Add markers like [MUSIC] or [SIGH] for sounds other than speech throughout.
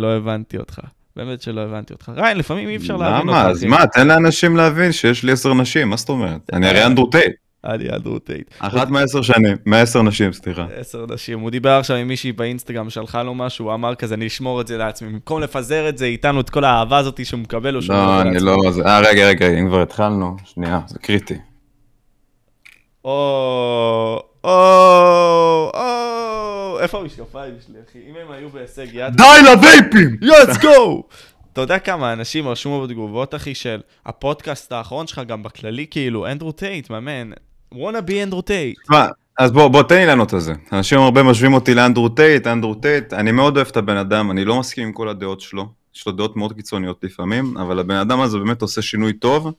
לא הבנתי אותך. באמת שלא הבנתי אותך. ריאן, לפעמים אי אפשר להבין אותך. למה? אז מה, תן לאנשים להבין שיש לי עשר נשים, מה זאת אומרת? אני הרי אנדרו טייט. אני אנדרו טייט. אחת מעשר שנים, מעשר נשים, סליחה. עשר נשים. הוא דיבר עכשיו עם מישהי באינסטגרם, שלחה לו משהו, הוא אמר כזה, אני אשמור את זה לעצמי. במקום לפזר את זה איתנו, את כל האהבה הזאת שהוא מקבל, הוא שומר לא, את זה אני לעצמי. לא... זה- אה, רגע, רגע, אם כבר התחלנו, שנייה, זה קריטי. או, או, או, איפה המשקפיים שלי, אחי? אם הם היו בהישג יד... די לווייפים! let's go! אתה יודע כמה אנשים רשמו בתגובות, אחי, של הפודקאסט האחרון שלך, גם בכללי, כאילו, אנדרו טייט, מאמן, wanna be אנדרו טייט. תשמע, אז בוא, בוא, תן לי לענות על זה. אנשים הרבה משווים אותי לאנדרו טייט, אנדרו טייט, אני מאוד אוהב את הבן אדם, אני לא מסכים עם כל הדעות שלו. יש לו דעות מאוד קיצוניות לפעמים, אבל הבן אדם הזה באמת עושה שינוי טוב.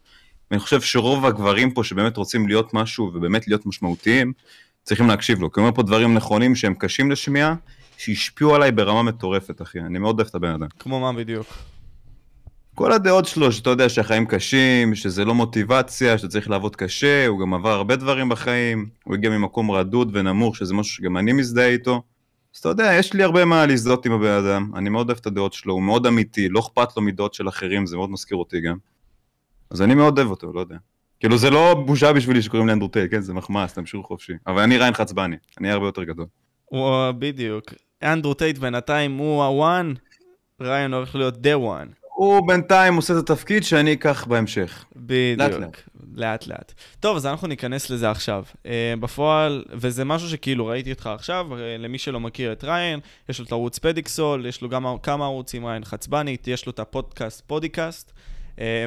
ואני חושב שרוב הגברים פה שבאמת רוצים להיות משהו ובאמת להיות משמעותיים, צריכים להקשיב לו. כי הוא אומר פה דברים נכונים שהם קשים לשמיעה, שהשפיעו עליי ברמה מטורפת, אחי. אני מאוד אוהב את הבן אדם. כמו מה בדיוק? כל הדעות שלו, שאתה יודע שהחיים קשים, שזה לא מוטיבציה, שאתה צריך לעבוד קשה, הוא גם עבר הרבה דברים בחיים, הוא הגיע ממקום רדוד ונמוך, שזה משהו שגם אני מזדהה איתו. אז אתה יודע, יש לי הרבה מה להזדהות עם הבן אדם, אני מאוד אוהב את הדעות שלו, הוא מאוד אמיתי, לא אכפת לו מדעות של אחרים, זה מאוד מזכיר אותי גם. אז אני מאוד אוהב אותו, לא יודע. כאילו זה לא בושה בשבילי שקוראים לי אנדרו טייט, כן, זה מחמאה, אז תמשיכו חופשי. אבל אני ריאן חצבני, אני הרבה יותר גדול. הוא, בדיוק. אנדרו טייט בינתיים הוא ה one, ריאן הולך להיות the one. הוא בינתיים עושה את התפקיד שאני אקח בהמשך. בדיוק. לאט לאט. טוב, אז אנחנו ניכנס לזה עכשיו. Uh, בפועל, וזה משהו שכאילו ראיתי אותך עכשיו, uh, למי שלא מכיר את ריאן, יש לו את ערוץ פדיקסול, יש לו גם כמה ערוצים, ריאן חצבני, יש לו את הפודקאסט פדיקאסט,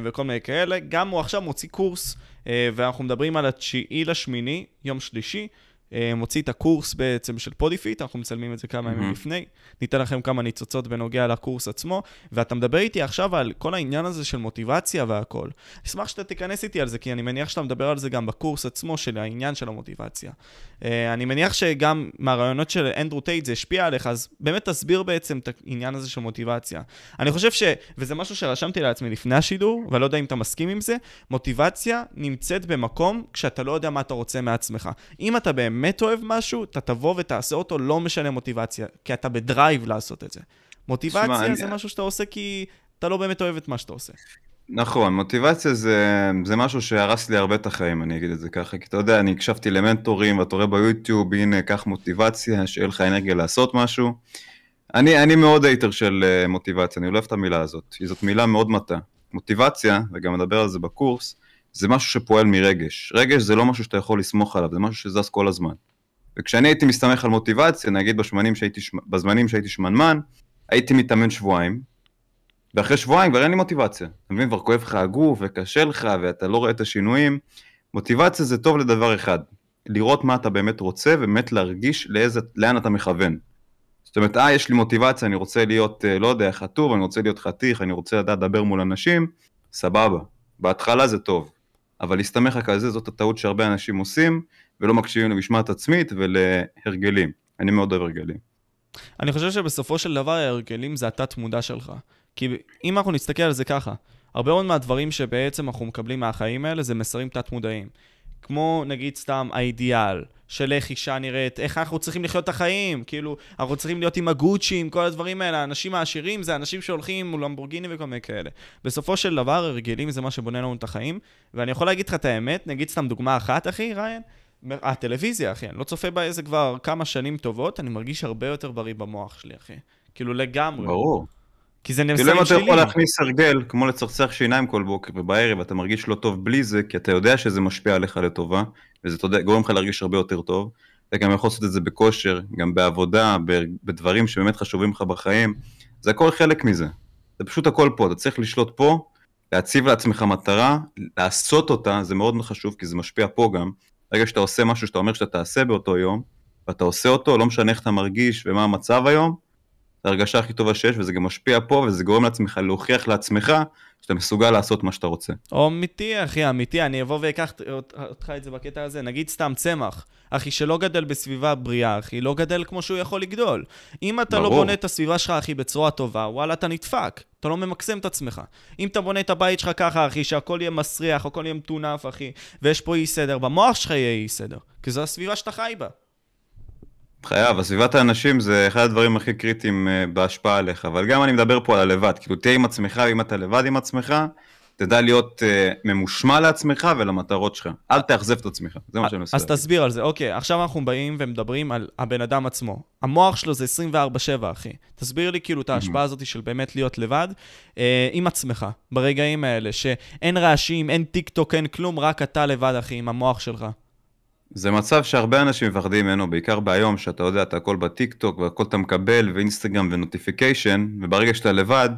וכל מיני כאלה. גם הוא עכשיו מוציא קורס, uh, ואנחנו מדברים על התשיעי לשמיני, יום שלישי. Uh, מוציא את הקורס בעצם של פדיפיט, אנחנו מצלמים את זה כמה ימים. לפני. ניתן לכם כמה ניצוצות בנוגע לקורס עצמו, ואתה מדבר איתי עכשיו על כל העניין הזה של מוטיבציה והכל. אשמח שאתה תיכנס איתי על זה, כי אני מניח שאתה מדבר על זה גם בקורס עצמו של העניין של המוטיבציה. Uh, אני מניח שגם מהרעיונות של אנדרו טייט זה השפיע עליך, אז באמת תסביר בעצם את העניין הזה של מוטיבציה. אני חושב ש... וזה משהו שרשמתי לעצמי לפני השידור, ואני לא יודע אם אתה מסכים עם זה, מוטיבציה נמצאת במקום כשאתה לא יודע מה אתה רוצה מעצמך. אם אתה באמת אוהב משהו, אתה תבוא ותעשה אותו, לא משנה מוטיבציה, כי אתה בדרייב לעשות את זה. מוטיבציה אני- זה משהו שאתה עושה כי אתה לא באמת אוהב את מה שאתה עושה. נכון, מוטיבציה זה, זה משהו שהרס לי הרבה את החיים, אני אגיד את זה ככה, כי אתה יודע, אני הקשבתי למנטורים, ואתה רואה ביוטיוב, הנה, קח מוטיבציה, שיהיה לך אנרגיה לעשות משהו. אני, אני מאוד הייטר של אה, מוטיבציה, אני לא אוהב את המילה הזאת, כי זאת מילה מאוד מטה. מוטיבציה, וגם מדבר על זה בקורס, זה משהו שפועל מרגש. רגש זה לא משהו שאתה יכול לסמוך עליו, זה משהו שזז כל הזמן. וכשאני הייתי מסתמך על מוטיבציה, נגיד בשמנים שהייתי, בזמנים שהייתי שמנמן, הייתי מתאמן שבועיים, ואחרי שבועיים כבר אין לי מוטיבציה. אתה מבין? כבר כואב לך הגוף וקשה לך ואתה לא רואה את השינויים. מוטיבציה זה טוב לדבר אחד, לראות מה אתה באמת רוצה ובאמת להרגיש לאיזה, לאן אתה מכוון. זאת אומרת, אה, יש לי מוטיבציה, אני רוצה להיות, אה, לא יודע, חטוב, אני רוצה להיות חתיך, אני רוצה לדעת לדבר מול אנשים, סבבה. בהתחלה זה טוב. אבל להסתמך רק על זה, זאת הטעות שהרבה אנשים עושים, ולא מקשיבים למשמעת עצמית ולהרגלים. אני מאוד אוהב הרגלים. אני חושב שבסופו של דבר ההרגלים זה התת-מודע שלך. כי אם אנחנו נסתכל על זה ככה, הרבה מאוד מהדברים שבעצם אנחנו מקבלים מהחיים האלה זה מסרים תת-מודעים. כמו נגיד סתם האידיאל של איך אישה נראית, איך אנחנו צריכים לחיות את החיים, כאילו, אנחנו צריכים להיות עם הגוצ'ים, כל הדברים האלה, האנשים העשירים זה אנשים שהולכים מול למבורגיני וכל מיני כאלה. בסופו של דבר, הרגלים זה מה שבונה לנו את החיים, ואני יכול להגיד לך את האמת, נגיד סתם דוגמה אחת, אחי, ריין, הטלוויזיה, אחי, אני לא צופה בה איזה כבר כמה שנים טובות, אני מרגיש הרבה יותר בריא במוח שלי, אחי. כאילו לגמרי. ברור. כי זה כאילו אם נמסרים אתה שלי. יכול להכניס הרגל, כמו לצחצח שיניים כל בוקר ובערב, אתה מרגיש לא טוב בלי זה, כי אתה יודע שזה משפיע עליך לטובה, וזה אתה יודע, גורם לך להרגיש הרבה יותר טוב. אתה גם יכול לעשות את זה בכושר, גם בעבודה, בדברים שבאמת חשובים לך בחיים. זה הכל חלק מזה. זה פשוט הכל פה, אתה צריך לשלוט פה, להציב לעצמך מטרה, לעשות אותה, זה מאוד חשוב, כי זה משפיע פה גם. ברגע שאתה עושה משהו שאתה אומר שאתה תעשה באותו יום, ואתה עושה אותו, לא משנה איך אתה מרגיש ומה המצב היום, זה ההרגשה הכי טובה שיש, וזה גם משפיע פה, וזה גורם לעצמך להוכיח לעצמך שאתה מסוגל לעשות מה שאתה רוצה. אמיתי, אחי, אמיתי, אני אבוא ואקח אותך את זה בקטע הזה. נגיד סתם צמח, אחי, שלא גדל בסביבה בריאה, אחי, לא גדל כמו שהוא יכול לגדול. אם אתה לא ברור. בונה את הסביבה שלך, אחי, בצורה טובה, וואלה, אתה נדפק. אתה לא ממקסם את עצמך. אם אתה בונה את הבית שלך ככה, אחי, שהכל יהיה מסריח, הכל יהיה מטונף, אחי, ויש פה אי סדר, במוח שלך יהיה אי סדר. כי זו הסביבה שאתה חי בה. חייב, הסביבת האנשים זה אחד הדברים הכי קריטיים אה, בהשפעה עליך, אבל גם אני מדבר פה על הלבד, כאילו תהיה עם עצמך, ואם אתה לבד עם עצמך, תדע להיות uh, ממושמע לעצמך ולמטרות שלך. אל תאכזב את עצמך, זה מה שאני עושה. אז תסביר על זה, אוקיי, עכשיו אנחנו באים ומדברים על הבן אדם עצמו. המוח שלו זה 24-7, אחי. תסביר לי כאילו את ההשפעה הזאת של באמת להיות לבד אה, עם עצמך, ברגעים האלה, שאין רעשים, אין טיק טוק, אין כלום, רק אתה לבד, אחי, עם המוח שלך. זה מצב שהרבה אנשים מפחדים ממנו, בעיקר ביום שאתה יודע, אתה הכל בטיק טוק והכל אתה מקבל, ואינסטגרם ו notification, וברגע שאתה לבד,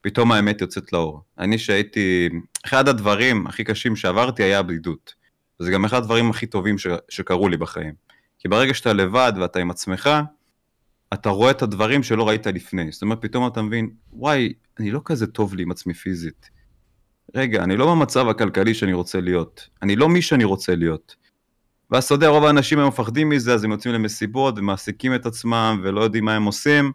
פתאום האמת יוצאת לאור. אני שהייתי, אחד הדברים הכי קשים שעברתי היה הבדידות. וזה גם אחד הדברים הכי טובים ש, שקרו לי בחיים. כי ברגע שאתה לבד ואתה עם עצמך, אתה רואה את הדברים שלא ראית לפני. זאת אומרת, פתאום אתה מבין, וואי, אני לא כזה טוב לי עם עצמי פיזית. רגע, אני לא במצב הכלכלי שאני רוצה להיות. אני לא מי שאני רוצה להיות. ואז אתה יודע, רוב האנשים היום מפחדים מזה, אז הם יוצאים למסיבות ומעסיקים את עצמם ולא יודעים מה הם עושים,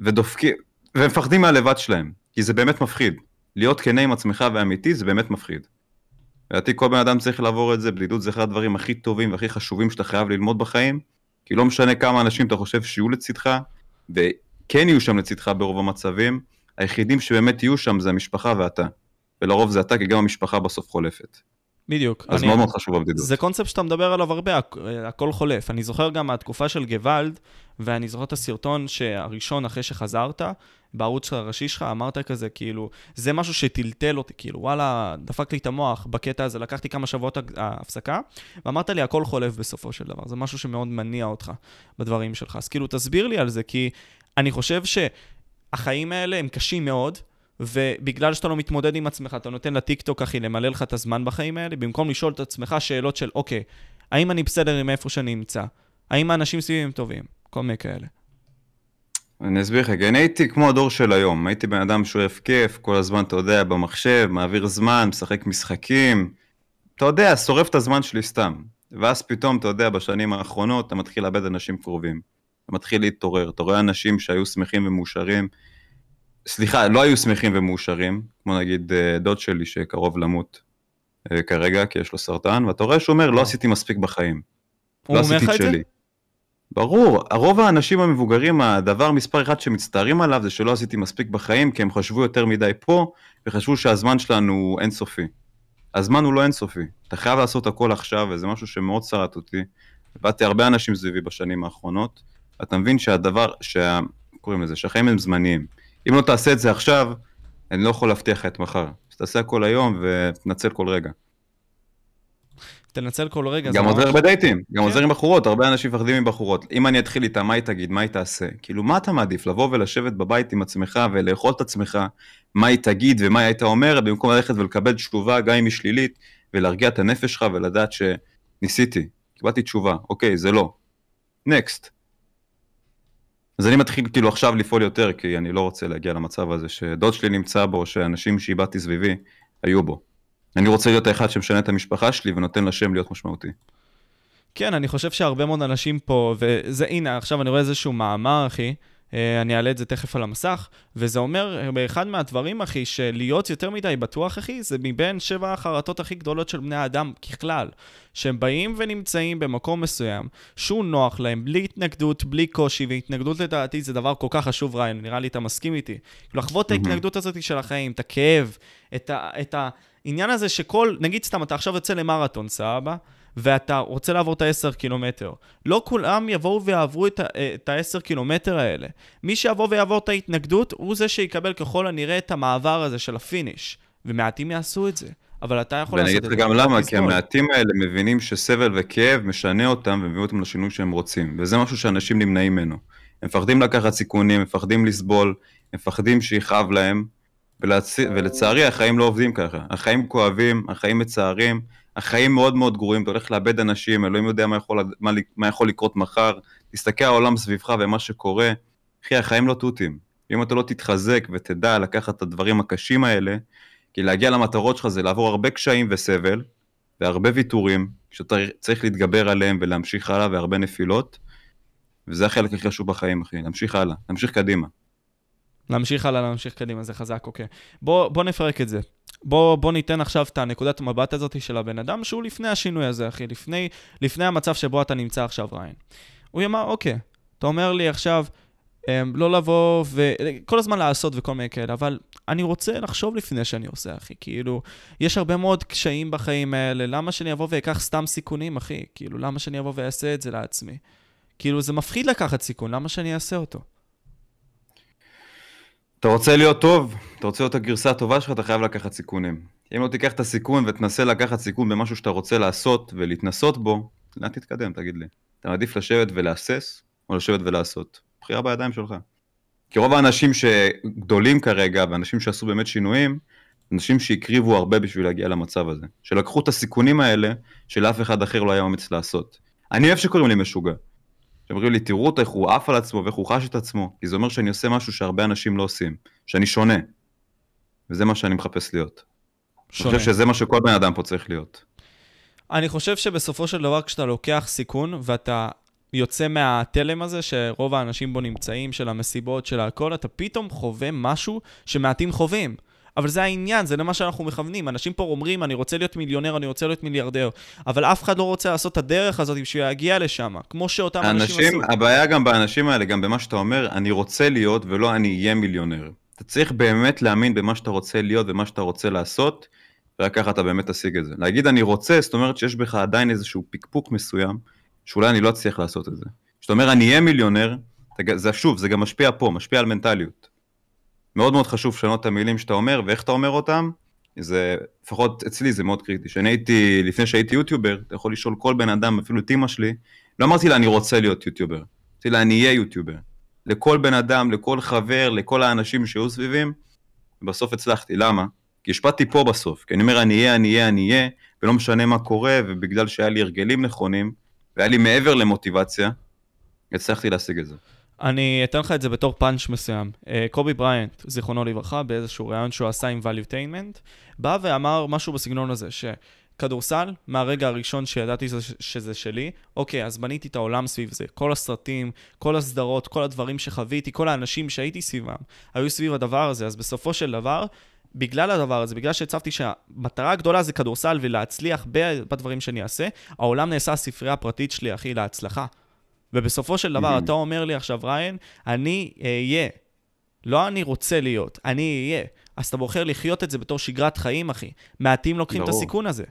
ודופקים, ומפחדים מהלבד שלהם, כי זה באמת מפחיד. להיות כנה עם עצמך ואמיתי זה באמת מפחיד. לדעתי כל בן אדם צריך לעבור את זה, בדידות זה אחד הדברים הכי טובים והכי חשובים שאתה חייב ללמוד בחיים, כי לא משנה כמה אנשים אתה חושב שיהיו לצדך, וכן יהיו שם לצדך ברוב המצבים, היחידים שבאמת יהיו שם זה המשפחה ואתה. ולרוב זה אתה, כי גם המשפחה בסוף חולפת. בדיוק. אז אני, מאוד מאוד חשוב הבדידות. זה קונספט שאתה מדבר עליו הרבה, הכל חולף. אני זוכר גם מהתקופה של גוואלד, ואני זוכר את הסרטון שהראשון אחרי שחזרת, בערוץ הראשי שלך, אמרת כזה, כאילו, זה משהו שטלטל אותי, כאילו, וואלה, דפק לי את המוח בקטע הזה, לקחתי כמה שבועות הפסקה, ואמרת לי, הכל חולף בסופו של דבר. זה משהו שמאוד מניע אותך בדברים שלך. אז כאילו, תסביר לי על זה, כי אני חושב שהחיים האלה הם קשים מאוד, ובגלל שאתה לא מתמודד עם עצמך, אתה נותן לטיקטוק, אחי, למלא לך את הזמן בחיים האלה, במקום לשאול את עצמך שאלות של, אוקיי, האם אני בסדר עם איפה שאני נמצא? האם האנשים סביבי הם טובים? כל מיני כאלה. אני אסביר לך, כי אני הייתי כמו הדור של היום, הייתי בן אדם שואף כיף, כל הזמן, אתה יודע, במחשב, מעביר זמן, משחק משחקים, אתה יודע, שורף את הזמן שלי סתם. ואז פתאום, אתה יודע, בשנים האחרונות, אתה מתחיל לאבד אנשים קרובים. אתה מתחיל להתעורר, אתה רואה אנשים שהיו שמחים ומאושרים, סליחה, לא היו שמחים ומאושרים, כמו נגיד אה, דוד שלי שקרוב למות אה, כרגע, כי יש לו סרטן, ואתה רואה שהוא אומר, לא עשיתי מספיק בחיים. לא לך את זה? ברור, הרוב האנשים המבוגרים, הדבר מספר אחד שמצטערים עליו זה שלא עשיתי מספיק בחיים, כי הם חשבו יותר מדי פה, וחשבו שהזמן שלנו הוא אינסופי. הזמן הוא לא אינסופי, אתה חייב לעשות הכל עכשיו, וזה משהו שמאוד שרט אותי. עבדתי הרבה אנשים סביבי בשנים האחרונות, אתה מבין שהדבר, שה... קוראים לזה, שהחיים הם זמניים. אם לא תעשה את זה עכשיו, אני לא יכול להבטיח לך את מחר. אז תעשה הכל היום ותנצל כל רגע. תנצל כל רגע. גם עוזר בדייטים, גם עוזר עם בחורות, הרבה אנשים מפחדים מבחורות. אם אני אתחיל איתה, מה היא תגיד, מה היא תעשה? כאילו, מה אתה מעדיף? לבוא ולשבת בבית עם עצמך ולאכול את עצמך, מה היא תגיד ומה היא הייתה אומרת, במקום ללכת ולקבל תשובה, גם אם היא שלילית, ולהרגיע את הנפש שלך ולדעת שניסיתי, קיבלתי תשובה, אוקיי, זה לא. נקסט. אז אני מתחיל כאילו עכשיו לפעול יותר, כי אני לא רוצה להגיע למצב הזה שדוד שלי נמצא בו, שאנשים שאיבדתי סביבי היו בו. אני רוצה להיות האחד שמשנה את המשפחה שלי ונותן לשם להיות משמעותי. כן, אני חושב שהרבה מאוד אנשים פה, וזה, הנה, עכשיו אני רואה איזשהו מאמר, אחי, אני אעלה את זה תכף על המסך, וזה אומר, באחד מהדברים, אחי, שלהיות יותר מדי בטוח, אחי, זה מבין שבע החרטות הכי גדולות של בני האדם ככלל. שהם באים ונמצאים במקום מסוים, שהוא נוח להם, בלי התנגדות, בלי קושי, והתנגדות לדעתי זה דבר כל כך חשוב, ריאן, נראה לי אתה מסכים איתי. לחוות את ההתנגדות הזאת של החיים, את הכאב, את, ה, את העניין הזה שכל, נגיד סתם, אתה עכשיו יוצא למרתון, סבבה? ואתה רוצה לעבור את ה-10 קילומטר. לא כולם יבואו ויעברו את ה-10 קילומטר האלה. מי שיבוא ויעבור את ההתנגדות, הוא זה שיקבל ככל הנראה את המעבר הזה של ה finish. ומעטים יעשו את זה. אבל אתה יכול לעשות את זה. ואני אגיד לך גם למה, כי המעטים האלה מבינים שסבל וכאב משנה אותם ומביא אותם לשינוי שהם רוצים. וזה משהו שאנשים נמנעים ממנו. הם מפחדים לקחת סיכונים, מפחדים לסבול, מפחדים שיכאב להם, ולצ... ולצערי החיים לא עובדים ככה. החיים כואבים, החיים מצערים, החיים מאוד מאוד גרועים, אתה הולך לאבד אנשים, אלוהים יודע מה יכול, מה, מה יכול לקרות מחר, תסתכל על העולם סביבך ומה שקורה, אחי, החיים לא תותים. אם אתה לא תתחזק ותדע לקחת את הדברים הקשים האלה, כי להגיע למטרות שלך זה לעבור הרבה קשיים וסבל, והרבה ויתורים, שאתה צריך להתגבר עליהם ולהמשיך הלאה, והרבה נפילות, וזה החלק הכי חשוב בחיים, אחי, להמשיך הלאה, להמשיך קדימה. להמשיך הלאה, להמשיך קדימה, זה חזק, אוקיי. בוא, בוא נפרק את זה. בוא, בוא ניתן עכשיו את הנקודת מבט הזאת של הבן אדם, שהוא לפני השינוי הזה, אחי, לפני, לפני המצב שבו אתה נמצא עכשיו, ריין. הוא אמר, אוקיי, אתה אומר לי עכשיו, אמ, לא לבוא וכל הזמן לעשות וכל מיני כאלה, אבל אני רוצה לחשוב לפני שאני עושה, אחי. כאילו, יש הרבה מאוד קשיים בחיים האלה, למה שאני אבוא ואקח סתם סיכונים, אחי? כאילו, למה שאני אבוא ואעשה את זה לעצמי? כאילו, זה מפחיד לקחת סיכון, למה שאני אעשה אותו? אתה רוצה להיות טוב, אתה רוצה להיות הגרסה הטובה שלך, אתה חייב לקחת סיכונים. אם לא תיקח את הסיכון ותנסה לקחת סיכון במשהו שאתה רוצה לעשות ולהתנסות בו, לאן תתקדם, תגיד לי? אתה מעדיף לשבת ולהסס, או לשבת ולעשות? בחירה בידיים שלך. כי רוב האנשים שגדולים כרגע, ואנשים שעשו באמת שינויים, אנשים שהקריבו הרבה בשביל להגיע למצב הזה. שלקחו את הסיכונים האלה, שלאף אחד אחר לא היה אומץ לעשות. אני אוהב שקוראים לי משוגע. שאומרים לי, תראו אותו איך הוא עף על עצמו ואיך הוא חש את עצמו, כי זה אומר שאני עושה משהו שהרבה אנשים לא עושים, שאני שונה. וזה מה שאני מחפש להיות. שונה. אני חושב שזה מה שכל בן אדם פה צריך להיות. אני חושב שבסופו של דבר כשאתה לוקח סיכון ואתה יוצא מהתלם הזה שרוב האנשים בו נמצאים, של המסיבות, של הכל, אתה פתאום חווה משהו שמעטים חווים. אבל זה העניין, זה למה שאנחנו מכוונים. אנשים פה אומרים, אני רוצה להיות מיליונר, אני רוצה להיות מיליארדר, אבל אף אחד לא רוצה לעשות את הדרך הזאת בשביל להגיע לשם, כמו שאותם אנשים, אנשים עשו. הבעיה גם באנשים האלה, גם במה שאתה אומר, אני רוצה להיות ולא אני אהיה מיליונר. אתה צריך באמת להאמין במה שאתה רוצה להיות ומה שאתה רוצה לעשות, ורק ככה אתה באמת תשיג את זה. להגיד אני רוצה, זאת אומרת שיש בך עדיין איזשהו פקפוק מסוים, שאולי אני לא אצליח לעשות את זה. כשאתה אומר אני אהיה מיליונר, זה שוב, זה גם משפיע פה, משפיע על מנטליות. מאוד מאוד חשוב לשנות את המילים שאתה אומר ואיך אתה אומר אותם, זה, לפחות אצלי זה מאוד קריטי. שאני הייתי, לפני שהייתי יוטיובר, אתה יכול לשאול כל בן אדם, אפילו את אמא שלי, לא אמרתי לה אני רוצה להיות יוטיובר, אמרתי לה אני אהיה יוטיובר. לכל בן אדם, לכל חבר, לכל האנשים שהיו סביבים, בסוף הצלחתי. למה? כי השפעתי פה בסוף, כי אני אומר אני אהיה, אני אהיה, אני אהיה, ולא משנה מה קורה, ובגלל שהיה לי הרגלים נכונים, והיה לי מעבר למוטיבציה, הצלחתי להשיג את זה. אני אתן לך את זה בתור פאנץ' מסוים. אה, קובי בריינט, זיכרונו לברכה, באיזשהו ראיון שהוא עשה עם valuetainment, בא ואמר משהו בסגנון הזה, שכדורסל, מהרגע הראשון שידעתי שזה שלי, אוקיי, אז בניתי את העולם סביב זה. כל הסרטים, כל הסדרות, כל הדברים שחוויתי, כל האנשים שהייתי סביבם, היו סביב הדבר הזה, אז בסופו של דבר, בגלל הדבר הזה, בגלל שהצבתי שהמטרה הגדולה זה כדורסל ולהצליח בדברים שאני אעשה, העולם נעשה הספרייה הפרטית שלי, אחי, להצלחה. ובסופו של דבר, אתה אומר לי עכשיו, ריין, אני אהיה. לא אני רוצה להיות, אני אהיה. אז אתה בוחר לחיות את זה בתור שגרת חיים, אחי. מעטים לוקחים ברור. את הסיכון הזה.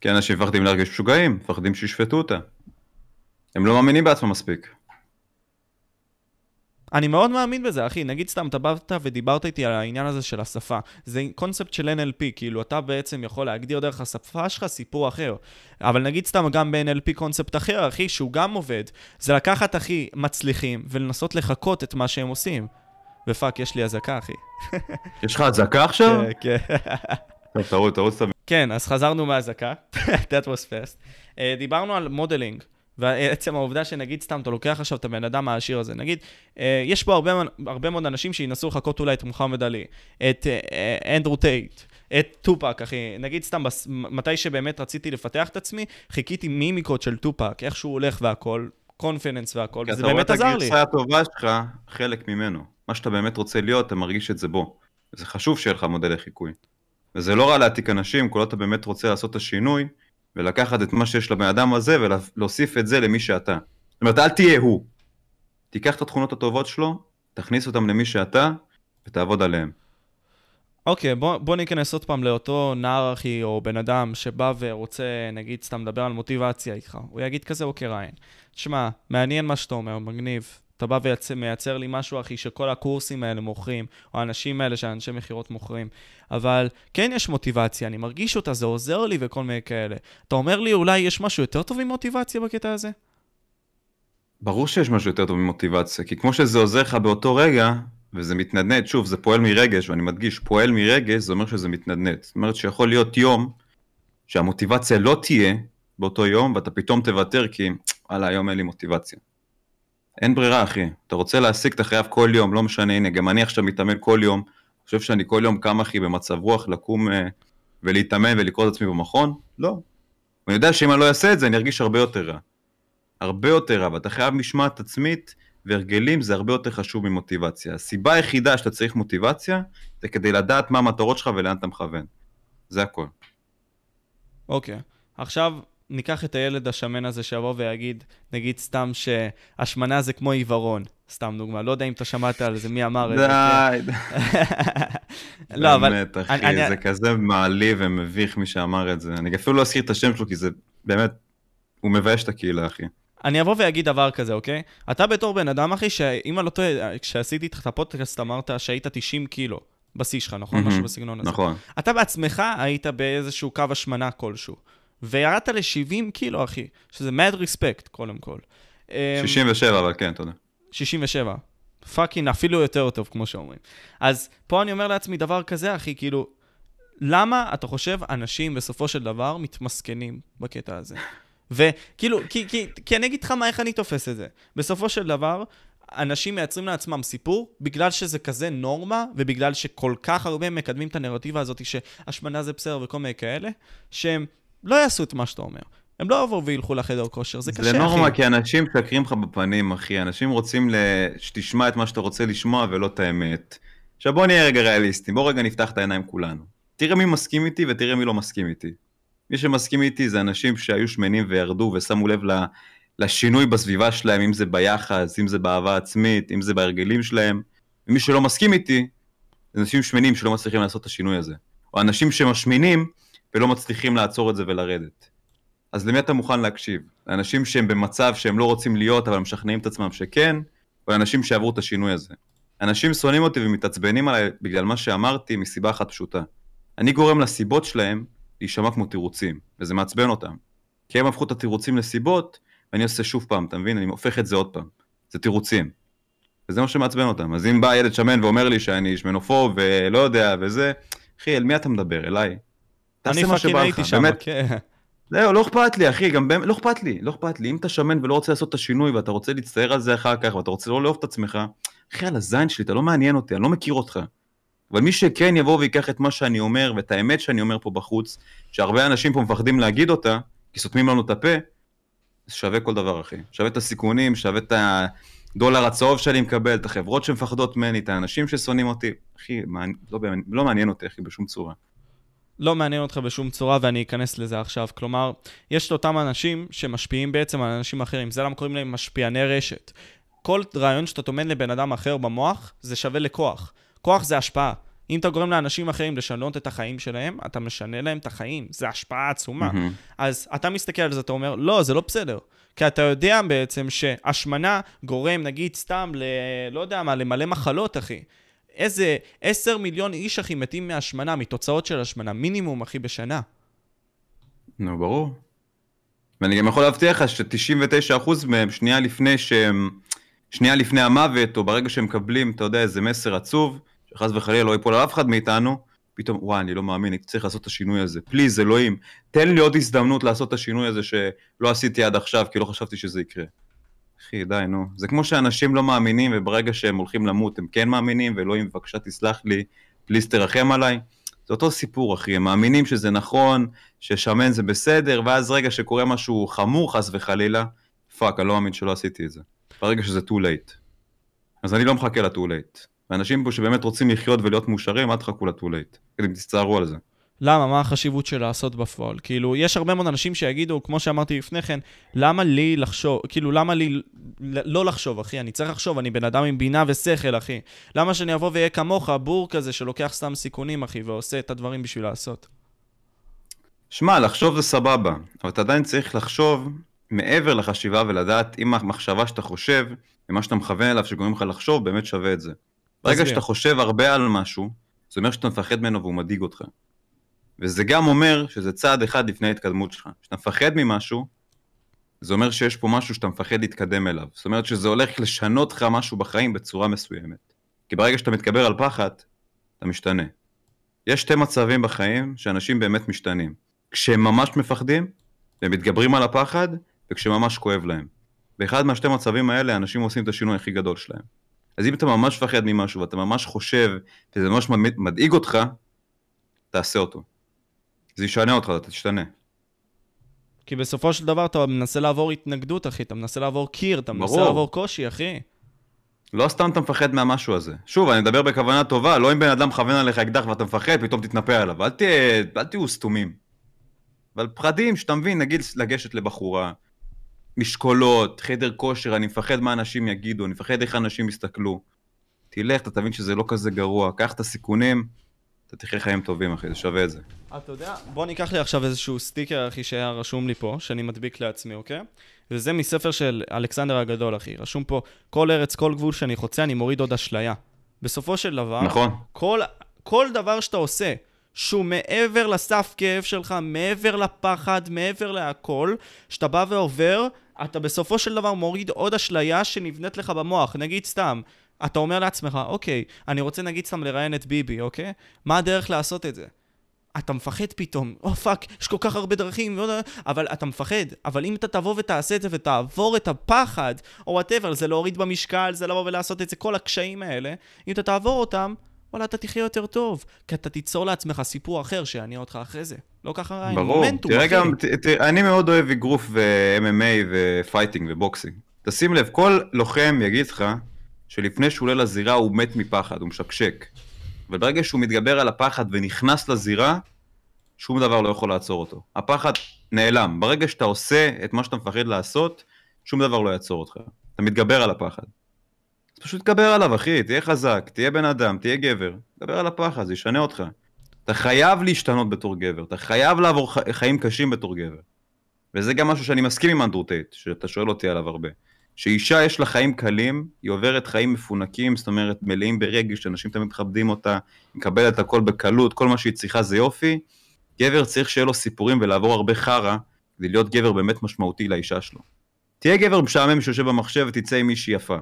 כי אנשים מפחדים להרגיש משוגעים, מפחדים שישפטו אותה. הם לא מאמינים בעצמם מספיק. אני מאוד מאמין בזה, אחי. נגיד סתם, אתה באת ודיברת איתי על העניין הזה של השפה. זה קונספט של NLP, כאילו, אתה בעצם יכול להגדיר דרך השפה שלך סיפור אחר. אבל נגיד סתם, גם ב-NLP קונספט אחר, אחי, שהוא גם עובד, זה לקחת, אחי, מצליחים ולנסות לחקות את מה שהם עושים. ו fuck, יש לי אזעקה, אחי. [LAUGHS] יש לך אזעקה עכשיו? כן, כן. [LAUGHS] טוב, תרוץ, תרוץ תמיד. כן, אז חזרנו מהאזעקה, [LAUGHS] that was fast. אה, דיברנו על modeling. ועצם העובדה שנגיד סתם, אתה לוקח עכשיו את הבן אדם העשיר הזה, נגיד, אה, יש פה הרבה, הרבה מאוד אנשים שינסו לחקות אולי את מוחמד עלי, את אה, אנדרו טייט, את טופאק, אחי. נגיד סתם, בס, מתי שבאמת רציתי לפתח את עצמי, חיקיתי מימיקות של טופאק, איך שהוא הולך והכל, confidence והכל, וזה באמת עזר לי. כי אתה רואה את הגרסה הטובה שלך, חלק ממנו. מה שאתה באמת רוצה להיות, אתה מרגיש את זה בו. זה חשוב שיהיה לך מודלי חיקוי. וזה לא רע להעתיק אנשים, כל עוד אתה באמת רוצה לעשות את השינוי, ולקחת את מה שיש לבן אדם הזה ולהוסיף את זה למי שאתה. זאת אומרת, אל תהיה הוא. תיקח את התכונות הטובות שלו, תכניס אותן למי שאתה, ותעבוד עליהן. אוקיי, okay, בוא, בוא ניכנס עוד פעם לאותו נער אחי, או בן אדם שבא ורוצה, נגיד, סתם לדבר על מוטיבציה איתך. הוא יגיד כזה, אוקיי, ריין. תשמע, מעניין מה שאתה אומר, מגניב. אתה בא ומייצר לי משהו, אחי, שכל הקורסים האלה מוכרים, או האנשים האלה שאנשי מכירות מוכרים. אבל כן יש מוטיבציה, אני מרגיש אותה, זה עוזר לי וכל מיני כאלה. אתה אומר לי, אולי יש משהו יותר טוב ממוטיבציה בקטע הזה? ברור שיש משהו יותר טוב ממוטיבציה, כי כמו שזה עוזר לך באותו רגע, וזה מתנדנד, שוב, זה פועל מרגש, ואני מדגיש, פועל מרגש, זה אומר שזה מתנדנד. זאת אומרת שיכול להיות יום שהמוטיבציה לא תהיה באותו יום, ואתה פתאום תוותר כי, וואלה, היום אין לי מוטיבציה. אין ברירה, אחי. אתה רוצה להשיג, אתה חייב כל יום, לא משנה, הנה, גם אני עכשיו מתאמן כל יום. אני חושב שאני כל יום קם, אחי, במצב רוח לקום uh, ולהתאמן ולקרוא את עצמי במכון? לא. אני יודע שאם אני לא אעשה את זה, אני ארגיש הרבה יותר רע. הרבה יותר רע, ואתה חייב משמעת עצמית, והרגלים זה הרבה יותר חשוב ממוטיבציה. הסיבה היחידה שאתה צריך מוטיבציה, זה כדי לדעת מה המטרות שלך ולאן אתה מכוון. זה הכל. אוקיי. Okay. עכשיו, ניקח את הילד השמן הזה שיבוא ויגיד, נגיד סתם שהשמנה זה כמו עיוורון, סתם דוגמה, לא יודע אם אתה שמעת על זה, מי אמר את זה. די, די. [LAUGHS] לא, אבל... באמת, אחי, זה כזה מעליב ומביך מי שאמר את זה. אני אפילו לא אזכיר את השם שלו, כי זה באמת, הוא מבייש את הקהילה, אחי. אני אבוא ואגיד דבר כזה, אוקיי? אתה בתור בן אדם, אחי, שאם אני לא טועה, כשעשיתי איתך את הפודקאסט אמרת שהיית 90 קילו בשיא שלך, נכון? משהו בסגנון הזה. נכון. אתה בעצמך היית באיזשהו קו השמנה כלשהו. וירדת ל-70 קילו, אחי, שזה mad respect, קודם כל. אמ, 67, אבל כן, תודה. 67. פאקינג, אפילו יותר טוב, כמו שאומרים. אז פה אני אומר לעצמי דבר כזה, אחי, כאילו, למה אתה חושב אנשים בסופו של דבר מתמסכנים בקטע הזה? וכאילו, כי, כי, כי אני אגיד לך מה, איך אני תופס את זה. בסופו של דבר, אנשים מייצרים לעצמם סיפור בגלל שזה כזה נורמה, ובגלל שכל כך הרבה מקדמים את הנרטיבה הזאת שהשמנה זה בסדר וכל מיני כאלה, שהם לא יעשו את מה שאתה אומר. הם לא יבואו וילכו לחדר כושר, זה קשה, זה אחי. נורמה, כי אנשים משקרים לך בפנים, אחי. אנשים רוצים שתשמע את מה שאתה רוצה לשמוע ולא את האמת. עכשיו בוא נהיה רגע ריאליסטים, בוא רגע נפתח את העיניים כולנו. תראה מי מסכים איתי ותראה מי לא מסכים איתי. מי שמסכים איתי זה אנשים שהיו שמנים וירדו ושמו לב לשינוי בסביבה שלהם, אם זה ביחס, אם זה באהבה עצמית, אם זה בהרגלים שלהם. ומי שלא מסכים איתי, זה אנשים שמנים שלא מצליחים לעשות את השינוי הזה. או אנשים שמשמינים ולא מצליחים לעצור את זה ולרדת. אז למי אתה מוכן להקשיב? לאנשים שהם במצב שהם לא רוצים להיות, אבל משכנעים את עצמם שכן, או לאנשים שעברו את השינוי הזה? אנשים שונאים אותי ומתעצבנים עליי בגלל מה שאמרתי מסיבה אחת פשוטה. אני גורם לסיבות שלהם להישמע כמו תירוצים, וזה מעצבן אותם. כי הם הפכו את התירוצים לסיבות, ואני עושה שוב פעם, אתה מבין? אני הופך את זה עוד פעם. זה תירוצים. וזה מה שמעצבן אותם. אז אם בא ילד שמן ואומר לי שאני שמנופוב ולא יודע וזה, אחי, אל מי אתה מדבר? אליי. אני תעשה מה שבא לך, הייתי שם, באמת. כן. זהו, לא אכפת לי, אחי, גם באמת, לא אכפת לי, לא אכפת לי. אם אתה שמן ולא רוצה לעשות את השינוי ואתה רוצה להצטער על זה אחר כך ואתה רוצה לא לאהוב את עצמך, אחי, על הזין שלי, אתה לא מעניין אותי, אני לא מכיר אותך. אבל מי שכן יבוא ויקח את מה שאני אומר ואת האמת שאני אומר פה בחוץ, שהרבה אנשים פה מפחדים להגיד אותה, כי סותמים לנו את הפה, זה שווה כל דבר, אחי. שווה את הסיכונים, שווה את הדולר הצהוב שאני מקבל, את החברות שמפחדות ממני, את האנשים ששונאים אותי. אחי, מעני- לא, לא מעניין אותי, אחי, בשום צורה. לא מעניין אותך בשום צורה, ואני אכנס לזה עכשיו. כלומר, יש את אותם אנשים שמשפיעים בעצם על אנשים אחרים. זה למה קוראים להם משפיעני רשת. כל רעיון שאתה טומן לבן אדם אחר במוח, זה שווה לכוח. כוח זה השפעה. אם אתה גורם לאנשים אחרים לשנות את החיים שלהם, אתה משנה להם את החיים. זה השפעה עצומה. מהמם. אז אתה מסתכל על זה, אתה אומר, לא, זה לא בסדר. כי אתה יודע בעצם שהשמנה גורם, נגיד, סתם ל... לא יודע מה, למלא מחלות, אחי. איזה 10 מיליון איש, אחי, מתים מהשמנה, מתוצאות של השמנה, מינימום, אחי, בשנה. נו, ברור. ואני גם יכול להבטיח לך ש-99% מהם, שנייה לפני שהם, שנייה לפני המוות, או ברגע שהם מקבלים, אתה יודע, איזה מסר עצוב, שחס וחלילה לא ייפול על אף אחד מאיתנו, פתאום, וואי, אני לא מאמין, אני צריך לעשות את השינוי הזה. פליז, אלוהים, תן לי עוד הזדמנות לעשות את השינוי הזה שלא עשיתי עד עכשיו, כי לא חשבתי שזה יקרה. אחי, די, נו. זה כמו שאנשים לא מאמינים, וברגע שהם הולכים למות, הם כן מאמינים, ואלוהים, בבקשה תסלח לי, please תרחם עליי. זה אותו סיפור, אחי, הם מאמינים שזה נכון, ששמן זה בסדר, ואז רגע שקורה משהו חמור, חס וחלילה, fuck, אני לא מאמין שלא עשיתי את זה. ברגע שזה too late. אז אני לא מחכה ל-too late. ואנשים פה שבאמת רוצים לחיות ולהיות מאושרים, אל תחכו ל-too late. תצטערו על זה. למה? מה החשיבות של לעשות בפועל? כאילו, יש הרבה מאוד אנשים שיגידו, כמו שאמרתי לפני כן, למה לי לחשוב, כאילו, למה לי לא לחשוב, אחי? אני צריך לחשוב, אני בן אדם עם בינה ושכל, אחי. למה שאני אבוא ואהיה כמוך, בור כזה שלוקח סתם סיכונים, אחי, ועושה את הדברים בשביל לעשות? שמע, לחשוב זה סבבה, אבל אתה עדיין צריך לחשוב מעבר לחשיבה ולדעת אם המחשבה שאתה חושב, ומה שאתה מכוון אליו שגורם לך לחשוב, באמת שווה את זה. ברגע. שאתה חושב הרבה על משהו, זה אומר שאתה מפחד ממנו והוא מדאיג אותך. וזה גם אומר שזה צעד אחד לפני ההתקדמות שלך. כשאתה מפחד ממשהו, זה אומר שיש פה משהו שאתה מפחד להתקדם אליו. זאת אומרת שזה הולך לשנות לך משהו בחיים בצורה מסוימת. כי ברגע שאתה מתגבר על פחד, אתה משתנה. יש שתי מצבים בחיים שאנשים באמת משתנים. כשהם ממש מפחדים, והם מתגברים על הפחד, וכשממש כואב להם. באחד מהשתי מצבים האלה, אנשים עושים את השינוי הכי גדול שלהם. אז אם אתה ממש מפחד ממשהו, ואתה ממש חושב, וזה ממש מד- מדאיג אותך, תעשה אותו. זה ישנה אותך, אתה תשתנה. כי בסופו של דבר אתה מנסה לעבור התנגדות, אחי, אתה מנסה לעבור קיר, אתה מנסה ברור. לעבור קושי, אחי. לא סתם אתה מפחד מהמשהו הזה. שוב, אני מדבר בכוונה טובה, לא אם בן אדם מכוון עליך אקדח ואתה מפחד, פתאום תתנפל עליו. אל, תהיה, אל תהיו סתומים. אבל פחדים שאתה מבין, נגיד לגשת לבחורה, משקולות, חדר כושר, אני מפחד מה אנשים יגידו, אני מפחד איך אנשים יסתכלו. תלך, אתה תבין שזה לא כזה גרוע, קח את הסיכונים, אתה תחיה חיים טובים, אחי, זה שווה את זה. אתה יודע, בוא ניקח לי עכשיו איזשהו סטיקר, אחי, שהיה רשום לי פה, שאני מדביק לעצמי, אוקיי? וזה מספר של אלכסנדר הגדול, אחי. רשום פה, כל ארץ, כל גבול שאני חוצה, אני מוריד עוד אשליה. בסופו של דבר, נכון. כל, כל דבר שאתה עושה, שהוא מעבר לסף כאב שלך, מעבר לפחד, מעבר להכל, שאתה בא ועובר, אתה בסופו של דבר מוריד עוד אשליה שנבנית לך במוח. נגיד סתם, אתה אומר לעצמך, אוקיי, אני רוצה נגיד סתם לראיין את ביבי, אוקיי? מה הדרך לעשות את זה? אתה מפחד פתאום, או oh, fuck, יש כל כך הרבה דרכים, אבל אתה מפחד. אבל אם אתה תבוא ותעשה את זה ותעבור את הפחד, או whatever, זה להוריד במשקל, זה לבוא ולעשות את זה, כל הקשיים האלה, אם אתה תעבור אותם, וואלה, אתה תחיה יותר טוב. כי אתה תיצור לעצמך סיפור אחר שיעניין אותך אחרי זה. לא ככה ריאן, מומנטום, אחי. ברור, תראה גם, אני מאוד אוהב אגרוף ו-MMA ו fighting ו boxing. תשים לב, כל לוחם יגיד לך שלפני שהוא עולה לזירה הוא מת מפחד, הוא משקשק. אבל ברגע שהוא מתגבר על הפחד ונכנס לזירה, שום דבר לא יכול לעצור אותו. הפחד נעלם. ברגע שאתה עושה את מה שאתה מפחד לעשות, שום דבר לא יעצור אותך. אתה מתגבר על הפחד. אז פשוט תגבר עליו, אחי, תהיה חזק, תהיה בן אדם, תהיה גבר. תגבר על הפחד, זה ישנה אותך. אתה חייב להשתנות בתור גבר, אתה חייב לעבור. חיים קשים בתור גבר. וזה גם משהו שאני מסכים עם אנדרו שאתה שואל אותי עליו הרבה. שאישה יש לה חיים קלים, היא עוברת חיים מפונקים, זאת אומרת מלאים ברגש, שאנשים תמיד מכבדים אותה, היא מקבלת הכל בקלות, כל מה שהיא צריכה זה יופי. גבר צריך שיהיה לו סיפורים ולעבור הרבה חרא, כדי להיות גבר באמת משמעותי לאישה שלו. תהיה גבר משעמם שיושב במחשב ותצא עם מישהי יפה.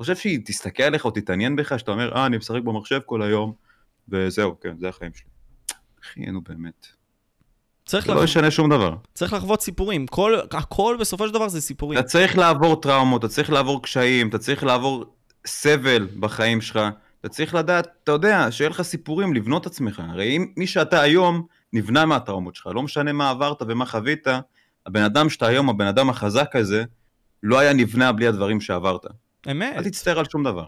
חושב שהיא תסתכל עליך או תתעניין בך, שאתה אומר, אה, אני משחק במחשב כל היום, וזהו, כן, זה החיים שלי. אחי, נו באמת. צריך לא ישנה שום דבר. צריך לחוות סיפורים, כל, הכל בסופו של דבר זה סיפורים. אתה צריך לעבור טראומות, אתה צריך לעבור קשיים, אתה צריך לעבור סבל בחיים שלך, אתה צריך לדעת, אתה יודע, שיהיה לך סיפורים, לבנות עצמך. הרי אם מי שאתה היום נבנה מהטראומות שלך, לא משנה מה עברת ומה חווית, הבן אדם שאתה היום, הבן אדם החזק הזה, לא היה נבנה בלי הדברים שעברת. אמת. אל תצטער על שום דבר.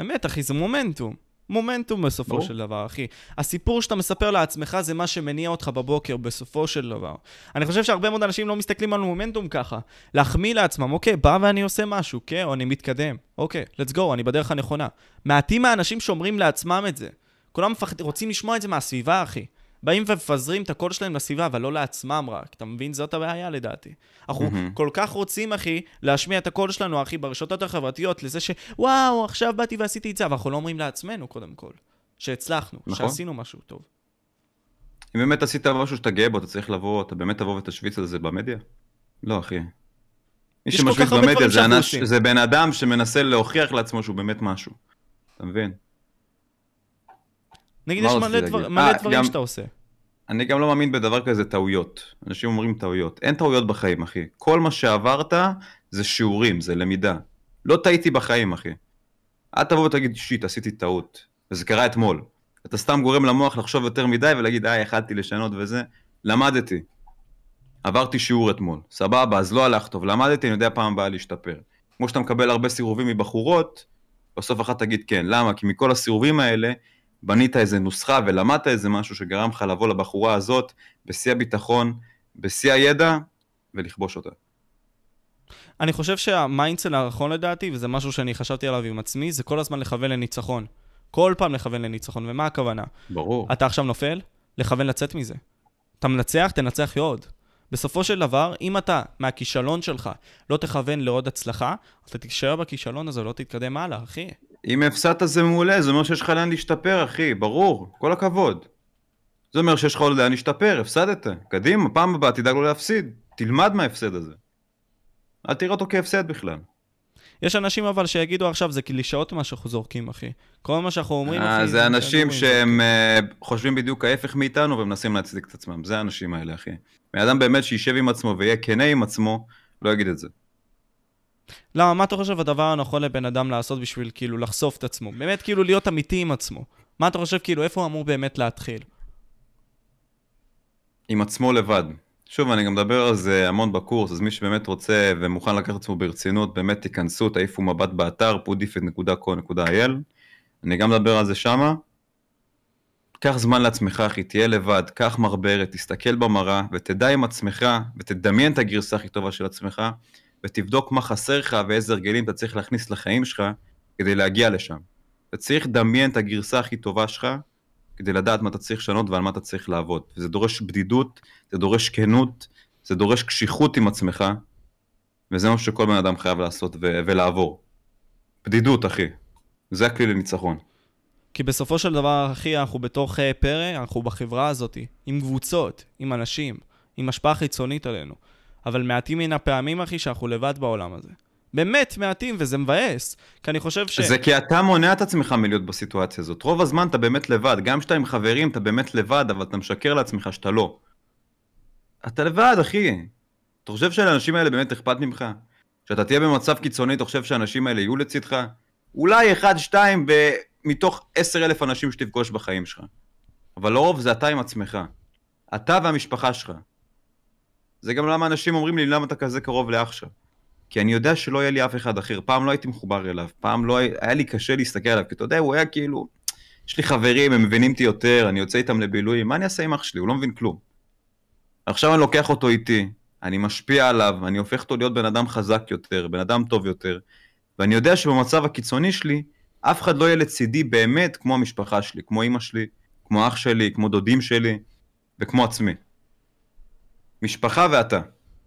אמת, אחי, זה מומנטום. מומנטום בסופו בוא. של דבר, אחי. הסיפור שאתה מספר לעצמך זה מה שמניע אותך בבוקר בסופו של דבר. אני חושב שהרבה מאוד אנשים לא מסתכלים על מומנטום ככה. להחמיא לעצמם, אוקיי, בא ואני עושה משהו, כן, או אני מתקדם. אוקיי, let's go, אני בדרך הנכונה. מעטים מהאנשים שאומרים לעצמם את זה. כולם מפחד, רוצים לשמוע את זה מהסביבה, אחי. באים ומפזרים את הקול שלהם לסביבה, אבל לא לעצמם רק. אתה מבין? זאת הבעיה לדעתי. אנחנו mm-hmm. כל כך רוצים, אחי, להשמיע את הקול שלנו, אחי, ברשתות החברתיות, לזה שוואו, עכשיו באתי ועשיתי את זה, אבל אנחנו לא אומרים לעצמנו, קודם כל, שהצלחנו, נכון. שעשינו משהו טוב. אם באמת עשית משהו שאתה גאה בו, אתה צריך לבוא, אתה באמת תבוא ותשוויץ על זה במדיה? לא, אחי. מי שמשוויץ במדיה זה, אנש, זה בן אדם שמנסה להוכיח לעצמו שהוא באמת משהו. אתה מבין? נגיד, יש מלא, דבר, מלא 아, דברים גם, שאתה עושה. אני גם לא מאמין בדבר כזה טעויות. אנשים אומרים טעויות. אין טעויות בחיים, אחי. כל מה שעברת זה שיעורים, זה למידה. לא טעיתי בחיים, אחי. אל תבוא ותגיד, שיט, עשיתי טעות. וזה קרה אתמול. אתה סתם גורם למוח לחשוב יותר מדי ולהגיד, אה, יכלתי לשנות וזה. למדתי. עברתי שיעור אתמול. סבבה, אז לא הלך טוב. למדתי, אני יודע פעם הבאה להשתפר. כמו שאתה מקבל הרבה סירובים מבחורות, בסוף אחת תגיד כן. למה? כי מכל הסירובים האלה, בנית איזה נוסחה ולמדת איזה משהו שגרם לך לבוא לבחורה הזאת בשיא הביטחון, בשיא הידע, ולכבוש אותה. אני חושב שהמיינדסל הנכון לדעתי, וזה משהו שאני חשבתי עליו עם עצמי, זה כל הזמן לכוון לניצחון. כל פעם לכוון לניצחון, ומה הכוונה? ברור. אתה עכשיו נופל, לכוון לצאת מזה. אתה מנצח, תנצח עוד. בסופו של דבר, אם אתה מהכישלון שלך לא תכוון לעוד הצלחה, אתה תישאר בכישלון הזה, לא תתקדם הלאה, אחי. אם הפסדת זה מעולה, זה אומר שיש לך לאן להשתפר, אחי, ברור, כל הכבוד. זה אומר שיש לך עוד לאן להשתפר, הפסדת. קדימה, פעם הבאה תדאג לו להפסיד. תלמד מההפסד הזה. אל תראה אותו כהפסד בכלל. יש אנשים אבל שיגידו עכשיו, זה קלישאות מה שאנחנו זורקים, אחי. כל מה שאנחנו אומרים, אה, אחי... זה אנשים שהם אה, חושבים בדיוק ההפך מאיתנו ומנסים להצדיק את עצמם. זה האנשים האלה, אחי. בן אדם באמת שישב עם עצמו ויהיה כנה עם עצמו, לא יגיד את זה. למה, מה אתה חושב הדבר הנכון לבן אדם לעשות בשביל כאילו לחשוף את עצמו? באמת כאילו להיות אמיתי עם עצמו. מה אתה חושב כאילו, איפה הוא אמור באמת להתחיל? עם עצמו לבד. שוב, אני גם מדבר על זה המון בקורס, אז מי שבאמת רוצה ומוכן לקחת עצמו ברצינות, באמת תיכנסו, תעיפו מבט באתר, pudifit.co.il. אני גם מדבר על זה שמה. קח זמן לעצמך, אחי, תהיה לבד, קח מרברת, תסתכל במראה, ותדע עם עצמך, ותדמיין את הגרסה הכי טובה של עצמך, ותבדוק מה חסר לך ואיזה הרגלים אתה צריך להכניס לחיים שלך כדי להגיע לשם. אתה צריך לדמיין את הגרסה הכי טובה שלך, כדי לדעת מה אתה צריך לשנות ועל מה אתה צריך לעבוד. וזה דורש בדידות, זה דורש כנות, זה דורש קשיחות עם עצמך, וזה מה שכל בן אדם חייב לעשות ו- ולעבור. בדידות, אחי. זה הכלי לניצחון. כי בסופו של דבר, אחי, אנחנו בתוך uh, פרא, אנחנו בחברה הזאת, עם קבוצות, עם אנשים, עם השפעה חיצונית עלינו. אבל מעטים מן הפעמים, אחי, שאנחנו לבד בעולם הזה. באמת מעטים, וזה מבאס. כי אני חושב ש... זה כי אתה מונע את עצמך מלהיות בסיטואציה הזאת. רוב הזמן אתה באמת לבד. גם כשאתה עם חברים, אתה באמת לבד, אבל אתה משקר לעצמך שאתה לא. אתה לבד, אחי. אתה חושב שלאנשים האלה באמת אכפת ממך? כשאתה תהיה במצב קיצוני, אתה חושב שהאנשים האלה יהיו לצדך? אולי אחד, שתיים, מתוך עשר אלף אנשים שתפגוש בחיים שלך. אבל לרוב זה אתה עם עצמך. אתה והמשפחה שלך. זה גם למה אנשים אומרים לי, למה אתה כזה קרוב לאח שלך? כי אני יודע שלא יהיה לי אף אחד אחר. פעם לא הייתי מחובר אליו, פעם לא היה, היה לי קשה להסתכל עליו, כי אתה יודע, הוא היה כאילו, יש לי חברים, הם מבינים אותי יותר, אני יוצא איתם לבילויים, מה אני אעשה עם אח שלי? הוא לא מבין כלום. עכשיו אני לוקח אותו איתי, אני משפיע עליו, אני הופך אותו להיות בן אדם חזק יותר, בן אדם טוב יותר, ואני יודע שבמצב הקיצוני שלי, אף אחד לא יהיה לצידי באמת כמו המשפחה שלי, כמו אימא שלי, כמו אח שלי, כמו דודים שלי, וכמו עצמי. משפחה ואתה,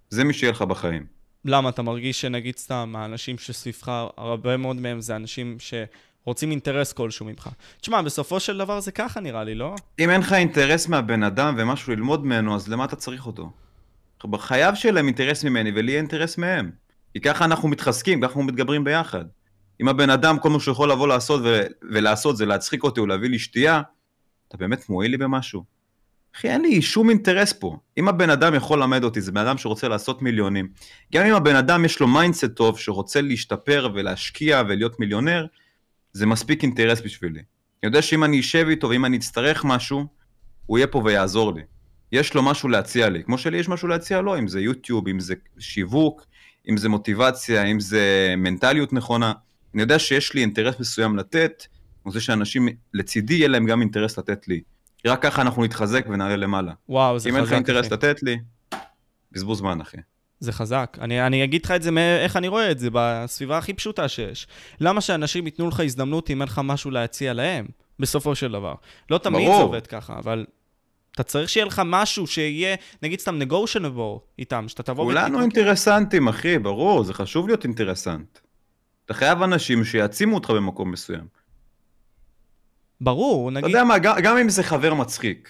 זה מי שיהיה לך בחיים. למה אתה מרגיש שנגיד סתם האנשים שסביבך, הרבה מאוד מהם זה אנשים שרוצים אינטרס כלשהו ממך. תשמע, בסופו של דבר זה ככה נראה לי, לא? אם אין לך אינטרס מהבן אדם ומשהו ללמוד ממנו, אז למה אתה צריך אותו? חייב שיהיה להם אינטרס ממני ולי יהיה אינטרס מהם. כי ככה אנחנו מתחזקים, ככה אנחנו מתגברים ביחד. אם הבן אדם, כל מה שהוא יכול לבוא לעשות ו- ולעשות זה להצחיק אותי או להביא לי שתייה, אתה באמת מועיל לי במשהו? אחי, אין לי שום אינטרס פה. אם הבן אדם יכול ללמד אותי, זה בן אדם שרוצה לעשות מיליונים. גם אם הבן אדם יש לו mindset טוב, שרוצה להשתפר ולהשקיע ולהיות מיליונר, זה מספיק אינטרס בשבילי. אני יודע שאם אני אשב איתו ואם אני אצטרך משהו, הוא יהיה פה ויעזור לי. יש לו משהו להציע לי, כמו שלי יש משהו להציע לו, אם זה יוטיוב, אם זה שיווק, אם זה מוטיבציה, אם זה מנטליות נכונה. אני יודע שיש לי אינטרס מסוים לתת, אני רוצה שאנשים לצידי יהיה להם גם אינטרס לתת לי. רק ככה אנחנו נתחזק ונעלה למעלה. וואו, זה אם חזק, אין לך אינטרס. לתת לי, בזבוז זמן, אחי. זה חזק. אני, אני אגיד לך את זה מאיך אני רואה את זה, בסביבה הכי פשוטה שיש. למה שאנשים ייתנו לך הזדמנות אם אין לך משהו להציע להם, בסופו של דבר? לא תמיד ברור. זה עובד ככה, אבל אתה צריך שיהיה לך משהו שיהיה, נגיד סתם negotiable איתם, שאתה תבוא כולנו ותתווכח. אינטרסנטים, אחי, ברור, זה חשוב להיות אינטרסנט. אתה חייב אנשים שיעצימו אותך במקום מסוים. ברור, אתה נגיד... יודע מה, גם, גם אם זה חבר מצחיק,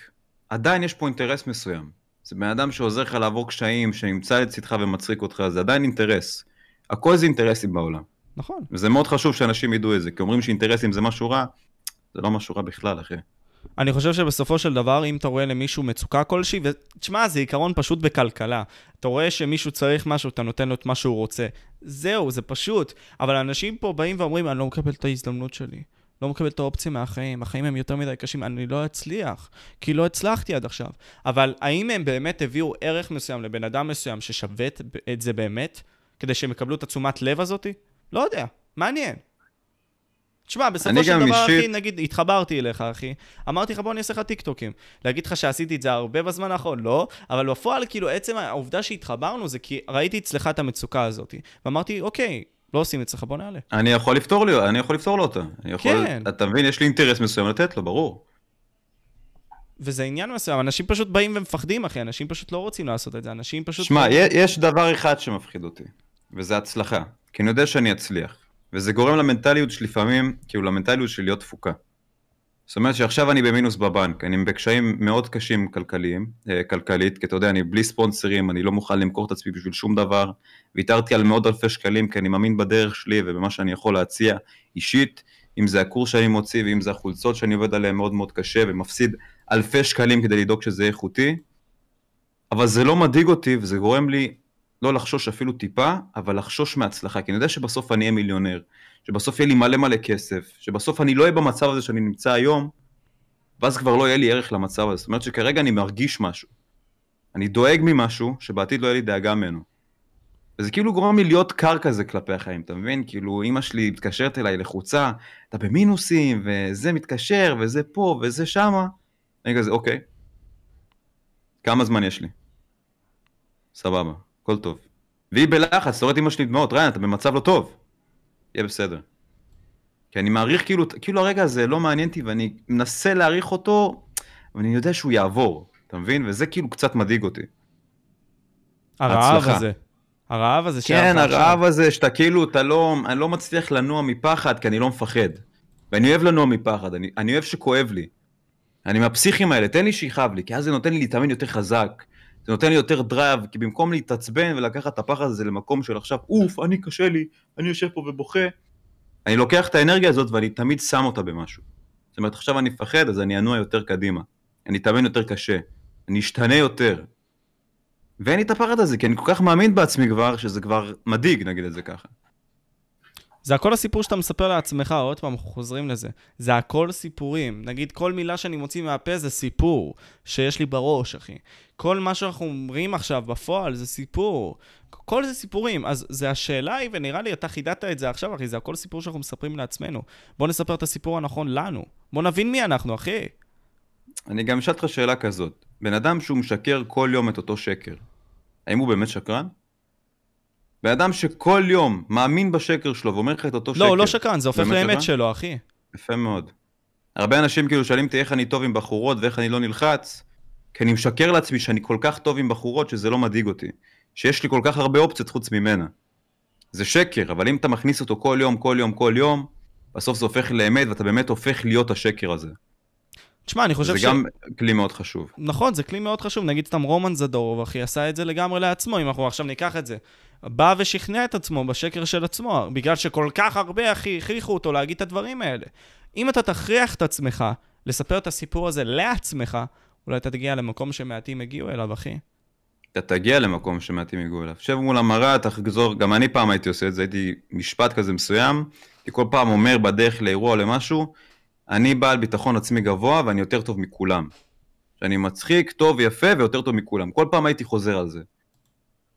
עדיין יש פה אינטרס מסוים. זה בן אדם שעוזר לך לעבור קשיים, שנמצא לצדך ומצחיק אותך, זה עדיין אינטרס. הכל זה אינטרסים בעולם. נכון. וזה מאוד חשוב שאנשים ידעו את זה, כי אומרים שאינטרסים זה משהו רע, זה לא משהו רע בכלל, אחי. אני חושב שבסופו של דבר, אם אתה רואה למישהו מצוקה כלשהי, ותשמע, זה עיקרון פשוט בכלכלה. אתה רואה שמישהו צריך משהו, אתה נותן לו את מה שהוא רוצה. זהו, זה פשוט. אבל אנשים פה באים ואומרים, אני לא מקבל את ההזדמנות שלי. לא מקבל את האופציה מהחיים, החיים הם יותר מדי קשים, אני לא אצליח, כי לא הצלחתי עד עכשיו. אבל האם הם באמת הביאו ערך מסוים לבן אדם מסוים ששווה את- זה באמת, כדי שהם יקבלו את התשומת לב הזאתי? לא יודע, מעניין. תשמע, בסופו של דבר, אישית- אחי, נגיד, התחברתי אליך, אחי. אמרתי לך, בוא אני אעשה לך טיקטוקים. להגיד לך שעשיתי את זה הרבה בזמן האחרון, לא, אבל בפועל, כאילו, עצם העובדה שהתחברנו זה כי ראיתי אצלך את המצוקה הזאת. ואמרתי, אוקיי, לא עושים אצלך, בוא נעלה. אני יכול לפתור לי, אני יכול לפתור לו אותה. יכול, כן. אתה מבין, יש לי אינטרס מסוים לתת לו, ברור. וזה עניין מסוים, אנשים פשוט באים ומפחדים, אחי, אנשים פשוט לא רוצים לעשות את זה, אנשים פשוט... שמע, י- יש דבר אחד שמפחיד אותי, וזה הצלחה. כי אני יודע שאני אצליח. וזה גורם למנטליות שלפעמים, כאילו למנטליות של להיות תפוקה. זאת אומרת שעכשיו אני במינוס בבנק, אני בקשיים מאוד קשים כלכליים, אה, כלכלית, כי אתה יודע, אני בלי ספונסרים, אני לא מוכן למכור את עצמי בשביל שום דבר, ויתרתי על מאות אלפי שקלים, כי אני מאמין בדרך שלי ובמה שאני יכול להציע אישית, אם זה הקורס שאני מוציא, ואם זה החולצות שאני עובד עליהן מאוד מאוד קשה, ומפסיד אלפי שקלים כדי לדאוג שזה איכותי, אבל זה לא מדאיג אותי, וזה גורם לי לא לחשוש אפילו טיפה, אבל לחשוש מהצלחה, כי אני יודע שבסוף אני אהיה מיליונר, שבסוף יהיה לי מלא מלא כסף, שבסוף אני לא אהיה במצב הזה שאני נמצא היום, ואז כבר לא יהיה לי ערך למצב הזה. זאת אומרת שכרגע אני מרגיש משהו. אני דואג ממשהו שבעתיד לא יהיה לי דאגה ממנו. וזה כאילו גורם לי להיות קר כזה כלפי החיים, אתה מבין? כאילו אימא שלי מתקשרת אליי לחוצה, אתה במינוסים, וזה מתקשר, וזה פה, וזה שמה. אני כזה, אוקיי. כמה זמן יש לי? סבבה, הכל טוב. והיא בלחץ, את אמא שלי דמעות, ריין, אתה במצב לא טוב. יהיה בסדר. כי אני מעריך כאילו, כאילו הרגע הזה לא מעניין אותי ואני מנסה להעריך אותו, אבל אני יודע שהוא יעבור, אתה מבין? וזה כאילו קצת מדאיג אותי. הרעב הצלחה. הזה. הרעב הזה שהיה כן. הרעב הזה שאתה כאילו, אתה לא, אני לא מצליח לנוע מפחד כי אני לא מפחד. ואני אוהב לנוע מפחד, אני, אני אוהב שכואב לי. אני מהפסיכים האלה, תן לי שיכאב לי, כי אז זה נותן לי להתאמן יותר חזק. זה נותן לי יותר drive, כי במקום להתעצבן ולקחת את הפחד הזה למקום של עכשיו, אוף, אני קשה לי, אני יושב פה ובוכה, אני לוקח את האנרגיה הזאת ואני תמיד שם אותה במשהו. זאת אומרת, עכשיו אני מפחד, אז אני אנוע יותר קדימה. אני אתאמן יותר קשה. אני אשתנה יותר. ואין לי את הפחד הזה, כי אני כל כך מאמין בעצמי כבר, שזה כבר מדאיג, נגיד את זה ככה. זה הכל הסיפור שאתה מספר לעצמך, עוד פעם, אנחנו חוזרים לזה. זה הכל סיפורים. נגיד, כל מילה שאני מוציא מהפה זה סיפור שיש לי בראש, אחי. כל מה שאנחנו אומרים עכשיו בפועל זה סיפור. כל זה סיפורים. אז זה השאלה היא, ונראה לי אתה חידדת את זה עכשיו, אחי, זה הכל סיפור שאנחנו מספרים לעצמנו. בוא נספר את הסיפור הנכון לנו. בוא נבין מי אנחנו, אחי. אני גם אשאל אותך שאלה כזאת. בן אדם שהוא משקר כל יום את אותו שקר, האם הוא באמת שקרן? בן אדם שכל יום מאמין בשקר שלו ואומר לך את אותו שקר. לא, הוא לא שקרן, זה הופך לאמת שקרן? שלו, אחי. יפה מאוד. הרבה אנשים כאילו שואלים אותי איך אני טוב עם בחורות ואיך אני לא נלחץ, כי אני משקר לעצמי שאני כל כך טוב עם בחורות שזה לא מדאיג אותי. שיש לי כל כך הרבה אופציות חוץ ממנה. זה שקר, אבל אם אתה מכניס אותו כל יום, כל יום, כל יום, בסוף זה הופך לאמת ואתה באמת הופך להיות השקר הזה. תשמע, אני חושב זה ש... גם כלי מאוד חשוב. נכון, זה כלי מאוד חשוב. נגיד סתם רומן זדורוב, אחי, עשה את זה לגמרי לעצמו, אם אנחנו עכשיו ניקח את זה. בא ושכנע את עצמו בשקר של עצמו, בגלל שכל כך הרבה, אחי, הכריחו אותו להגיד את הדברים האלה. אם אתה תכריח את עצמך לספר את הסיפור הזה לעצמך, אולי אתה תגיע למקום שמעטים הגיעו אליו, אחי. אתה תגיע למקום שמעטים יגעו אליו. שב מול המראה, תחזור, גם אני פעם הייתי עושה את זה, הייתי משפט כזה מסוים, כי כל פעם אומר בדרך לאירוע או למשהו, אני בעל ביטחון עצמי גבוה ואני יותר טוב מכולם. שאני מצחיק, טוב, יפה ויותר טוב מכולם. כל פעם הייתי חוזר על זה.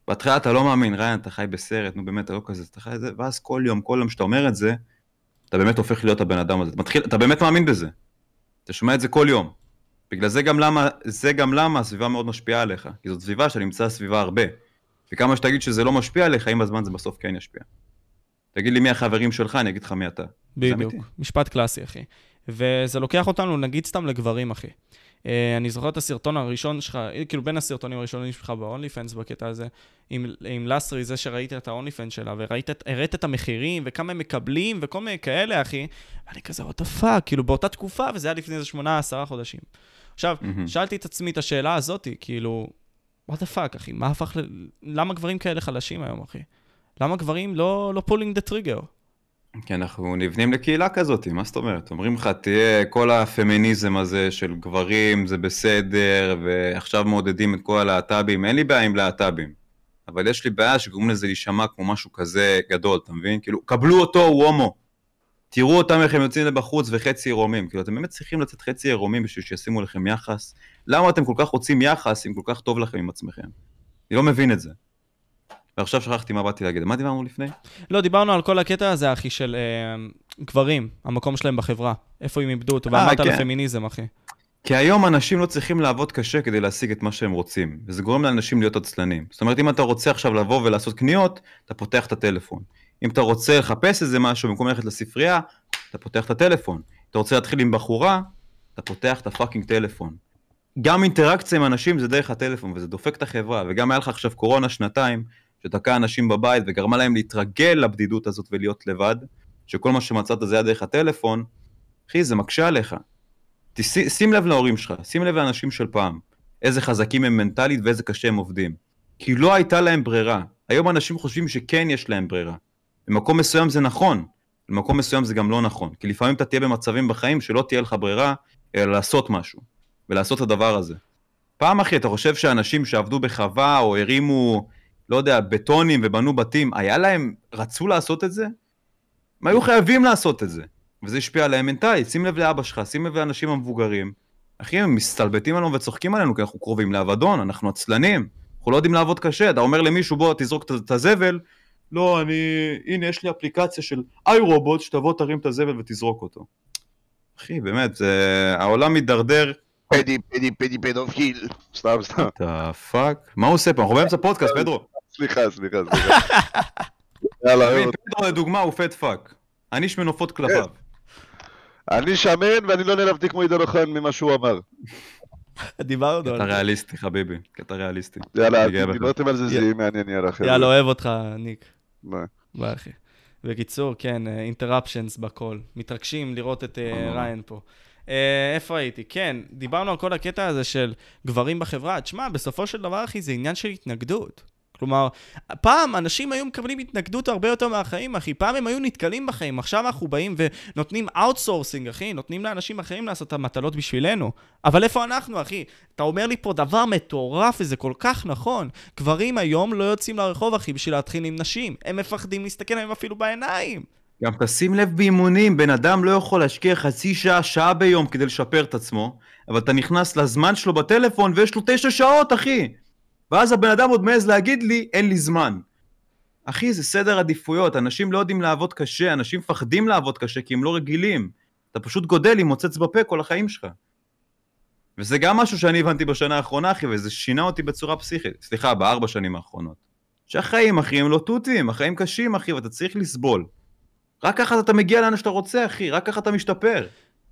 בהתחלה אתה לא מאמין, ריין, אתה חי בסרט, נו באמת, אתה לא כזה, אתה חי את זה, ואז כל יום, כל יום שאתה אומר את זה, אתה באמת הופך להיות הבן אדם הזה. אתה מתחיל, אתה באמת מאמין בזה. אתה שומע את זה כל יום. בגלל זה גם למה, זה גם למה הסביבה מאוד משפיעה עליך. כי זאת סביבה שנמצאה סביבה הרבה. וכמה שתגיד שזה לא משפיע עליך, עם הזמן זה בסוף כן ישפיע. תגיד לי מי החברים שלך, אני אגיד לך מי אתה. בדיוק. משפט קלאסי, אחי. וזה לוקח אותנו, נגיד סתם לגברים, אחי. אה, אני זוכר את הסרטון הראשון שלך, אה, כאילו בין הסרטונים הראשונים שלך ב-only fans בקטע הזה, עם, עם לסרי, זה שראית את ה-only fans שלה, וראית, את- המחירים, וכמה הם מקבלים, וכל מיני כאלה, אחי. ואני כזה, what the fuck, כאילו באותה תקופה, וזה היה לפני איזה שמונה, עשרה חודשים. עכשיו, מהמם. שאלתי את עצמי את השאלה הזאתי, כאילו, what the fuck, אחי, מה הפך ל... למה גברים כאלה חלשים היום, אחי? למה גברים לא, לא pulling the trigger? כי אנחנו נבנים לקהילה כזאת, מה זאת אומרת? אומרים לך, תהיה כל הפמיניזם הזה של גברים, זה בסדר, ועכשיו מעודדים את כל הלהט"בים, אין לי בעיה עם להט"בים. אבל יש לי בעיה שגורמים לזה להישמע כמו משהו כזה גדול, אתה מבין? כאילו, קבלו אותו, הוא הומו. תראו אותם איך הם יוצאים לבחוץ וחצי עירומים. כאילו, אתם באמת צריכים לצאת חצי עירומים בשביל שישימו לכם יחס? למה אתם כל כך רוצים יחס אם כל כך טוב לכם עם עצמכם? אני לא מבין את זה. ועכשיו שכחתי מה באתי להגיד. מה דיברנו לפני? לא, דיברנו על כל הקטע הזה, אחי, של אה, גברים, המקום שלהם בחברה. איפה הם איבדו אותו, אה, ואמרת על כן. הפמיניזם, אחי. כי היום אנשים לא צריכים לעבוד קשה כדי להשיג את מה שהם רוצים, וזה גורם לאנשים להיות עצלנים. זאת אומרת, אם אתה רוצה עכשיו לבוא ולעשות קניות, אתה פותח את הטלפון. אם אתה רוצה לחפש איזה משהו במקום ללכת לספרייה, אתה פותח את הטלפון. אתה רוצה להתחיל עם בחורה, אתה פותח את הפאקינג טלפון. גם אינטראקציה עם אנשים זה דרך הטלפון, וזה דופק את החברה, וגם היה לך עכשיו קורונה שנתיים, שתקע אנשים בבית וגרמה להם להתרגל לבדידות הזאת ולהיות לבד, שכל מה שמצאת זה היה דרך הטלפון, אחי, זה מקשה עליך. תש- שים לב להורים שלך, שים לב לאנשים של פעם, איזה חזקים הם מנטלית ואיזה קשה הם עובדים. כי לא הייתה להם ברירה. היום אנשים חושבים שכן יש להם ברירה. במקום מסוים זה נכון, במקום מסוים זה גם לא נכון. כי לפעמים אתה תהיה במצבים בחיים שלא תהיה לך ברירה, אלא לעשות משהו, ולעשות את הדבר הזה. פעם אחי, אתה חושב שאנשים שעבדו בחווה או הרימו, לא יודע, בטונים ובנו בתים, היה להם, רצו לעשות את זה? הם היו חייבים לעשות את זה. וזה השפיע עליהם מנטלית. שים לב לאבא שלך, שים לב לאנשים המבוגרים. אחי, הם מסתלבטים עלינו וצוחקים עלינו כי אנחנו קרובים לאבדון, אנחנו עצלנים. אנחנו לא יודעים לעבוד קשה. אתה אומר למישהו, בוא, תזרוק את- הזבל. לא, אני... הנה, יש לי אפליקציה של iRobot, שתבוא תרים את הזבל ותזרוק אותו. אחי, באמת, זה... העולם מידרדר פדי, פדי, פדי, פדופיל. סתם, סתם. what the fuck? מה הוא עושה פה? אנחנו באמצע פודקאסט, פדרו. סליחה, סליחה, סליחה. יאללה, אהוד. פדרו לדוגמה הוא fat fuck. אני איש מנופות כלפיו. אני שמן ואני לא נעלבתי כמו עידן אוחיון ממה שהוא אמר. דיברנו קטע על זה. ריאליסטי, חביבי. קטע ריאליסטי. יאללה. דיברתם על זה, זה יאללה. יהיה מעניין, יאללה, חבר'ה. יאללה, אוהב אותך, ניק. ביי. ביי, אחי. בקיצור, כן, interruptions בכל. מתרגשים לראות את אה, ממש. ריין פה. אה, איפה הייתי? כן, דיברנו על כל הקטע הזה של גברים בחברה. תשמע, בסופו של דבר, אחי, זה עניין של התנגדות. כלומר, פעם אנשים היו מקבלים התנגדות הרבה יותר מהחיים, אחי. פעם הם היו נתקלים בחיים. עכשיו אנחנו באים ונותנים outsourcing, אחי. נותנים לאנשים אחרים לעשות את המטלות בשבילנו. אבל איפה אנחנו, אחי? אתה אומר לי פה דבר מטורף, וזה כל כך נכון. גברים היום לא יוצאים לרחוב, אחי, בשביל להתחיל עם נשים. הם מפחדים להסתכל עליהם אפילו בעיניים. גם תשים לב באימונים, בן אדם לא יכול להשקיע חצי שעה, שעה ביום כדי לשפר את עצמו, אבל אתה נכנס לזמן שלו בטלפון ויש לו תשע שעות, אחי. ואז הבן אדם עוד מעז להגיד לי, אין לי זמן. אחי, זה סדר עדיפויות, אנשים לא יודעים לעבוד קשה, אנשים מפחדים לעבוד קשה כי הם לא רגילים. אתה פשוט גודל עם מוצץ בפה כל החיים שלך. וזה גם משהו שאני הבנתי בשנה האחרונה, אחי, וזה שינה אותי בצורה פסיכית. סליחה, בארבע שנים האחרונות. שהחיים, אחי, הם לא תותים, החיים קשים, אחי, ואתה צריך לסבול. רק ככה אתה מגיע לאן שאתה רוצה, אחי, רק ככה אתה משתפר.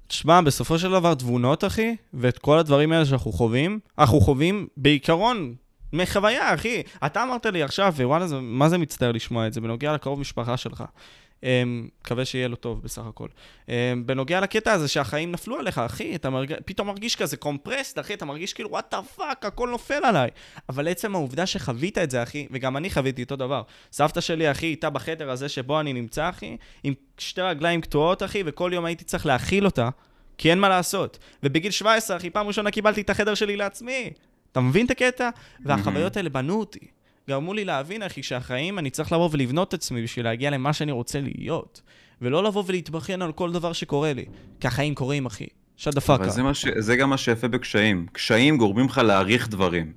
תשמע, בסופו של דבר תבונות, אחי, ואת כל הדברים האלה שאנחנו חווים, אנחנו חווים בעיקרון מחוויה, אחי. אתה אמרת לי עכשיו, ווואלה, זה, מה זה מצטער לשמוע את זה, בנוגע לקרוב משפחה שלך. אמ, מקווה שיהיה לו טוב בסך הכל. אמ, בנוגע לקטע הזה שהחיים נפלו עליך, אחי, אתה מרג... פתאום מרגיש כזה compressed, אחי, אתה מרגיש כאילו, what the fuck, הכל נופל עליי. אבל עצם העובדה שחווית את זה, אחי, וגם אני חוויתי אותו דבר. סבתא שלי, אחי, איתה בחדר הזה שבו אני נמצא, אחי, עם שתי רגליים קטועות, אחי, וכל יום הייתי צריך להאכיל אותה, כי אין מה לעשות. ובגיל 17, אחי, פעם ראשונה קיבלתי את החדר שלי לעצמי. אתה מבין את הקטע? והחוויות האלה בנו אותי. גרמו לי להבין, אחי, שהחיים, אני צריך לבוא ולבנות את עצמי בשביל להגיע למה שאני רוצה להיות. ולא לבוא ולהתבכיין על כל דבר שקורה לי. כי החיים קורים, אחי. שד אבל הפאקה. זה, מה ש... זה גם מה שיפה בקשיים. קשיים גורמים לך להעריך דברים.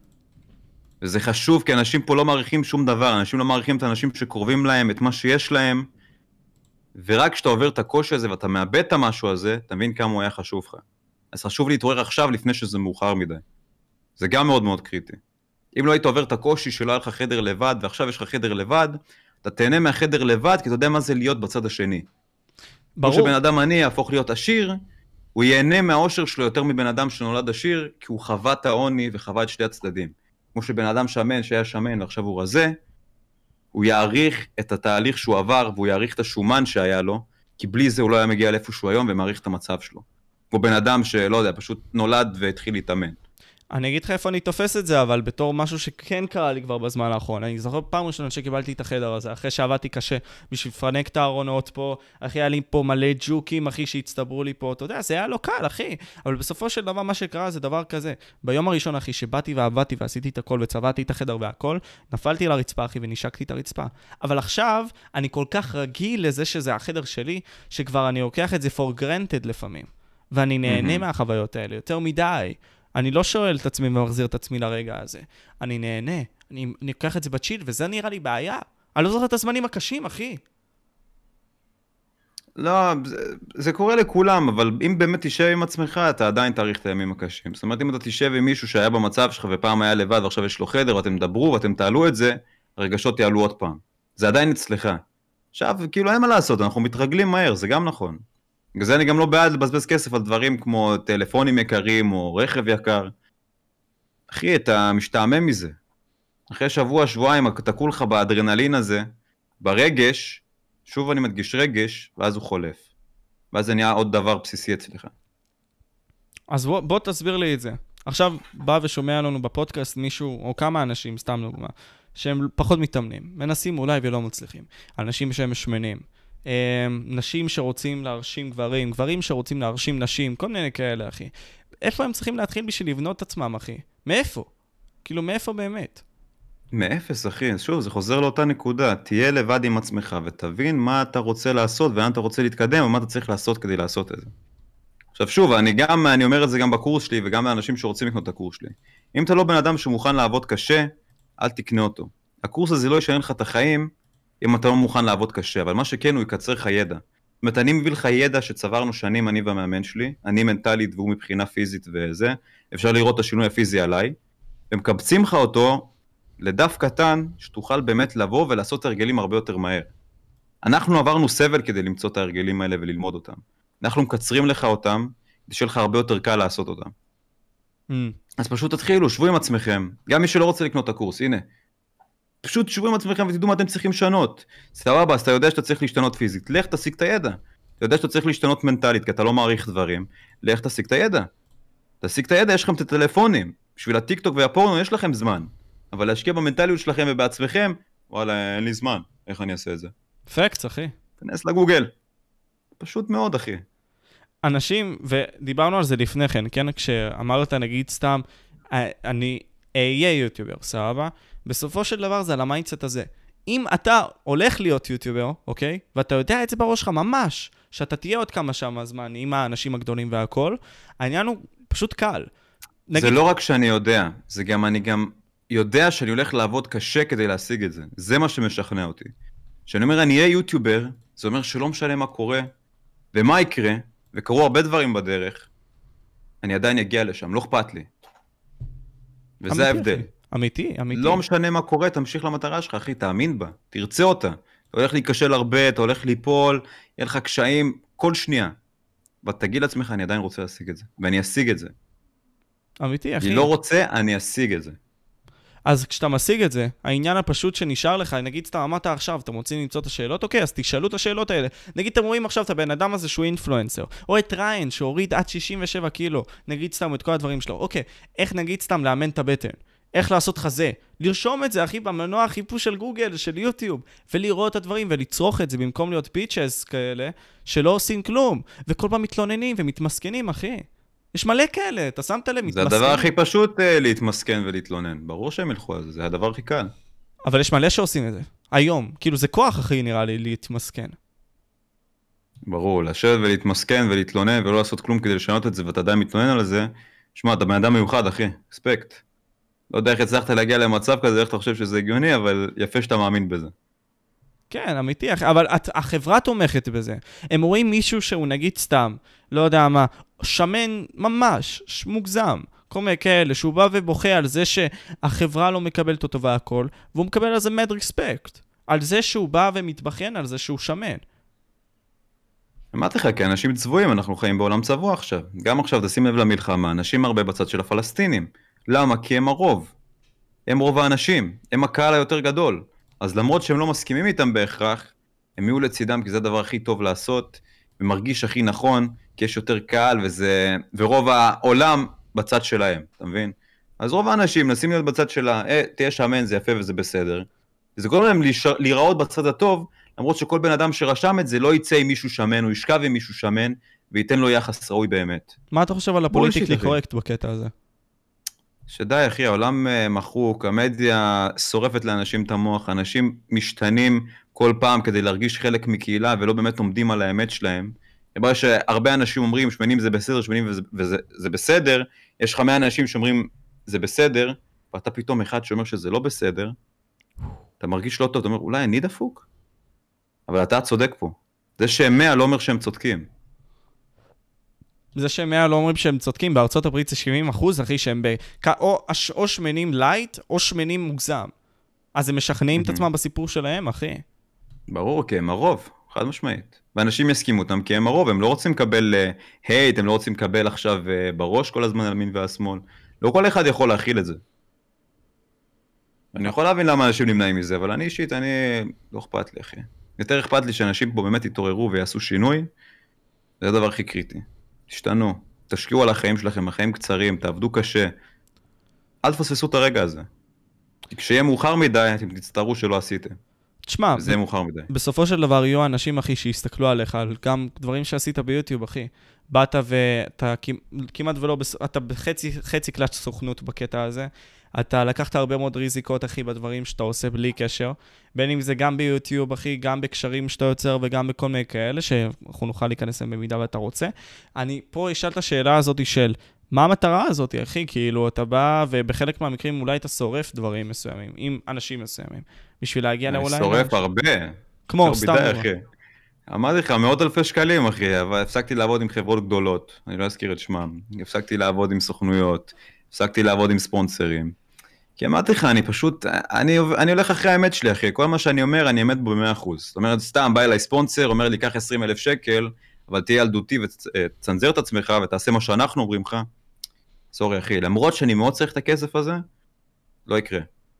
וזה חשוב, כי אנשים פה לא מעריכים שום דבר, אנשים לא מעריכים את האנשים שקרובים להם, את מה שיש להם, ורק כשאתה עובר את הקושי הזה ואתה מאבד את המשהו הזה, אתה מבין כמה הוא היה חשוב לך. אז חשוב להתעורר עכשיו לפני שזה מאוחר מדי. זה גם מאוד מאוד קריטי. אם לא היית עובר את הקושי שלא היה לך חדר לבד, ועכשיו יש לך חדר לבד, אתה תהנה מהחדר לבד, כי אתה יודע מה זה להיות בצד השני. כמו ברור. שבן אדם עני יהפוך להיות עשיר, הוא ייהנה מהאושר שלו יותר מבן אדם שנולד עשיר, כי הוא חווה את העוני וחווה את שתי הצדדים. כמו שבן אדם שמן שהיה שמן ועכשיו הוא רזה, הוא יעריך את התהליך שהוא עבר והוא יעריך את השומן שהיה לו, כי בלי זה הוא לא היה מגיע לאיפה שהוא היום ומעריך את המצב שלו. כמו בן אדם שלא יודע, פשוט נולד והתחיל להתאמן. אני אגיד לך איפה אני תופס את זה, אבל בתור משהו שכן קרה לי כבר בזמן האחרון. אני זוכר פעם ראשונה שקיבלתי את החדר הזה, אחרי שעבדתי קשה בשביל לפרנק את הארונות פה, אחי, היה לי פה מלא ג'וקים, אחי, שהצטברו לי פה, אתה יודע, זה היה לא קל, אחי. אבל בסופו של דבר, מה שקרה זה דבר כזה. ביום הראשון, אחי, שבאתי ועבדתי ועשיתי את הכל וצבעתי את החדר והכל, נפלתי על הרצפה, אחי, ונשקתי את הרצפה. אבל עכשיו, אני כל כך רגיל לזה שזה החדר שלי, שכבר אני לוקח את זה for granted לפעמים. ואני נהנה מהמם. מהחוויות האלה, יותר מדי. אני לא שואל את עצמי ומחזיר את עצמי לרגע הזה. אני נהנה, אני, לוקח את זה בצ'יל, וזה נראה לי בעיה. אני לא זוכר את הזמנים הקשים, אחי. לא, זה, זה קורה לכולם, אבל אם באמת תשב עם עצמך, אתה עדיין תאריך את הימים הקשים. זאת אומרת, אם אתה תשב עם מישהו שהיה במצב שלך ופעם היה לבד ועכשיו יש לו חדר ואתם תדברו ואתם תעלו את זה, הרגשות יעלו עוד פעם. זה עדיין אצלך. עכשיו, כאילו אין מה לעשות, אנחנו מתרגלים מהר, זה גם נכון. בגלל זה אני גם לא בעד לבזבז כסף על דברים כמו טלפונים יקרים או רכב יקר. אחי, אתה משתעמם מזה. אחרי שבוע, שבועיים, אתה כולך באדרנלין הזה, ברגש, שוב אני מדגיש רגש, ואז הוא חולף. ואז זה נהיה עוד דבר בסיסי אצלך. אז בוא, בוא תסביר לי את זה. עכשיו בא ושומע לנו בפודקאסט מישהו, או כמה אנשים, סתם דוגמה, שהם פחות מתאמנים, מנסים אולי ולא מצליחים. אנשים שהם שמנים. אה, נשים שרוצים להרשים גברים, גברים שרוצים להרשים נשים, כל מיני כאלה, אחי. איפה הם צריכים להתחיל בשביל לבנות את עצמם, אחי? מאיפה? כאילו, מאיפה באמת? מאפס, אחי. שוב, זה חוזר לאותה נקודה. תהיה לבד עם עצמך ותבין מה אתה רוצה לעשות ולאן אתה רוצה להתקדם ומה אתה צריך לעשות כדי לעשות את זה. עכשיו שוב, אני גם, אני אומר את זה גם בקורס שלי וגם לאנשים שרוצים לקנות את הקורס שלי. אם אתה לא בן אדם שמוכן לעבוד קשה, אל תקנה אותו. הקורס הזה לא ישנה לך את החיים אם אתה לא מוכן לעבוד קשה, אבל מה שכן הוא יקצר לך ידע. זאת אומרת, אני מביא לך ידע שצברנו שנים, אני והמאמן שלי, אני מנטלית והוא מבחינה פיזית וזה, אפשר לראות את השינוי הפיזי עליי, ומקבצים לך אותו לדף קטן, שתוכל באמת לבוא ולעשות הרגלים הרבה יותר מהר. אנחנו עברנו סבל כדי למצוא את ההרגלים האלה וללמוד אותם. אנחנו מקצרים לך אותם, כדי שיהיה לך הרבה יותר קל לעשות אותם. Mm. אז פשוט תתחילו, שבו עם עצמכם. גם מי שלא רוצה לקנות את הקורס, הנה. פשוט שבו עם עצמכם ותדעו מה אתם צריכים לשנות. סבבה, אז אתה יודע שאתה צריך להשתנות פיזית, לך תשיג את הידע. אתה יודע שאתה צריך להשתנות מנטלית, כי אתה לא מעריך דברים, לך תשיג את הידע. תשיג את הידע, יש לכם את הטלפונים. בשביל הטיק טוק והפורנו יש לכם זמן. אבל להשקיע במנטליות שלכם ובעצמכם, וואלה, אין לי זמן. איך אני אעשה את זה? facts, אחי. תיכנס לגוגל. פשוט מאוד, אחי. אנשים, ודיברנו על זה לפני כן, כן? כשאמרת, נגיד סתם, "אה, אני אהיה יוטיובר, סבבה? בסופו של דבר זה על ה mindset הזה. אם אתה הולך להיות יוטיובר, אוקיי? ואתה יודע את זה בראש שלך ממש, שאתה תהיה עוד כמה שמה זמן עם האנשים הגדולים והכל, העניין הוא פשוט קל. זה לא רק שאני יודע, זה גם אני גם יודע שאני הולך לעבוד קשה כדי להשיג את זה. זה מה שמשכנע אותי. כשאני אומר אני אהיה יוטיובר, זה אומר שלא משנה מה קורה ומה יקרה, וקרו הרבה דברים בדרך, אני עדיין אגיע לשם, לא אכפת לי. וזה ההבדל. אמיתי, אמיתי. לא משנה מה קורה, תמשיך למטרה שלך, אחי, תאמין בה, תרצה אותה. אתה הולך להיכשל הרבה, אתה הולך ליפול, יהיה לך קשיים כל שנייה. ותגיד לעצמך, אני עדיין רוצה להשיג את זה, ואני אשיג את זה. אמיתי, אחי. אני לא רוצה, אני אשיג את זה. אז כשאתה משיג את זה, העניין הפשוט שנשאר לך, נגיד סתם אמרת עכשיו, אתם רוצים למצוא את השאלות, אוקיי, אז תשאלו את השאלות האלה. נגיד אתם רואים עכשיו את הבן אדם הזה שהוא אינפלואנסר, או את ריין שהוריד עד 67 קילו, נגיד סתם את כל הדברים שלו, אוקיי, איך נגיד סתם לאמן את הבטן? איך לעשות חזה? לרשום את זה, אחי, במנוע החיפוש של גוגל, של יוטיוב, ולראות את הדברים ולצרוך את זה במקום להיות פיצ'ס כאלה, שלא עושים כלום, וכל פעם מתלוננים ומתמסכנים, אחי. יש מלא כאלה, אתה שמת לב, זה מתמסכנים. הדבר הכי פשוט אה, להתמסכן ולהתלונן. ברור שהם ילכו על זה, זה הדבר הכי קל. אבל יש מלא שעושים את זה. היום. כאילו, זה כוח, אחי, נראה לי, להתמסכן. ברור, לשבת ולהתמסכן ולהתלונן ולא לעשות כלום כדי לשנות את זה ואתה עדיין מתלונן על זה, שמע, אתה בן אדם מיוחד, אחי, אספקט. לא יודע איך הצלחת להגיע למצב כזה, איך אתה חושב שזה הגיוני, אבל יפה שאתה מאמין בזה. כן, אמיתי, אבל את, החברה תומכת בזה. הם רואים מישהו שהוא נגיד סתם, לא יודע מה, שמן ממש, מוגזם, כל מיני כאלה, שהוא בא ובוכה על זה שהחברה לא מקבלת אותו והכל, והוא מקבל על זה mad respect. על זה שהוא בא ומתבכיין על זה שהוא שמן. אמרתי לך, כי אנשים צבועים, אנחנו חיים בעולם צבוע עכשיו. גם עכשיו, תשים לב למלחמה, אנשים הרבה בצד של הפלסטינים. למה? כי הם הרוב. הם רוב האנשים, הם הקהל היותר גדול. אז למרות שהם לא מסכימים איתם בהכרח, הם יהיו לצידם כי זה הדבר הכי טוב לעשות, ומרגיש הכי נכון, כי יש יותר קהל וזה... ורוב העולם בצד שלהם, אתה מבין? אז רוב האנשים מנסים להיות בצד של ה... אה, תהיה שמן, זה יפה וזה בסדר. וזה גורם להם להיש- להיראות בצד הטוב, למרות שכל בן אדם שרשם את זה לא יצא עם מישהו שמן, הוא ישכב עם מישהו שמן, וייתן לו יחס ראוי באמת. מה אתה חושב על הפוליטיקלי. קורקט בקטע הזה? שדי אחי, העולם אה, מחוק, המדיה שורפת לאנשים את המוח, אנשים משתנים כל פעם כדי להרגיש חלק מקהילה ולא באמת עומדים על האמת שלהם. ברגע שהרבה אנשים אומרים שמנים זה בסדר, שמנים וזה, וזה זה בסדר, יש לך 100 אנשים שאומרים זה בסדר, ואתה פתאום אחד שאומר שזה לא בסדר, אתה מרגיש לא טוב, אתה אומר אולי אני דפוק? אבל אתה צודק פה. זה שהם 100 לא אומר שהם צודקים. זה שהם 100 לא אומרים שהם צודקים, בארצות הברית זה 70 אחוז, אחי, שהם ב... או, או שמנים light, או שמנים מוגזם. אז הם משכנעים את. עצמם בסיפור שלהם, אחי. ברור, כי הם הרוב, חד משמעית. ואנשים יסכימו אותם כי הם הרוב, הם לא רוצים לקבל אה, hate, הם לא רוצים לקבל עכשיו אה, בראש כל הזמן על ימין ועל שמאל. לא כל אחד יכול להכיל את זה. אני יכול להבין למה אנשים נמנעים מזה, אבל אני אישית, אני... לא אכפת לי, אחי. יותר אכפת לי שאנשים פה באמת יתעוררו ויעשו שינוי, זה הדבר הכי קריטי. תשתנו, תשקיעו על החיים שלכם, החיים קצרים, תעבדו קשה. אל תפספסו את הרגע הזה. כי כשיהיה מאוחר מדי, אתם תצטערו שלא עשיתם. תשמע, יהיה מאוחר מדי. בסופו של דבר יהיו אנשים, אחי, שיסתכלו עליך, על גם דברים שעשית ביוטיוב, אחי. באת ואתה כמ- כמעט ולא, אתה בחצי חצי קלאץ' סוכנות בקטע הזה. אתה לקחת הרבה מאוד ריזיקות, אחי, בדברים שאתה עושה בלי קשר. בין אם זה גם ביוטיוב, אחי, גם בקשרים שאתה יוצר וגם בכל מיני כאלה, שאנחנו נוכל להיכנס אליהם במידה ואתה רוצה. אני פה אשאל את השאלה הזאת של, מה המטרה הזאת, אחי? כאילו, אתה בא, ובחלק מהמקרים אולי אתה שורף דברים מסוימים, עם אנשים מסוימים, בשביל להגיע אני לעולם... שורף הרבה. כמו, סתם. אמרתי לך, מאות אלפי שקלים, אחי, אבל הפסקתי לעבוד עם חברות גדולות, אני לא אזכיר את שמם. הפסקתי לעבוד עם סוכנויות, הפסקתי לעבוד עם ספונסרים. כי אמרתי לך, אני פשוט, אני, אני הולך אחרי האמת שלי, אחי. כל מה שאני אומר, אני אמת בו ב-100%. זאת אומרת, סתם בא אליי ספונסר, אומר לי, קח 20 אלף שקל, אבל תהיה ילדותי ותצנזר את עצמך ותעשה מה שאנחנו אומרים לך. סורי, אחי, למרות שאני מאוד צריך את הכסף הזה, לא יקרה.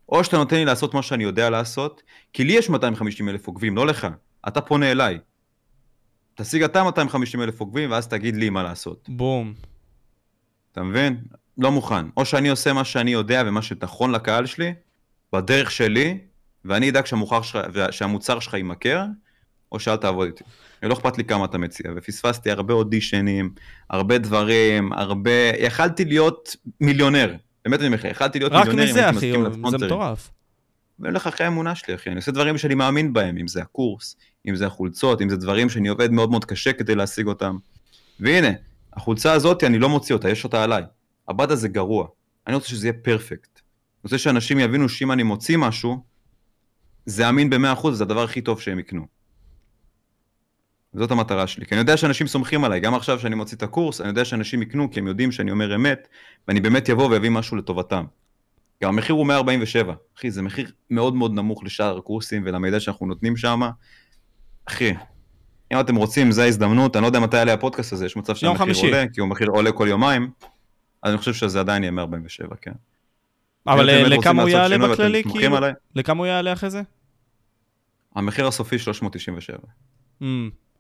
או שאתה נותן לי לעשות מה שאני יודע לעשות, כי לי יש 250 אלף עוקבים, לא לך. אתה פונה אליי. תשיג אתה 250 אלף עוקבים, ואז תגיד לי מה לעשות. בום. אתה מבין? לא מוכן. או שאני עושה מה שאני יודע ומה שנכון לקהל שלי, בדרך שלי, ואני אדאג שהמוצר שלך, שהמוצר שלך יימכר, או שאל תעבוד איתי. לא אכפת לי כמה אתה מציע, ופספסתי הרבה אודישנים, הרבה דברים, הרבה... יכלתי להיות מיליונר, באמת אני אומר לך, יכלתי להיות רק מיליונר אם מזה, הייתי אחי, מסכים זה לספונסרים. מטורף. ואני הולך אחרי האמונה שלי, אחי. אני עושה דברים שאני מאמין בהם, אם זה הקורס, אם זה החולצות, אם זה דברים שאני עובד מאוד מאוד קשה כדי להשיג אותם. והנה, החולצה הזאת, אני לא מוציא אותה, יש אותה עליי. הבד הזה גרוע. אני רוצה שזה יהיה פרפקט. אני רוצה שאנשים יבינו שאם אני מוציא משהו, זה אמין ב-100%, זה הדבר הכי טוב שהם יקנו. זאת המטרה שלי, כי אני יודע שאנשים סומכים עליי, גם עכשיו שאני מוציא את הקורס, אני יודע שאנשים יקנו, כי הם יודעים שאני אומר אמת, ואני באמת יבוא ואביא משהו לטובתם. גם המחיר הוא 147, אחי, זה מחיר מאוד מאוד נמוך לשאר הקורסים ולמידע שאנחנו נותנים שם. אחי, אם אתם רוצים, זו ההזדמנות, אני לא יודע מתי יעלה הפודקאסט הזה, יש מצב שהמחיר. עולה, כי הוא מחיר עולה כל יומיים, אני חושב שזה עדיין יהיה 147, כן. אבל אה, לכמה הוא יעלה בכללי? כאילו? לכמה הוא יעלה אחרי זה? המחיר הסופי 397. Mm,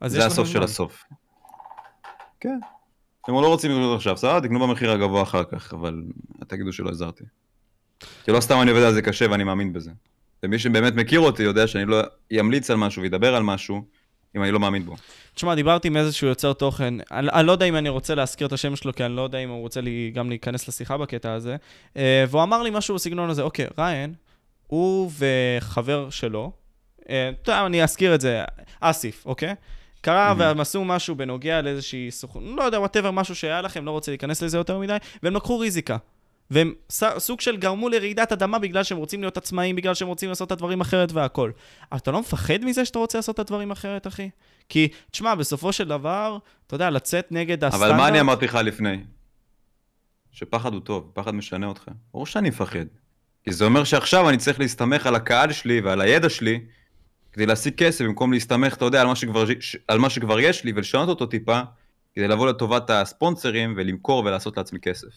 זה הסוף של. הסוף. כן. אם לא רוצים לקנות עכשיו, סבבה, תקנו במחיר הגבוה אחר כך, אבל תגידו שלא עזרתי. כי לא סתם אני עובד על זה קשה ואני מאמין בזה. ומי שבאמת מכיר אותי יודע שאני לא ימליץ על משהו וידבר על משהו, אם אני לא מאמין בו. תשמע, דיברתי עם איזשהו יוצר תוכן, אני, אני לא יודע אם אני רוצה להזכיר את השם שלו, כי אני לא יודע אם הוא רוצה לי, גם להיכנס לשיחה בקטע הזה, אה, והוא אמר לי משהו בסגנון הזה, אוקיי, ריין, הוא וחבר שלו, אה, אתה יודע, אני אזכיר את זה, אסיף, אוקיי? קרה. והם עשו משהו בנוגע לאיזושהי סוכנות, לא יודע, whatever, משהו שהיה לכם, לא רוצה להיכנס לזה יותר מדי, והם לקחו ריזיקה. והם סוג של גרמו לרעידת אדמה בגלל שהם רוצים להיות עצמאים, בגלל שהם רוצים לעשות את הדברים אחרת והכל. אתה לא מפחד מזה שאתה רוצה לעשות את הדברים אחרת, אחי? כי, תשמע, בסופו של דבר, אתה יודע, לצאת נגד הסטנדרט... אבל מה אני אמרתי לך לפני? שפחד הוא טוב, פחד משנה אותך. ברור שאני מפחד. כי זה אומר שעכשיו אני צריך להסתמך על הקהל שלי ועל הידע שלי כדי להשיג כסף, במקום להסתמך, אתה יודע, על מה שכבר, ש- על מה שכבר יש לי ולשנות אותו טיפה, כדי לבוא לטובת הספונסרים ולמכור ולעשות לעצמי כסף.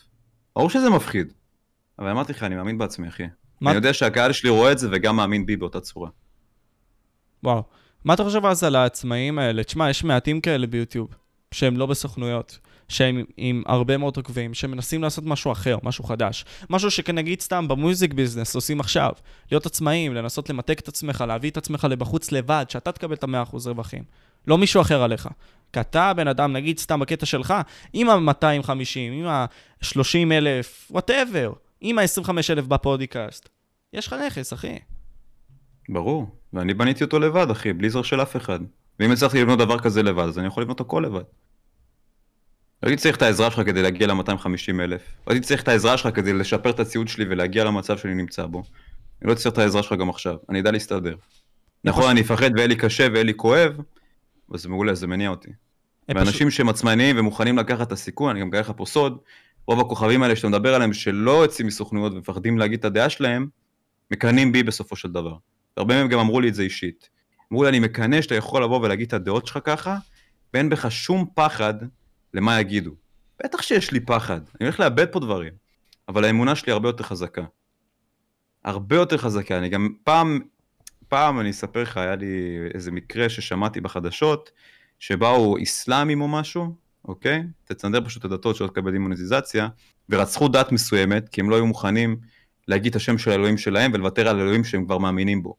ברור שזה מפחיד. אבל אמרתי לך, אני מאמין בעצמי, אחי. מה- אני יודע שהקהל שלי רואה את זה וגם מאמין בי באותה צורה. וואו. מה אתה חושב אז על העצמאים האלה? תשמע, יש מעטים כאלה ביוטיוב, שהם לא בסוכנויות, שהם עם הרבה מאוד עוקבים, שמנסים לעשות משהו אחר, משהו חדש. משהו שכנגיד סתם במוזיק ביזנס עושים עכשיו. להיות עצמאים, לנסות למתק את עצמך, להביא את עצמך לבחוץ לבד, שאתה תקבל את ה-100% רווחים. לא מישהו אחר עליך. כי אתה בן אדם, נגיד סתם בקטע שלך, עם ה-250, עם ה-30 אלף, whatever, עם ה-25 אלף בפודקאסט. יש לך נכס, אחי. ברור, ואני בניתי אותו לבד, אחי, בלי עזרה של אף אחד. ואם הצלחתי לבנות דבר כזה לבד, אז אני יכול לבנות הכל לבד. לא הייתי צריך את העזרה שלך כדי להגיע ל-250 אלף. לא הייתי צריך את העזרה שלך כדי לשפר את הציוד שלי ולהגיע למצב שאני נמצא בו. אני לא צריך את העזרה שלך גם עכשיו, אני אדע להסתדר. נכון, אני אפחד ויהיה לי קשה ויהיה לי כואב, אבל זה מעולה, זה מניע אותי. ואנשים שהם עצמאיים ומוכנים לקחת את הסיכון, אני גם אגלה לך פה סוד, רוב הכוכבים האלה שאתה מדבר עליהם, שלא יוצאים מסוכנויות ומפחדים להגיד את הדעה שלהם, מקנאים בי בסופו של דבר. הרבה מהם גם אמרו לי את זה אישית. אמרו לי, אני מקנא שאתה יכול לבוא ולהגיד את הדעות שלך ככה, ואין בך שום פחד למה יגידו. בטח שיש לי פחד, אני הולך לאבד פה דברים, אבל האמונה שלי הרבה יותר חזקה. הרבה יותר חזקה, אני גם פעם, פעם אני אספר לך, היה לי איזה מקרה ששמעתי בחדשות, שבאו איסלאמים או משהו, אוקיי? תצנדר פשוט את הדתות שלא תקבל דימוניזציה, ורצחו דת מסוימת, כי הם לא היו מוכנים להגיד את השם של האלוהים שלהם ולוותר על האלוהים שהם כבר מאמינים בו.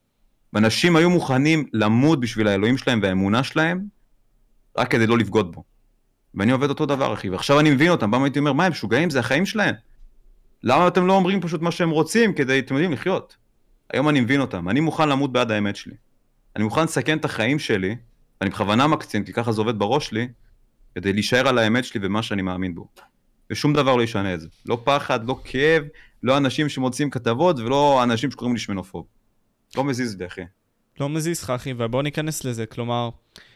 ואנשים היו מוכנים למות בשביל האלוהים שלהם והאמונה שלהם, רק כדי לא לבגוד בו. ואני עובד אותו דבר, אחי, ועכשיו אני מבין אותם, פעם הייתי אומר, מה, הם משוגעים? זה החיים שלהם. למה אתם לא אומרים פשוט מה שהם רוצים כדי, אתם יודעים, לחיות? היום אני מבין אותם, אני מוכן למות בעד האמת שלי. אני מוכן לסכן את החיים שלי, ואני בכוונה מקצין, כי ככה זה עובד בראש שלי, כדי להישאר על האמת שלי ומה שאני מאמין בו. ושום דבר לא ישנה את זה. לא פחד, לא כאב, לא אנשים שמוצאים כתבות, ולא אנשים שקוראים לי שמנופוב. לא מזיז לי, אחי. לא מזיז לך, אחי, ובוא ניכנס לזה. כלומר,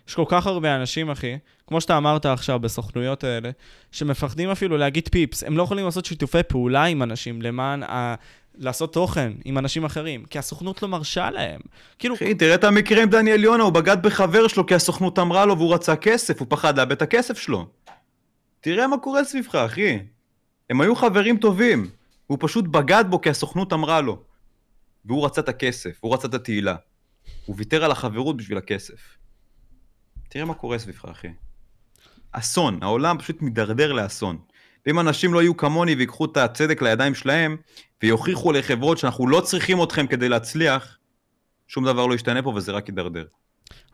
יש כל כך הרבה אנשים, אחי, כמו שאתה אמרת עכשיו בסוכנויות האלה, שמפחדים אפילו להגיד פיפס. הם לא יכולים לעשות שיתופי פעולה עם אנשים למען ה... לעשות תוכן עם אנשים אחרים, כי הסוכנות לא מרשה להם. כאילו... אחי, תראה את המקרה עם דניאל יונה, הוא בגד בחבר שלו כי הסוכנות אמרה לו והוא רצה כסף, הוא פחד לאבד את הכסף שלו. תראה מה קורה סביבך, אחי. הם היו חברים טובים, הוא פשוט בגד בו כי הסוכנות אמרה לו. והוא רצה את הכסף, הוא רצה את התהילה. הוא ויתר על החברות בשביל הכסף. תראה מה קורה סביבך, אחי. אסון, העולם פשוט מידרדר לאסון. ואם אנשים לא יהיו כמוני ויקחו את הצדק לידיים שלהם, ויוכיחו לחברות שאנחנו לא צריכים אתכם כדי להצליח, שום דבר לא ישתנה פה וזה רק יידרדר.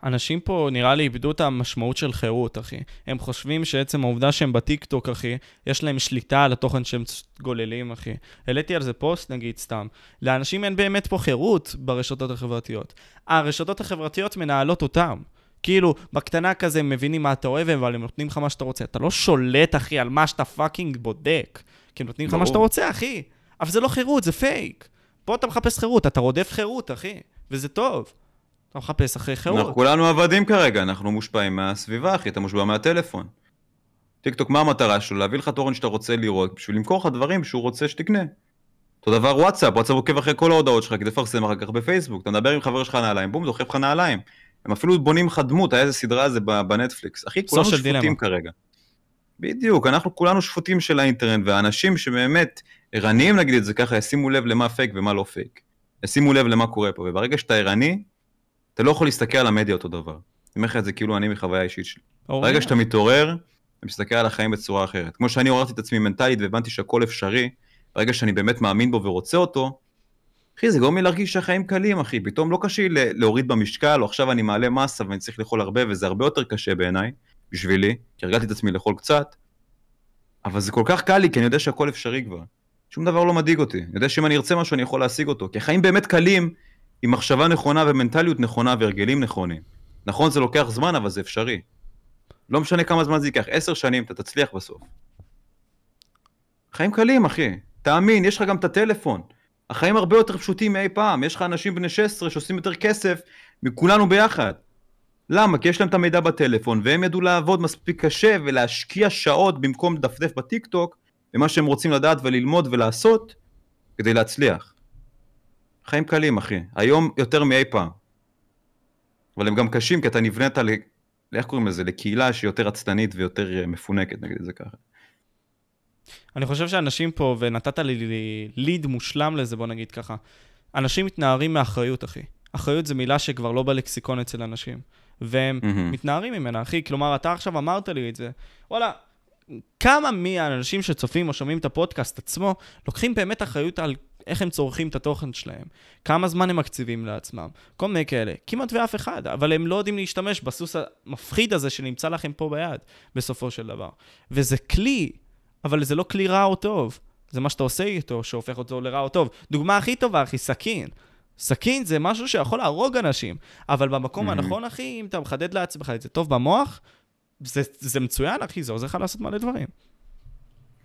אנשים פה נראה לי איבדו את המשמעות של חירות, אחי. הם חושבים שעצם העובדה שהם בטיקטוק, אחי, יש להם שליטה על התוכן שהם גוללים, אחי. העליתי על זה פוסט, נגיד, סתם. לאנשים אין באמת פה חירות ברשתות החברתיות. הרשתות החברתיות מנהלות אותם. כאילו, בקטנה כזה הם מבינים מה אתה אוהב, אבל הם נותנים לך מה שאתה רוצה. אתה לא שולט, אחי, על מה שאתה fucking בודק. כי הם נותנים לך מה שאתה רוצה, אחי. אבל זה לא חירות, זה פייק. פה אתה מחפש חירות, אתה רודף חירות, אחי. וזה טוב. אתה מחפש אחרי חירות. אנחנו כולנו עבדים כרגע, אנחנו מושפעים מהסביבה, אחי, אתה מושפע מהטלפון. טיקטוק, מה המטרה שלו? להביא לך תוכן שאתה רוצה לראות, בשביל למכור לך דברים שהוא רוצה שתקנה. אותו דבר וואטסאפ, וואטסאפ עוקב אחרי כל ההודעות שלך כדי לפרסם אחר כך בפייסבוק, אתה מדבר עם חבר שלך נעליים, בום, דוחף לך נעליים. הם אפילו בונים לך דמות, היה איזה סדרה זה בנטפליקס. אחי, כולנו שפוטים דילמה. כרגע. בדיוק, אנחנו כולנו שפוטים של האינטרנט, והאנשים שבאמת ערניים, נגיד את זה ככה, ישימו לב למה פייק ומה לא פייק. ישימו לב למה קורה פה, וברגע שאתה ערני, אתה לא יכול להסתכל על המדיה אותו דבר. אני אומר לך את זה כאילו אני מחוויה אישית שלי. ברגע שאתה מתעורר, אתה מסתכל על החיים בצורה אחרת. כמו שאני עוררתי את עצמי מנטלית והבנתי שהכל אפשרי, ברגע שאני באמת מאמין בו ורוצה אותו, אחי, זה גורם לי להרגיש שהחיים קלים, אחי. פתאום לא קשה לי להוריד במשקל, או עכשיו אני מעלה מסה ואני צריך לאכול הרבה, וזה הרבה יותר קשה בעיניי, בשבילי, כי הרגלתי את עצמי לאכול קצת, אבל זה כל כך קל לי, כי אני יודע שהכל אפשרי כבר. שום דבר לא מדאיג אותי. אני יודע שאם אני ארצה משהו, אני יכול להשיג אותו. כי החיים באמת קלים, עם מחשבה נכונה ומנטליות נכונה והרגלים נכונים. נכון, זה לוקח זמן, אבל זה אפשרי. לא משנה כמה זמן זה ייקח, עשר שנים, אתה תצליח בסוף. חיים קלים, אחי. תאמין, יש לך גם את הטלפון. החיים הרבה יותר פשוטים מאי פעם. יש לך אנשים בני 16 שעושים יותר כסף מכולנו ביחד. למה? כי יש להם את המידע בטלפון, והם ידעו לעבוד מספיק קשה ולהשקיע שעות במקום לדפדף בטיק טוק, במה שהם רוצים לדעת וללמוד ולעשות, כדי להצליח. חיים קלים, אחי. היום יותר מאי פעם. אבל הם גם קשים, כי אתה נבנית ל... איך קוראים לזה? לקהילה שהיא יותר עצלנית ויותר אה, מפונקת, נגיד את זה ככה. אני חושב שאנשים פה, ונתת לי ליד מושלם לזה, בוא נגיד ככה, אנשים מתנערים מאחריות, אחי. אחריות זה מילה שכבר לא בלקסיקון אצל אנשים. והם mm-hmm. מתנערים ממנה, אחי. כלומר, אתה עכשיו אמרת לי את זה. וואלה, כמה מהאנשים שצופים או שומעים את הפודקאסט עצמו, לוקחים באמת אחריות על איך הם צורכים את התוכן שלהם, כמה זמן הם מקציבים לעצמם, כל מיני כאלה. כמעט ואף אחד, אבל הם לא יודעים להשתמש בסוס המפחיד הזה שנמצא לכם פה ביד, בסופו של דבר. וזה כלי, אבל זה לא כלי רע או טוב. זה מה שאתה עושה איתו, שהופך אותו לרע או טוב. דוגמה הכי טובה, אחי, סכין. סכין זה משהו שיכול להרוג אנשים, אבל במקום mm-hmm. הנכון, אחי, אם אתה מחדד לעצמך את זה טוב במוח, זה, זה מצוין, אחי, זה עוזר לך לעשות מלא דברים.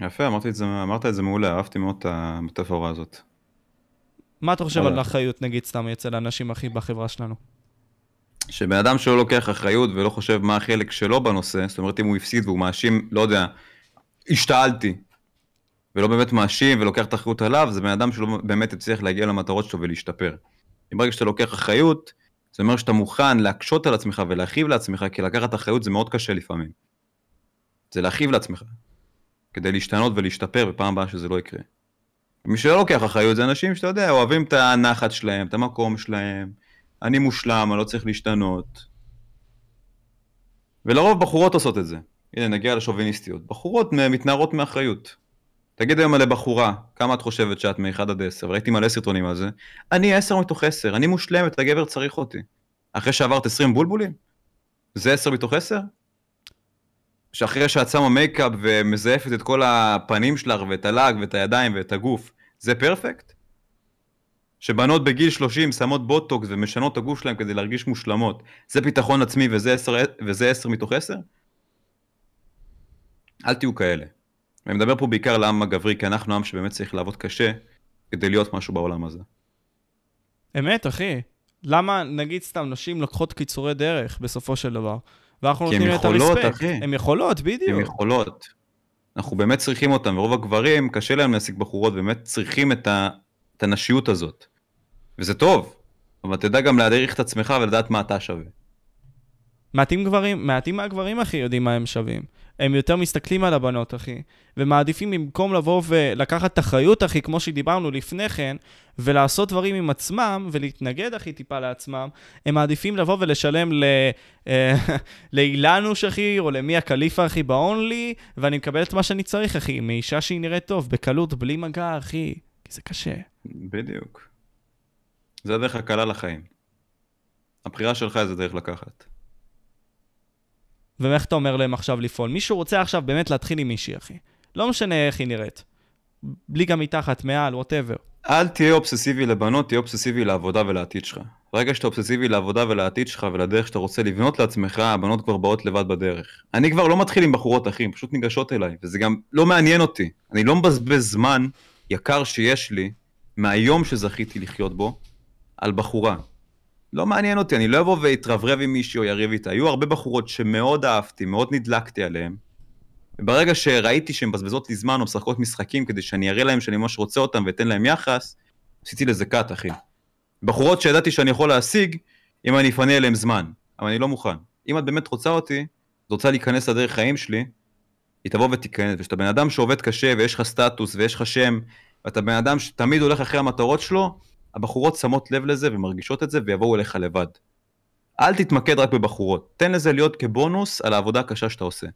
יפה, אמרתי את זה, אמרת את זה מעולה, אהבתי מאוד את המטאפורה הזאת. מה אתה חושב על אחריות, נגיד, סתם אצל האנשים הכי בחברה שלנו? שבן אדם שלא לוקח אחריות ולא חושב מה החלק שלו בנושא, זאת אומרת אם הוא הפסיד והוא מאשים, לא יודע, השתעלתי, ולא באמת מאשים ולוקח את האחריות עליו, זה בן אדם שלא באמת הצליח להגיע למטרות שלו ולהשתפר. אם ברגע שאתה לוקח אחריות, זה אומר שאתה מוכן להקשות על עצמך ולהכאיב לעצמך, כי לקחת אחריות זה מאוד קשה לפעמים. זה להכאיב לעצמך, כדי להשתנות ולהשתפר בפעם הבאה שזה לא יקרה. מי שלא לוקח אחריות זה אנשים שאתה יודע, אוהבים את הנחת שלהם, את המקום שלהם, אני מושלם, אני לא צריך להשתנות. ולרוב בחורות עושות את זה. הנה, נגיע לשוביניסטיות. בחורות מתנערות מאחריות. תגיד היום על בחורה, כמה את חושבת שאת מ-1 עד 10, ראיתי מלא סרטונים על זה, אני 10 מתוך 10, אני מושלמת, הגבר צריך אותי. אחרי שעברת 20 בולבולים? זה 10 מתוך 10? שאחרי שאת שמה מייקאפ ומזייפת את כל הפנים שלך ואת הלאג ואת הידיים ואת הגוף, זה פרפקט? שבנות בגיל 30 שמות בוטוקס ומשנות את הגוף שלהם כדי להרגיש מושלמות, זה ביטחון עצמי וזה 10, וזה 10 מתוך 10? אל תהיו כאלה. אני מדבר פה בעיקר לעם הגברי, כי אנחנו עם שבאמת צריך לעבוד קשה כדי להיות משהו בעולם הזה. אמת, אחי. למה, נגיד סתם, נשים לוקחות קיצורי דרך בסופו של דבר, ואנחנו כי הן נותנים את יכולות, הרספקט. אחי. הן יכולות, בדיוק. הן יכולות. אנחנו באמת צריכים אותם, ורוב הגברים, קשה להם להשיג בחורות, באמת צריכים את, ה, את הנשיות הזאת. וזה טוב, אבל תדע גם להעריך את עצמך ולדעת מה אתה שווה. מעטים גברים, מעטים מהגברים, אחי, יודעים מה הם שווים. הם יותר מסתכלים על הבנות, אחי, ומעדיפים במקום לבוא ולקחת אחריות, אחי, כמו שדיברנו לפני כן, ולעשות דברים עם עצמם, ולהתנגד, אחי, טיפה לעצמם, הם מעדיפים לבוא ולשלם ל... אה, [LAUGHS] לאילנוש, אחי, או למי הקליפה, אחי, באונלי, ואני מקבל את מה שאני צריך, אחי, מאישה שהיא נראית טוב, בקלות, בלי מגע, אחי, כי זה קשה. בדיוק. זה הדרך הקלה לחיים. הבחירה שלך איזה דרך לקחת. ואיך אתה אומר להם עכשיו לפעול? מישהו רוצה עכשיו באמת להתחיל עם מישהי, אחי. לא משנה איך היא נראית. בלי גם מתחת, מעל, ווטאבר. אל תהיה אובססיבי לבנות, תהיה אובססיבי לעבודה ולעתיד שלך. ברגע שאתה אובססיבי לעבודה ולעתיד שלך ולדרך שאתה רוצה לבנות לעצמך, הבנות כבר באות לבד בדרך. אני כבר לא מתחיל עם בחורות אחים, פשוט ניגשות אליי, וזה גם לא מעניין אותי. אני לא מבזבז זמן יקר שיש לי מהיום שזכיתי לחיות בו על בחורה. לא מעניין אותי, אני לא אבוא ואתרברב עם מישהי או יריב איתה. היו הרבה בחורות שמאוד אהבתי, מאוד נדלקתי עליהן. וברגע שראיתי שהן מבזבזות לי זמן או משחקות משחקים כדי שאני אראה להם שאני ממש רוצה אותם ואתן להם יחס, עשיתי לזה קאט, אחי. בחורות שידעתי שאני יכול להשיג אם אני אפנה אליהם זמן, אבל אני לא מוכן. אם את באמת רוצה אותי, את רוצה להיכנס לדרך חיים שלי, היא תבוא ותיכנס. וכשאתה בן אדם שעובד קשה ויש לך סטטוס ויש לך שם, ואתה בן אדם שתמיד הולך אחרי המטרות שלו, הבחורות שמות לב לזה ומרגישות את זה ויבואו אליך לבד. אל תתמקד רק בבחורות, תן לזה להיות כבונוס על העבודה הקשה שאתה עושה.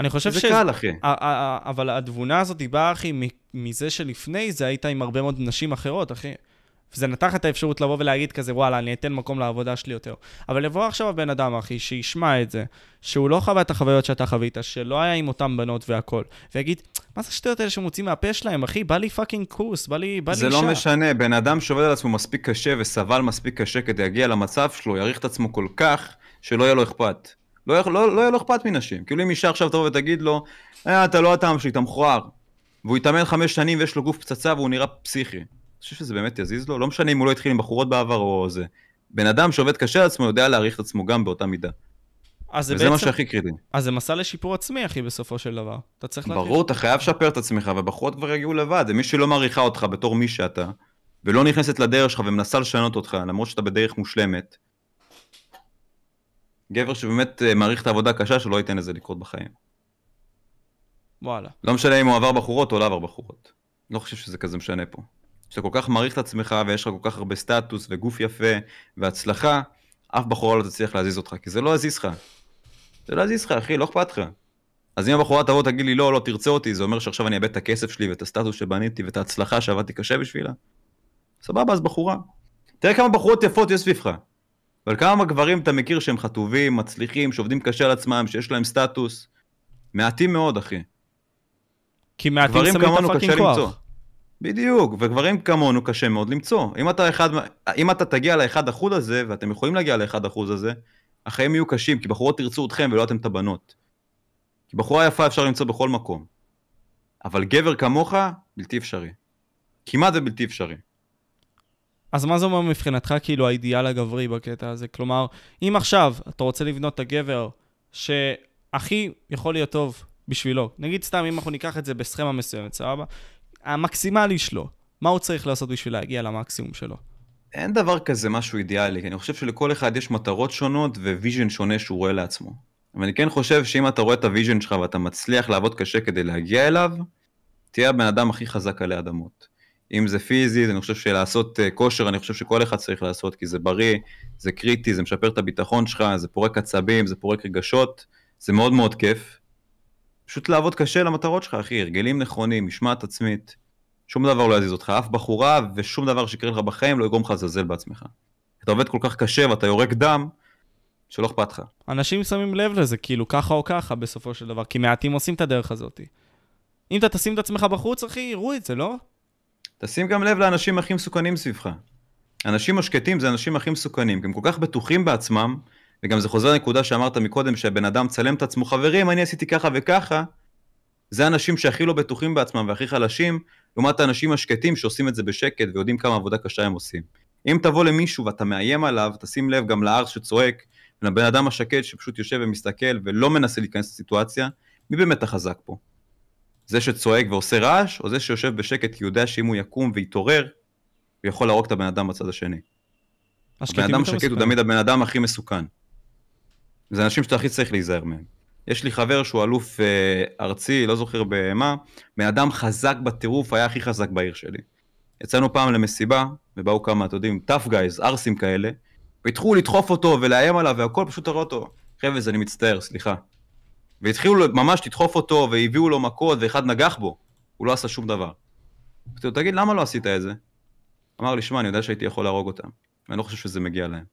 אני חושב זה ש... קל, אחי. אבל התבונה הזאת היא באה, אחי, מזה שלפני זה היית עם הרבה מאוד נשים אחרות, אחי. וזה נתן לך את האפשרות לבוא ולהגיד כזה, וואלה, אני אתן מקום לעבודה שלי יותר. אבל לבוא עכשיו הבן אדם, אחי, שישמע את זה, שהוא לא חווה את החוויות שאתה חווית, שלא היה עם אותן בנות והכל, ויגיד, מה זה השטויות האלה שמוציאים מהפה שלהם, אחי? בא לי fucking כוס, בא לי, בא לי זה אישה. לא משנה, בן אדם שעובד על עצמו מספיק קשה וסבל מספיק קשה כדי להגיע למצב שלו, יעריך את עצמו כל כך, שלא יהיה לו אכפת. לא, לא, לא יהיה לו אכפת מנשים. כאילו אם אישה עכשיו תבוא ותגיד לו, אה, אתה לא הטעם שלי, אתה מכוער. והוא התאמן חמש שנים ויש לו גוף פצצה והוא נראה פסיכי. חושב שזה באמת יזיז לו? לא משנה אם הוא לא התחיל עם בחורות בעבר או זה. בן אדם שעובד קשה על עצמו יודע להעריך את עצמו גם באותה מידה. אז זה וזה מה בעצם, שהכי קריטי. אז זה מסע לשיפור עצמי, אחי, בסופו של דבר. אתה צריך להכיר. ברור, אתה חייב לשפר את עצמך, ובחורות כבר יגיעו לבד. זה מי שלא מעריכה אותך בתור מי שאתה, ולא נכנסת לדרך שלך ומנסה לשנות אותך, למרות שאתה בדרך מושלמת. גבר שבאמת אה, מעריך את העבודה הקשה שלו, לא ייתן לזה לקרות בחיים. וואלה. לא משנה אם הוא עבר בחורות או לא עבר בחורות. לא חושב שזה כזה משנה פה. כשאתה כל כך מעריך את עצמך ויש לך כל כך הרבה סטטוס וגוף יפה והצלחה, אף בחורה לא תצליח להזיז אותך, כי זה לא יזיז לך. זה לא יזיז לך, אחי, לא אכפת לך. אז אם הבחורה תבוא תגיד לי לא, לא תרצה אותי, זה אומר שעכשיו אני אאבד את הכסף שלי ואת הסטטוס שבניתי ואת ההצלחה שעבדתי קשה בשבילה. סבבה, אז בחורה. תראה כמה בחורות יפות יש סביבך. אבל כמה גברים אתה מכיר שהם חטובים, מצליחים, שעובדים קשה על עצמם, שיש להם סטטוס. מעטים מאוד, אחי. כי מעטים שמים את הפאקינג למצוא. בדיוק, וגברים כמונו קשה מאוד למצוא. אם אתה, אחד, אם אתה תגיע לאחד אחוז הזה, ואתם יכולים להגיע לאחד אחוז הזה, החיים יהיו קשים, כי בחורות תרצו אתכם ולא אתם את הבנות. כי בחורה יפה אפשר למצוא בכל מקום. אבל גבר כמוך, בלתי אפשרי. כמעט ובלתי אפשרי. אז מה זה אומר מבחינתך, כאילו, האידיאל הגברי בקטע הזה? כלומר, אם עכשיו אתה רוצה לבנות את הגבר שהכי יכול להיות טוב בשבילו, נגיד סתם, אם אנחנו ניקח את זה בסכמה מסוימת, סבבה? המקסימלי שלו, מה הוא צריך לעשות בשביל להגיע למקסימום שלו? אין דבר כזה משהו אידיאלי, כי אני חושב שלכל אחד יש מטרות שונות vision שונה שהוא רואה לעצמו. אבל אני כן חושב שאם אתה רואה את ה vision שלך ואתה מצליח לעבוד קשה כדי להגיע אליו, תהיה הבן אדם הכי חזק עלי אדמות. אם זה פיזי, אני חושב שלעשות אה, כושר, אני חושב שכל אחד צריך לעשות, כי זה בריא, זה קריטי, זה משפר את הביטחון שלך, זה פורק עצבים, זה פורק רגשות, זה מאוד מאוד כיף. פשוט לעבוד קשה למטרות שלך, אחי, הרגלים נכונים, משמעת עצמית. שום דבר לא יזיז אותך, אף בחורה ושום דבר שיקרה לך בחיים לא יגרום לך לזלזל בעצמך. אתה עובד כל כך קשה ואתה יורק דם, שלא אכפת לך. אנשים שמים לב לזה, כאילו, ככה או ככה, בסופו של דבר, כי מעטים עושים את הדרך הזאת. אם אתה תשים את עצמך בחוץ, אחי, יראו את זה, לא? תשים גם לב לאנשים הכי מסוכנים סביבך. אנשים השקטים זה האנשים הכי מסוכנים, כי הם כל כך בטוחים בעצמם, וגם זה חוזר לנקודה שאמרת מקודם, שהבן אדם צלם את עצמו, חברים, אני עשיתי ככה וככה, זה האנשים שהכי לא בטוחים בעצמם והכי חלשים, לעומת האנשים השקטים שעושים את זה בשקט ויודעים כמה עבודה קשה הם עושים. אם תבוא למישהו ואתה מאיים עליו, תשים לב גם לארס שצועק, ולבן אדם השקט שפשוט יושב ומסתכל ולא מנסה להיכנס לסיטואציה, מי באמת החזק פה? זה שצועק ועושה רעש, או זה שיושב בשקט כי יודע שאם הוא יקום ויתעורר, הוא יכול להרוג את הבן אדם בצד השני. הבן אדם השקט הוא תמיד הבן אדם הכי מסוכן. זה אנשים שאתה הכי צריך להיזהר מהם. יש לי חבר שהוא אלוף אה, ארצי, לא זוכר במה, בן אדם חזק בטירוף, היה הכי חזק בעיר שלי. יצאנו פעם למסיבה, ובאו כמה, אתה יודעים, tough guys, ערסים כאלה, והתחילו לדחוף אותו ולאיים עליו והכל, פשוט תראה אותו, חבר'ה, אני מצטער, סליחה. והתחילו ממש לדחוף אותו, והביאו לו מכות, ואחד נגח בו. הוא לא עשה שום דבר. אמרתי לו, תגיד, למה לא עשית את זה? אמר לי, שמע, אני יודע שהייתי יכול להרוג אותם, ואני לא חושב שזה מגיע להם.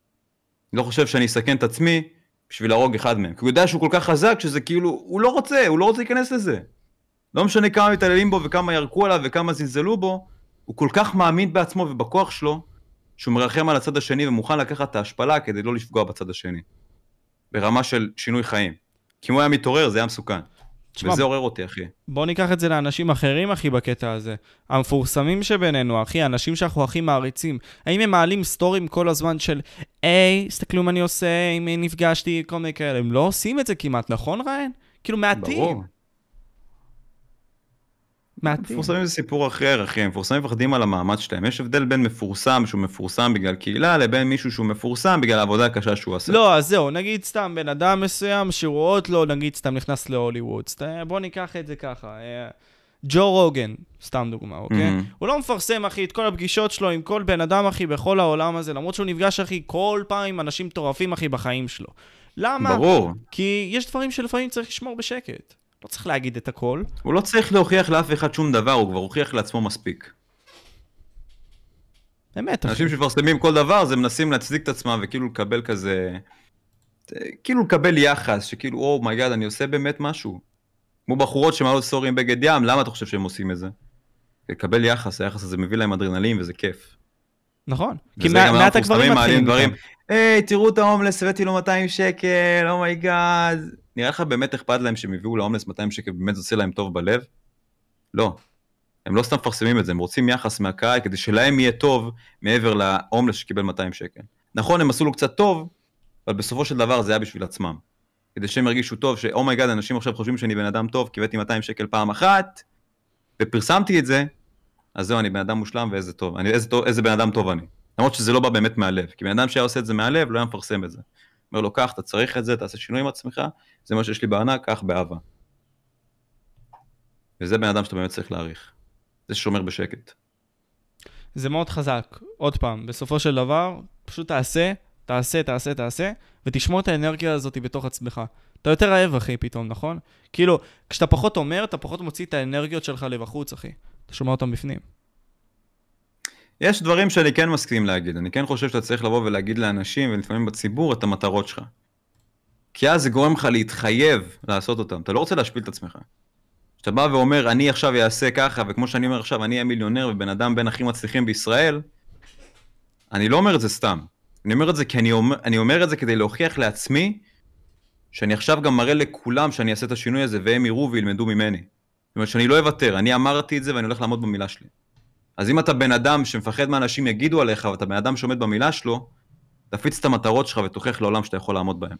אני לא חושב שאני אסכן את עצמי בשביל להרוג אחד מהם. כי הוא יודע שהוא כל כך חזק, שזה כאילו, הוא לא רוצה, הוא לא רוצה להיכנס לזה. לא משנה כמה מתעללים בו וכמה ירקו עליו וכמה זלזלו בו, הוא כל כך מאמין בעצמו ובכוח שלו, שהוא מרחם על הצד השני ומוכן לקחת את ההשפלה כדי לא לפגוע בצד השני. ברמה של שינוי חיים. כי אם הוא היה מתעורר זה היה מסוכן. תשמע, וזה עורר אותי, אחי. בוא ניקח את זה לאנשים אחרים, אחי, בקטע הזה. המפורסמים שבינינו, אחי, האנשים שאנחנו הכי מעריצים. האם הם מעלים סטורים כל הזמן של, היי, תסתכלו מה אני עושה, מי נפגשתי, כל מיני כאלה. הם לא עושים את זה כמעט, נכון, ריין? כאילו, מעטים. ברור. מעטים. מפורסמים זה סיפור אחר, אחי, מפורסמים מפחדים על המאמץ שלהם. יש הבדל בין מפורסם שהוא מפורסם בגלל קהילה, לבין מישהו שהוא מפורסם בגלל העבודה הקשה שהוא עשה. לא, אז זהו, נגיד סתם בן אדם מסוים שרואות לו, נגיד סתם נכנס להוליווד. בוא ניקח את זה ככה. אה, ג'ו רוגן, סתם דוגמה, אוקיי? Mm-hmm. הוא לא מפרסם, אחי, את כל הפגישות שלו עם כל בן אדם, אחי, בכל העולם הזה, למרות שהוא נפגש, אחי, כל פעם עם אנשים מטורפים, אחי, בחיים שלו. למה? ברור. כי יש דברים שלפעמים צריך לשמור בשקט. לא צריך להגיד את הכל. הוא לא צריך להוכיח לאף אחד שום דבר, הוא כבר הוכיח לעצמו מספיק. באמת. אנשים שמפרסמים כל דבר, זה מנסים להצדיק את עצמם וכאילו לקבל כזה... כאילו לקבל יחס, שכאילו, oh my God, אני עושה באמת משהו. כמו בחורות שמעלות story עם בגד ים, למה אתה חושב שהם עושים את זה? לקבל יחס, היחס הזה מביא להם אדרנלין וזה כיף. נכון. כי מעט הגברים מתחילים. דברים, היי, תראו את ההומלס, הבאתי לו 200 שקל, oh my God. נראה לך באמת אכפת להם שהם הביאו להומלס 200 שקל, באמת זה עושה להם טוב בלב? לא. הם לא סתם מפרסמים את זה, הם רוצים יחס מהקהל כדי שלהם יהיה טוב מעבר להומלס שקיבל 200 שקל. נכון, הם עשו לו קצת טוב, אבל בסופו של דבר זה היה בשביל עצמם. כדי שהם ירגישו טוב, שאו מיי גאד, oh אנשים עכשיו חושבים שאני בן אדם טוב, כי הבאתי 200 שקל פעם אחת, ופרסמתי את זה, אז זהו, אני בן אדם מושלם ואיזה טוב, אני, איזה, איזה בן אדם טוב אני. למרות שזה לא בא באמת מהלב, כי בן אדם שהיה עושה את זה מהלב, לא היה מפרסם את זה. אומר לו, קח, אתה צריך את זה, תעשה שינוי עם עצמך, זה מה שיש לי בענק, קח באהבה. וזה בן אדם שאתה באמת צריך להעריך. זה ששומר בשקט. זה מאוד חזק. עוד פעם, בסופו של דבר, פשוט תעשה, תעשה, תעשה, תעשה, ותשמור את האנרגיה הזאת בתוך עצמך. אתה יותר רעב, אחי, פתאום, נכון? כאילו, כשאתה פחות אומר, אתה פחות מוציא את האנרגיות שלך לבחוץ, אחי. אתה שומע אותם בפנים. יש דברים שאני כן מסכים להגיד, אני כן חושב שאתה צריך לבוא ולהגיד לאנשים, ולפעמים בציבור, את המטרות שלך. כי אז זה גורם לך להתחייב לעשות אותם, אתה לא רוצה להשפיל את עצמך. כשאתה בא ואומר, אני עכשיו אעשה ככה, וכמו שאני אומר עכשיו, אני אהיה מיליונר ובן אדם בין הכי מצליחים בישראל, אני לא אומר את זה סתם. אני אומר את זה כי אני אומר, אני אומר את זה כדי להוכיח לעצמי, שאני עכשיו גם מראה לכולם שאני אעשה את השינוי הזה, והם יראו וילמדו ממני. זאת אומרת שאני לא אוותר, אני אמרתי את זה ואני הולך לעמוד במילה שלי. אז אם אתה בן אדם שמפחד מאנשים יגידו עליך, ואתה בן אדם שעומד במילה שלו, תפיץ את המטרות שלך ותוכיח לעולם שאתה יכול לעמוד בהן.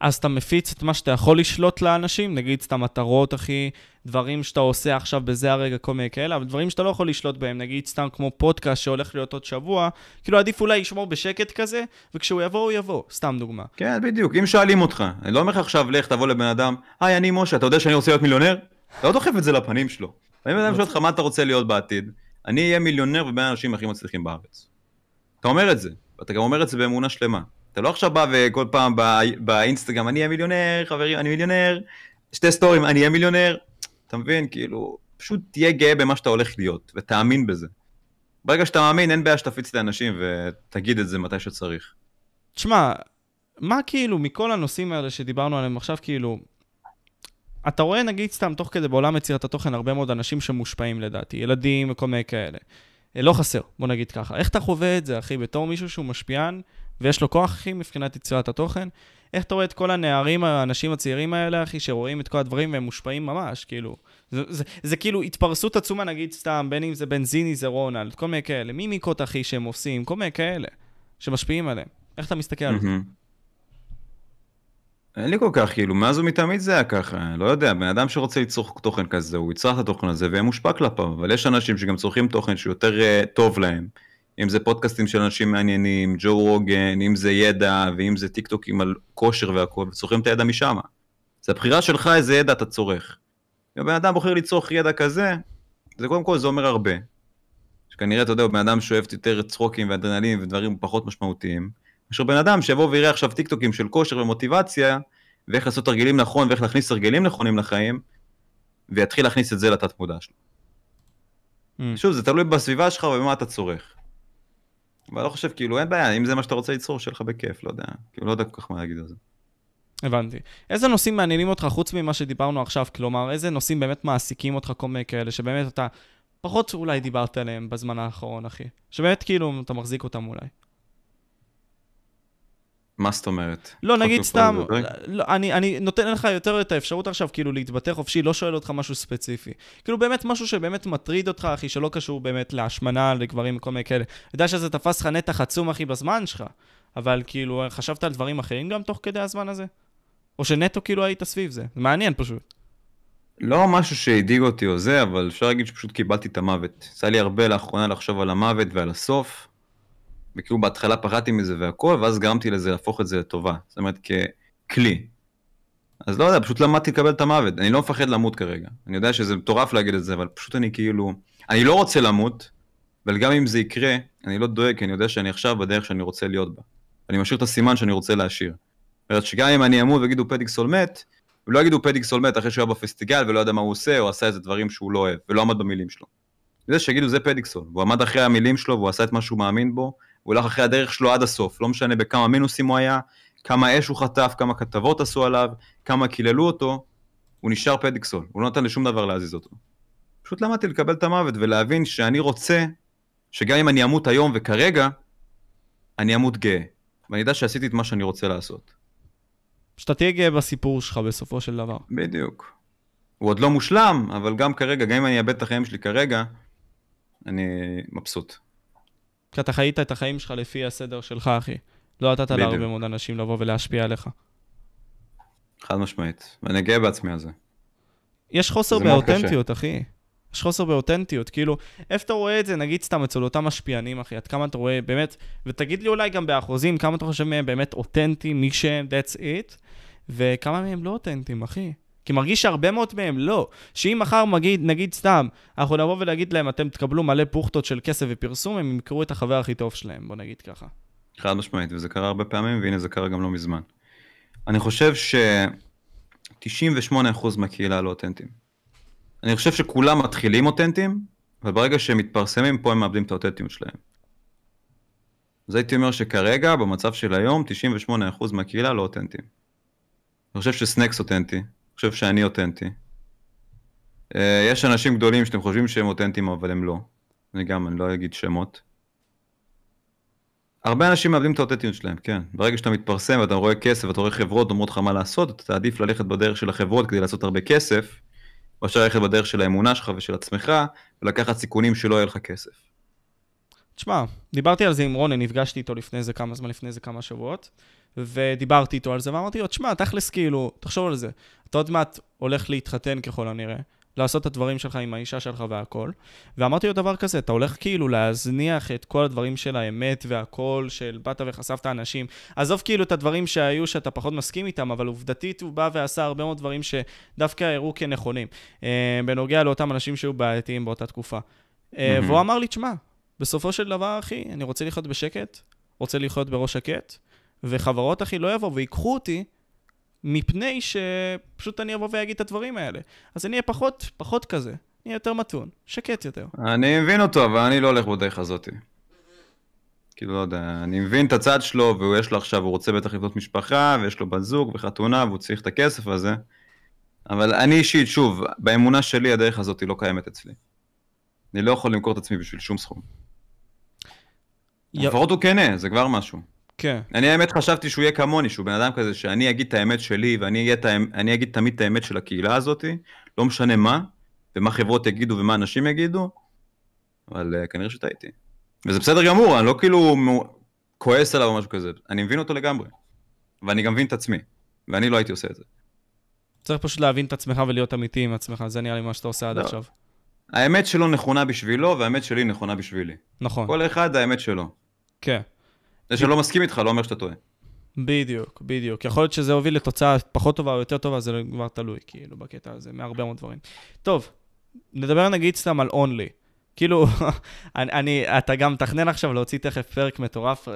אז אתה מפיץ את מה שאתה יכול לשלוט לאנשים, נגיד את המטרות, אחי, דברים שאתה עושה עכשיו בזה הרגע, כל מיני כאלה, אבל דברים שאתה לא יכול לשלוט בהם, נגיד סתם כמו פודקאסט שהולך להיות עוד שבוע, כאילו עדיף אולי לשמור בשקט כזה, וכשהוא יבוא, הוא יבוא, סתם דוגמה. כן, בדיוק, אם שואלים אותך, אני לא אומר לך עכשיו, לך, תבוא לבן אדם, היי, אני משה, אתה יודע שאני רוצה להיות מיליונר? אתה לא דוחף את זה לפנים שלו. ואם בן אדם שואל אותך מה אתה רוצה להיות בעתיד, אני אהיה מיליונר ובין האנשים הכי מצליחים בארץ. אתה אומר את זה, ואתה גם אומר את זה באמונה שלמה. אתה לא עכשיו בא וכל פעם בא, באינסטגרם, אני אהיה מיליונר, חברים, אני מיליונר, שתי סטורים, אני אהיה מיליונר. אתה מבין? כאילו, פשוט תהיה גאה במה שאתה הולך להיות, ותאמין בזה. ברגע שאתה מאמין, אין בעיה שתפיץ לאנשים ותגיד את זה מתי שצריך. תשמע, מה כאילו, מכל הנושאים האלה שדיברנו עליהם עכשיו, כאילו, אתה רואה נגיד סתם תוך כדי בעולם יצירת התוכן הרבה מאוד אנשים שמושפעים לדעתי, ילדים וכל מיני כאלה. אה, לא חסר, בוא נגיד ככה. איך אתה חווה את זה, אחי, בתור מישהו שהוא משפיען ויש לו כוח, אחי, מבחינת יצירת התוכן? איך אתה רואה את כל הנערים, האנשים הצעירים האלה, אחי, שרואים את כל הדברים והם מושפעים ממש, כאילו. זה, זה, זה כאילו התפרסות עצומה, נגיד סתם, בין אם זה בנזיני, זה רונלד, כל מיני כאלה, מימיקות, אחי, שהם עושים, כל מיני כאלה, שמשפיעים עליהם. איך אתה מסתכל על זה? אין לי כל כך, כאילו, מאז ומתמיד זה היה ככה, לא יודע, בן אדם שרוצה לצרוך תוכן כזה, הוא יצרח את התוכן הזה ויהיה מושפע כלפיו, אבל יש אנשים שגם צורכים תוכן שיותר uh, טוב להם, אם זה פודקאסטים של אנשים מעניינים, ג'ו רוגן, אם זה ידע, ואם זה טיק טוקים על כושר והכל, וצורכים את הידע משם. זה הבחירה שלך איזה ידע אתה צורך. אם בן אדם בוחר לצרוך ידע כזה, זה קודם כל זה אומר הרבה. שכנראה, אתה יודע, בן אדם שאוהב יותר צחוקים ואדרנלין ודברים פחות משמעותיים. מאשר בן אדם שיבוא ויראה עכשיו טיקטוקים של כושר ומוטיבציה, ואיך לעשות תרגילים נכון ואיך להכניס תרגילים נכונים לחיים, ויתחיל להכניס את זה לתת מודע שלו. Mm. שוב, זה תלוי בסביבה שלך ובמה אתה צורך. אבל לא חושב, כאילו, אין בעיה, אם זה מה שאתה רוצה ליצור, שיהיה לך בכיף, לא יודע. כאילו, לא יודע כל כך מה להגיד על זה. הבנתי. איזה נושאים מעניינים אותך חוץ ממה שדיברנו עכשיו? כלומר, איזה נושאים באמת מעסיקים אותך כל מיני כאלה, שבאמת אתה פחות אולי דיברת עליהם בזמן האחרון, אחי? שבאמת כאילו אתה מחזיק אותם אולי. מה זאת אומרת? לא, נגיד סתם? לא, אני, אני נותן לך יותר את האפשרות עכשיו כאילו להתבטא חופשי, לא שואל אותך משהו ספציפי. כאילו באמת משהו שבאמת מטריד אותך, אחי, שלא קשור באמת להשמנה, לגברים, כל מיני כאלה. אני יודע שזה תפס לך נתח עצום, אחי, בזמן שלך, אבל כאילו, חשבת על דברים אחרים גם תוך כדי הזמן הזה? או שנטו כאילו היית סביב זה? זה מעניין פשוט. לא משהו שהדאיג אותי או זה, אבל אפשר להגיד שפשוט קיבלתי את המוות. יצא לי הרבה לאחרונה לחשוב על המוות ועל הסוף, וכאילו בהתחלה פחדתי מזה והכל, ואז גרמתי לזה להפוך את זה לטובה. זאת אומרת, ככלי. אז לא יודע, פשוט למדתי לקבל את המוות. אני לא מפחד למות כרגע. אני יודע שזה מטורף להגיד את זה, אבל פשוט אני כאילו... אני לא רוצה למות, אבל גם אם זה יקרה, אני לא דואג, כי אני יודע שאני עכשיו בדרך שאני רוצה להיות בה. אני משאיר את הסימן שאני רוצה להשאיר. זאת אומרת שגם אם אני אמות ויגידו פדיקסול מת, ולא יגידו פדיקסול מת אחרי שהוא היה בפסטיגל ולא יודע מה הוא עושה, או עשה איזה דברים שהוא לא אוהב, ולא עמד במילים שלו. זה שיגידו זה פדיקסול, והוא עמד אחרי המילים שלו והוא עשה את מה שהוא מאמין בו, הוא הלך אחרי הדרך שלו עד הסוף, לא משנה בכמה מינוסים הוא היה, כמה אש הוא חטף, כמה כתבות עשו עליו, כמה קיללו אותו, הוא נשאר פדיקסול, הוא לא נתן לשום דבר להזיז אותו. פשוט למדתי לקבל את המוות ולהבין שאני רוצה שגם אם אני אמות היום וכרגע, אני אמות גאה. ואני יודע שעשיתי את מה שאני רוצה לעשות. שאתה תהיה גאה בסיפור שלך בסופו של דבר. בדיוק. הוא עוד לא מושלם, אבל גם כרגע, גם אם אני אאבד את החיים שלי כרגע, אני מבסוט. כי אתה חיית את החיים שלך לפי הסדר שלך, אחי. לא נתת. להרבה מאוד אנשים לבוא ולהשפיע עליך. חד משמעית. ואני גאה בעצמי על זה. יש חוסר זה באותנטיות, אחי. יש חוסר באותנטיות, כאילו, איפה אתה רואה את זה, נגיד סתם אצל אותם משפיענים, אחי, עד כמה אתה רואה באמת, ותגיד לי אולי גם באחוזים, כמה אתה חושב מהם באמת אותנטיים, מי שהם, that's it, וכמה מהם לא אותנטיים, אחי. כי מרגיש שהרבה מאוד מהם לא. שאם מחר מגיד, נגיד סתם, אנחנו נבוא ולהגיד להם, אתם תקבלו מלא בוכטות של כסף ופרסום, הם ימכרו את החבר הכי טוב שלהם, בוא נגיד ככה. חד משמעית, וזה קרה הרבה פעמים, והנה זה קרה גם לא מזמן. אני חושב ש-98% מהקהילה לא אותנטיים. אני חושב שכולם מתחילים אותנטיים, אבל ברגע שהם מתפרסמים, פה הם מאבדים את האותנטיות שלהם. אז הייתי אומר שכרגע, במצב של היום, 98% מהקהילה לא אותנטיים. אני חושב שסנקס אותנטי, חושב שאני אותנטי. אה, יש אנשים גדולים שאתם חושבים שהם אותנטיים, אבל הם לא. אני גם, אני לא אגיד שמות. הרבה אנשים מאבדים את האותנטיות שלהם, כן. ברגע שאתה מתפרסם ואתה רואה כסף ואתה רואה חברות אומרות לך מה לעשות, אתה תעדיף ללכת בדרך של החברות כדי לעשות הרבה כסף, מאשר ללכת בדרך של האמונה שלך ושל עצמך, ולקחת סיכונים שלא יהיה לך כסף. תשמע, דיברתי על זה עם רונן, נפגשתי איתו לפני זה כמה זמן, לפני זה כמה שבועות, ודיברתי איתו על זה, ואמרתי לו, תשמע, תכלס כאילו, תחשוב על זה. אתה עוד מעט הולך להתחתן ככל הנראה, לעשות את הדברים שלך עם האישה שלך והכל, ואמרתי לו דבר כזה, אתה הולך כאילו להזניח את כל הדברים של האמת והכל, של באת וחשפת אנשים. עזוב כאילו את הדברים שהיו שאתה פחות מסכים איתם, אבל עובדתית הוא בא ועשה הרבה מאוד דברים שדווקא הראו כנכונים, אה, בנוגע לאותם אנשים שהיו בעייתיים באותה תקופה. אה, מהמם. והוא אמר לי, תשמע, בסופו של דבר, אחי, אני רוצה לחיות בשקט, רוצה לחיות בראש שקט, וחברות, אחי, לא יבואו ויקחו אותי, מפני שפשוט אני אבוא ואגיד את הדברים האלה. אז אני אהיה פחות, פחות כזה, אני אהיה יותר מתון, שקט יותר. אני מבין אותו, אבל אני לא הולך בדרך הזאתי. כאילו, לא יודע, אני מבין את הצד שלו, והוא יש לו עכשיו, הוא רוצה בטח לבנות משפחה, ויש לו בת זוג וחתונה, והוא צריך את הכסף הזה. אבל אני אישית, שוב, באמונה שלי הדרך הזאת לא קיימת אצלי. אני לא יכול למכור את עצמי בשביל שום סכום. י- לפחות הוא כנה, זה כבר משהו. כן. אני האמת חשבתי שהוא יהיה כמוני, שהוא בן אדם כזה שאני אגיד את האמת שלי ואני האמת, אגיד תמיד את האמת של הקהילה הזאתי, לא משנה מה, ומה חברות יגידו ומה אנשים יגידו, אבל uh, כנראה שטעיתי. וזה בסדר גמור, אני לא כאילו כועס עליו או משהו כזה, אני מבין אותו לגמרי. ואני גם מבין את עצמי, ואני לא הייתי עושה את זה. צריך פשוט להבין את עצמך ולהיות אמיתי עם עצמך, זה נראה לי מה שאתה עושה עד לא. עכשיו. האמת שלו נכונה בשבילו, והאמת שלי נכונה בשבילי. נכון, כל אחד האמת שלו. כן. זה שלא מסכים איתך לא אומר שאתה טועה. בדיוק, בדיוק. יכול להיות שזה הוביל לתוצאה פחות טובה או יותר טובה, זה כבר תלוי, כאילו, בקטע הזה, מהרבה מאוד דברים. טוב, נדבר נגיד סתם על אונלי. כאילו, [LAUGHS] אני, אני, אתה גם מתכנן עכשיו להוציא תכף פרק מטורף. אה,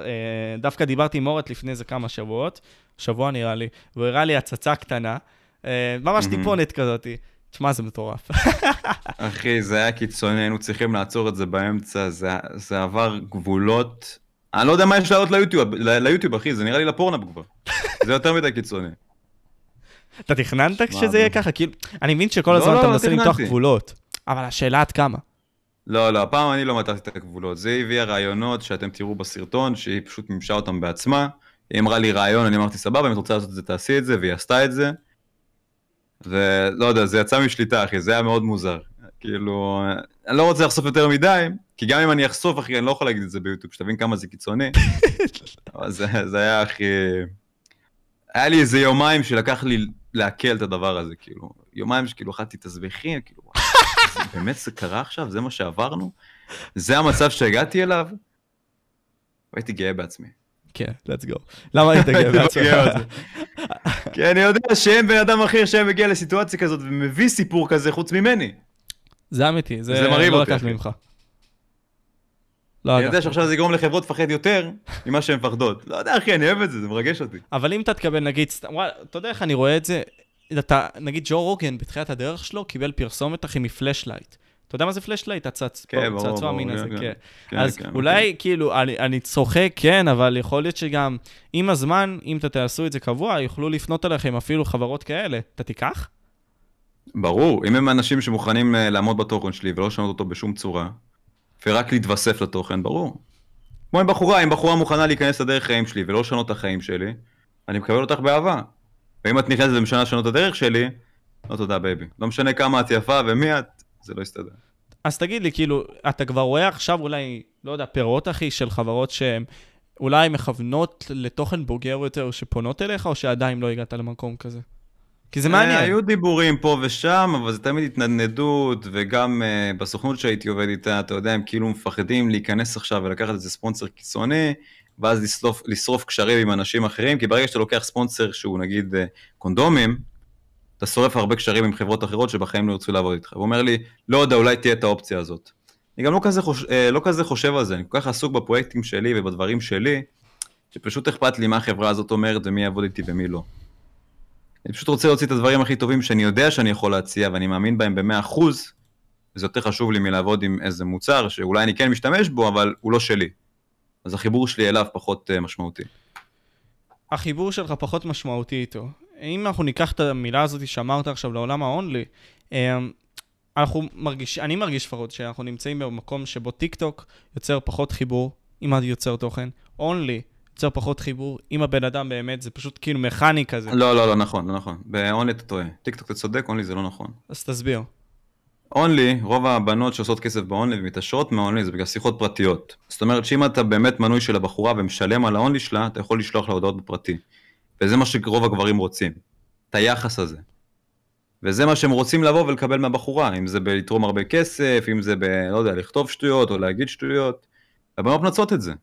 דווקא דיברתי עם אורת לפני איזה כמה שבועות, שבוע נראה לי, והוא הראה לי הצצה קטנה, אה, ממש. טיפונת כזאתי. תשמע, זה מטורף. [LAUGHS] אחי, זה היה קיצוני, היינו צריכים לעצור את זה באמצע, זה, זה עבר גבולות. אני לא יודע מה יש לעלות ליוטיוב, ליוטיוב, אחי, זה נראה לי לפורנאפ כבר. זה יותר מדי קיצוני. אתה תכננת שזה יהיה ככה? כאילו, אני מבין שכל לא, הזמן לא, אתה לא מנסה למתוח. גבולות, אבל השאלה עד כמה. לא, לא, הפעם אני לא מתחתי את הגבולות. זה הביאה רעיונות שאתם תראו בסרטון, שהיא פשוט מימשה אותם בעצמה. היא אמרה לי רעיון, אני אמרתי, סבבה, אם את רוצה לעשות את זה, תעשי את זה, והיא עשתה את זה. ולא יודע, זה יצא משליטה, אחי, זה היה מאוד מוזר. כאילו, אני לא רוצה לחשוף יותר מדי, כי גם אם אני אחשוף, אחי, אני לא יכול להגיד את זה ביוטיוב, שתבין כמה זה קיצוני. [LAUGHS] אבל זה, זה היה, אחי... היה לי איזה יומיים שלקח לי לעכל את הדבר הזה, כאילו. יומיים שכאילו אכלתי תסביכים, כאילו, וואי, [LAUGHS] באמת זה קרה עכשיו? זה מה שעברנו? זה המצב שהגעתי אליו? הייתי גאה בעצמי. כן, let's go. למה היית גאה [LAUGHS] בעצמך? כי אני יודע שאין בן אדם אחר שהיה מגיע לסיטואציה כזאת ומביא סיפור כזה חוץ ממני. זה אמיתי, זה זה מרהיב לא אותי, לקחתי אחי. ממך. לא אני יודע. שעכשיו זה יגרום לחברות לפחד יותר ממה שהן מפחדות. לא יודע, אחי, אני אוהב את זה, זה מרגש אותי. אבל אם אתה תקבל, נגיד, סתם- וואלה, אתה יודע איך אני רואה את זה? אתה, נגיד ג'ו רוגן, בתחילת הדרך שלו, קיבל פרסומת, אחי, מפלאשלייט. אתה יודע מה זה פלאשלייט? הצצ... כן, ברור, המין כן, הזה, כן. כן. כן, אז כן, אולי, כאילו, אני, אני צוחק, כן, אבל יכול להיות שגם עם הזמן, אם אתם תעשו את זה קבוע, יוכלו לפנות אליכם אפילו חברות כאלה. אתה תיקח? ברור, אם הם אנשים שמוכנים אה, לעמוד בתוכן שלי ולא לשנות אותו בשום צורה, ורק להתווסף לתוכן, ברור. כמו עם בחורה, אם בחורה מוכנה להיכנס לדרך חיים שלי ולא לשנות את החיים שלי, אני מקבל אותך באהבה. ואם את נכנסת ומשנה לשנות את הדרך שלי, לא תודה baby. לא משנה כמה את יפה ומי את, זה לא יסתדר. אז תגיד לי, כאילו, אתה כבר רואה עכשיו אולי, לא יודע, פירות, אחי, של חברות שהן אולי מכוונות לתוכן בוגר יותר, שפונות אליך, או שעדיין לא הגעת למקום כזה? כי זה אה, מעניין. היו דיבורים פה ושם, אבל זה תמיד התנדנדות, וגם uh, בסוכנות שהייתי עובד איתה, אתה יודע, הם כאילו מפחדים להיכנס עכשיו ולקחת איזה ספונסר קיצוני, ואז לשרוף, לשרוף קשרים עם אנשים אחרים, כי ברגע שאתה לוקח ספונסר שהוא נגיד uh, קונדומים, אתה שורף הרבה קשרים עם חברות אחרות שבחיים לא ירצו לעבוד איתך. הוא אומר לי, לא יודע, אולי תהיה את האופציה הזאת. אני גם לא כזה, חוש... אה, לא כזה חושב על זה, אני כל כך עסוק בפרויקטים שלי ובדברים שלי, שפשוט אכפת לי מה החברה הזאת אומרת ומי יעבוד איתי ומי לא. אני פשוט רוצה להוציא את הדברים הכי טובים שאני יודע שאני יכול להציע ואני מאמין בהם במאה אחוז, וזה יותר חשוב לי מלעבוד עם איזה מוצר שאולי אני כן משתמש בו, אבל הוא לא שלי. אז החיבור שלי אליו פחות uh, משמעותי. החיבור שלך פחות משמעותי איתו. אם אנחנו ניקח את המילה הזאת שאמרת עכשיו לעולם ה-only, אמ, אנחנו מרגיש, אני מרגיש לפחות שאנחנו נמצאים במקום שבו טיק טוק יוצר פחות חיבור עם היוצר תוכן, only יוצר פחות חיבור עם הבן אדם באמת, זה פשוט כאילו מכני כזה. לא, לא, לא נכון, לא נכון. ב-only אתה טועה. טיקטוק אתה צודק, only זה לא נכון. אז תסביר. only, רוב הבנות שעושות כסף ב-only ומתעשרות מה-only זה בגלל שיחות פרטיות. זאת אומרת שאם אתה באמת מנוי של הבחורה ומשלם על ה-only שלה, אתה יכול לשלוח לה הודעות בפרטי. וזה מה שרוב הגברים רוצים. את היחס הזה. וזה מה שהם רוצים לבוא ולקבל מהבחורה, אם זה בלתרום הרבה כסף, אם זה ב... לא יודע, לכתוב שטויות או להגיד שטויות. הבנות מנצלות את זה.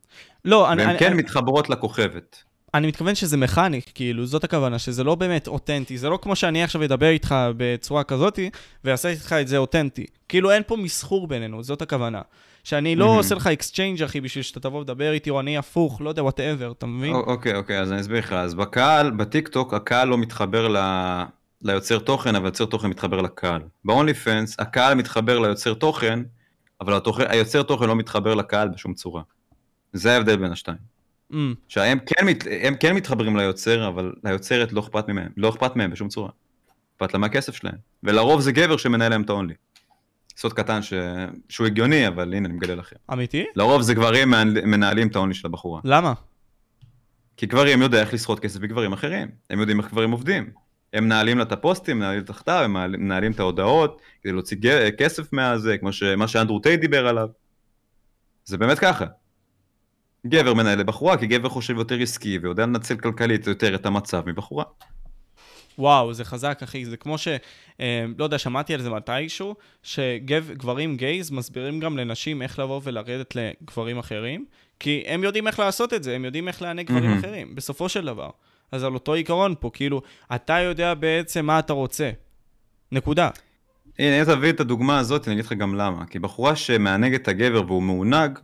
לא, אני, והן כן אני, מתחברות לכוכבת. אני מתכוון שזה מכני, כאילו, זאת הכוונה, שזה לא באמת אותנטי. זה לא כמו שאני עכשיו אדבר איתך בצורה כזאתי, ואעשה איתך את זה אותנטי. כאילו, אין פה מסחור בינינו, זאת הכוונה. שאני לא מהמם. עושה לך exchange אחי, בשביל שאתה תבוא ודבר איתי, או אני הפוך, לא יודע, whatever, אתה מבין? אוקיי, אוקיי, אז אני אסביר לך. אז בקהל, בטיקטוק, הקהל לא מתחבר ל... ליוצר תוכן, אבל יוצר תוכן מתחבר לקהל. ב-only fans, הקהל מתחבר ליוצר תוכן, אבל התוכן, היוצר תוכן לא מתחבר לקהל בשום צורה. זה ההבדל בין השתיים. Mm, שהם כן, מת... כן מתחברים ליוצר, אבל ליוצרת לא אכפת מהם, לא אכפת מהם בשום צורה. אכפת לה מהכסף שלהם. ולרוב זה גבר שמנהל להם את ה-only. סוד קטן ש... שהוא הגיוני, אבל הנה, אני מגלה לכם. אמיתי? לרוב זה גברים מנהל- מנהלים את ה-only של הבחורה. למה? כי גברים יודע איך לסחוט כסף מגברים אחרים, הם יודעים איך גברים עובדים. הם מנהלים לה את הפוסטים, מנהלים את תחתיו, הם מנהלים את ההודעות, כדי להוציא כסף מהזה, כמו מה שאנדרו טיי דיבר עליו. זה באמת ככה. גבר מנהל לבחורה, כי גבר חושב יותר עסקי ויודע לנצל כלכלית יותר את המצב מבחורה. וואו, זה חזק, אחי. זה כמו ש... אה, לא יודע, שמעתי על זה מתישהו, שגברים גייז מסבירים גם לנשים איך לבוא ולרדת לגברים אחרים, כי הם יודעים איך לעשות את זה, הם יודעים איך לענק גברים אחרים, בסופו של דבר. אז על אותו עיקרון פה, כאילו, אתה יודע בעצם מה אתה רוצה. נקודה. הנה, אם תביא את הדוגמה הזאת, אני אגיד לך גם למה. כי בחורה שמענגת את הגבר והוא מעונג,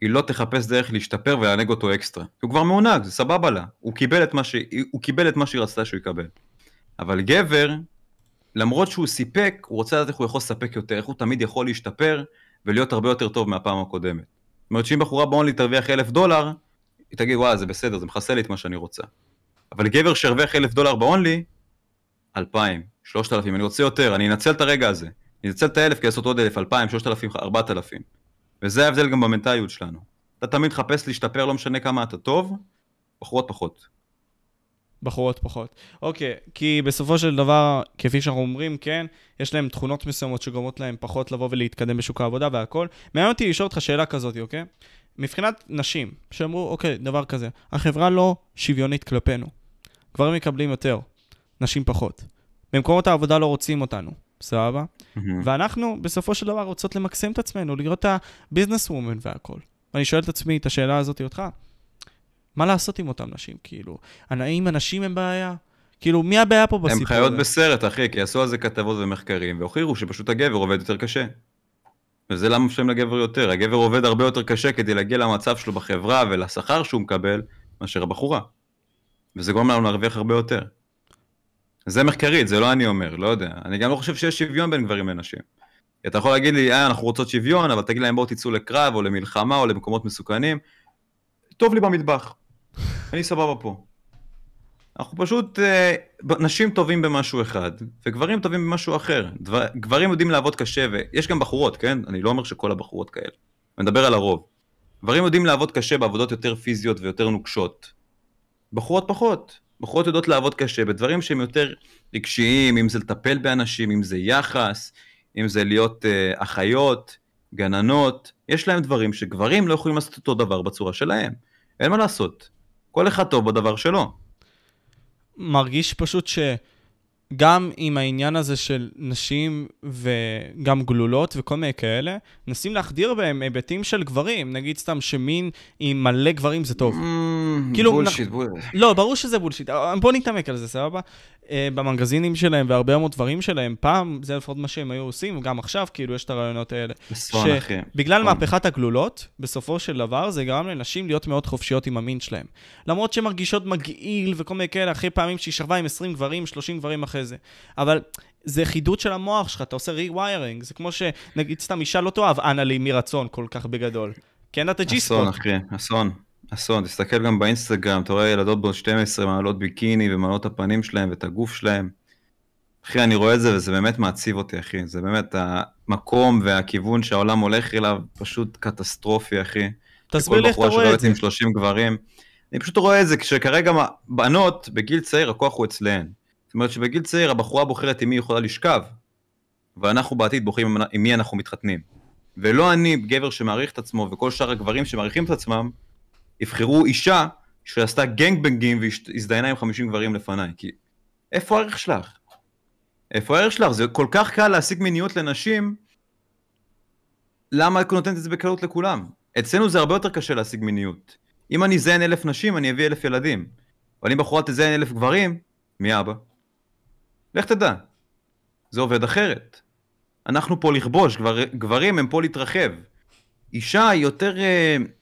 היא לא תחפש דרך להשתפר ולענג אותו אקסטרה. הוא כבר מעונג, זה סבבה לה. הוא קיבל את מה, ש... הוא קיבל את מה שהיא רצתה שהוא יקבל. אבל גבר, למרות שהוא סיפק, הוא רוצה לדעת איך הוא יכול לספק יותר, איך הוא תמיד יכול להשתפר ולהיות הרבה יותר טוב מהפעם הקודמת. זאת אומרת שאם בחורה באונלי תרוויח אלף דולר, היא תגיד וואי זה בסדר, זה מכסה לי את מה שאני רוצה. אבל גבר שהרוויח אלף דולר באונלי, אלפיים, שלושת אלפים, אני רוצה יותר, אני אנצל את הרגע הזה. אני אנצל את האלף כדי לעשות עוד אלף, אלפיים, שלושת אלפים, ארבעת אלפים. וזה ההבדל גם במנטליות שלנו. אתה תמיד מחפש להשתפר, לא משנה כמה אתה טוב, בחורות פחות. בחורות פחות. אוקיי, כי בסופו של דבר, כפי שאנחנו אומרים, כן, יש להם תכונות מסוימות שגורמות להם פחות לבוא ולהתקדם בשוק העבודה והכל. מעניין אותי לשאול אותך שאלה כזאת, אוקיי? מבחינת נשים, שאמרו, אוקיי, דבר כזה, החברה לא שוויונית כלפינו. גברים מקבלים יותר, נשים פחות. במקומות העבודה לא רוצים אותנו, סבבה? ואנחנו, בסופו של דבר, רוצות למקסם את עצמנו, לראות את הביזנס וומן והכל. ואני שואל את עצמי את השאלה הזאת אותך, מה לעשות עם אותם נשים? כאילו, האם הנשים הם בעיה? כאילו, מי הבעיה פה בסיפור הזה? הם חיות בסרט, אחי, כי עשו על זה כתבות ומחקרים, והוכיחו שפשוט הגבר עובד יותר קשה. וזה למה משלמים לגבר יותר. הגבר עובד הרבה יותר קשה כדי להגיע למצב שלו בחברה ולשכר שהוא מקבל, מאשר הבחורה. וזה גורם לנו להרוויח הרבה יותר. זה מחקרית, זה לא אני אומר, לא יודע. אני גם לא חושב שיש שוויון בין גברים לנשים. אתה יכול להגיד לי, אה, אנחנו רוצות שוויון, אבל תגיד להם בואו תצאו לקרב, או למלחמה, או למקומות מסוכנים. טוב לי במטבח. [LAUGHS] אני סבבה פה. אנחנו פשוט אה, נשים טובים במשהו אחד, וגברים טובים במשהו אחר. דבר, גברים יודעים לעבוד קשה, ויש גם בחורות, כן? אני לא אומר שכל הבחורות כאלה. אני מדבר על הרוב. גברים יודעים לעבוד קשה בעבודות יותר פיזיות ויותר נוקשות. בחורות פחות. בחורות יודעות לעבוד קשה בדברים שהם יותר רגשיים, אם זה לטפל באנשים, אם זה יחס, אם זה להיות אה, אחיות, גננות. יש להם דברים שגברים לא יכולים לעשות אותו דבר בצורה שלהם. אין מה לעשות. כל אחד טוב בדבר שלו. מרגיש פשוט שגם עם העניין הזה של נשים וגם גלולות וכל מיני כאלה, מנסים להחדיר בהם היבטים של גברים. נגיד סתם שמין עם מלא גברים זה טוב. Mm, כאילו, bullshit, bullshit. לא, ברור שזה bullshit. בוא נתעמק על זה, סבבה? אה, במגזינים שלהם והרבה מאוד דברים שלהם, פעם זה לפחות מה שהם היו עושים, וגם עכשיו כאילו יש את הרעיונות האלה. אסון, אחי. בגלל מהפכת הגלולות, בסופו של דבר זה גרם לנשים להיות מאוד חופשיות עם המין שלהם. למרות שהן מרגישות מגעיל וכל מיני כאלה, אחרי פעמים שהיא שכבה עם 20 גברים, 30 גברים אחרי זה. אבל זה חידוד של המוח שלך, אתה עושה re-wiring, זה כמו שנגיד סתם אישה לא תאהב אנלי מרצון כל כך בגדול. כן, אתה ג'י ספוט. אסון, אחי, אסון. אסון, תסתכל גם באינסטגרם, אתה רואה ילדות בנות 12 מעלות ביקיני ומעלות את הפנים שלהם ואת הגוף שלהם. אחי, אני רואה את זה וזה באמת מעציב אותי, אחי. זה באמת המקום והכיוון שהעולם הולך אליו, פשוט קטסטרופי, אחי. תסביר לי איך אתה רואה את זה. עם 30 גברים. אני פשוט רואה את זה כשכרגע בנות, בגיל צעיר, הכוח הוא אצלהן. זאת אומרת שבגיל צעיר הבחורה בוחרת עם מי היא יכולה לשכב, ואנחנו בעתיד בוחרים עם מי אנחנו מתחתנים. ולא אני, גבר שמעריך את עצמו, וכל שאר הגברים שמעריכים את עצמם, יבחרו אישה שעשתה גנגבנגים והזדיינה עם 50 גברים לפניי, כי איפה הערך שלך? איפה הערך שלך? זה כל כך קל להשיג מיניות לנשים, למה את נותנת את זה בקלות לכולם? אצלנו זה הרבה יותר קשה להשיג מיניות. אם אני אזיין אלף נשים, אני אביא אלף ילדים. אבל אם בחורה תזיין אלף גברים, מי אבא? לך תדע. זה עובד אחרת. אנחנו פה לכבוש, גבר, גברים הם פה להתרחב. אישה היא יותר... Uh,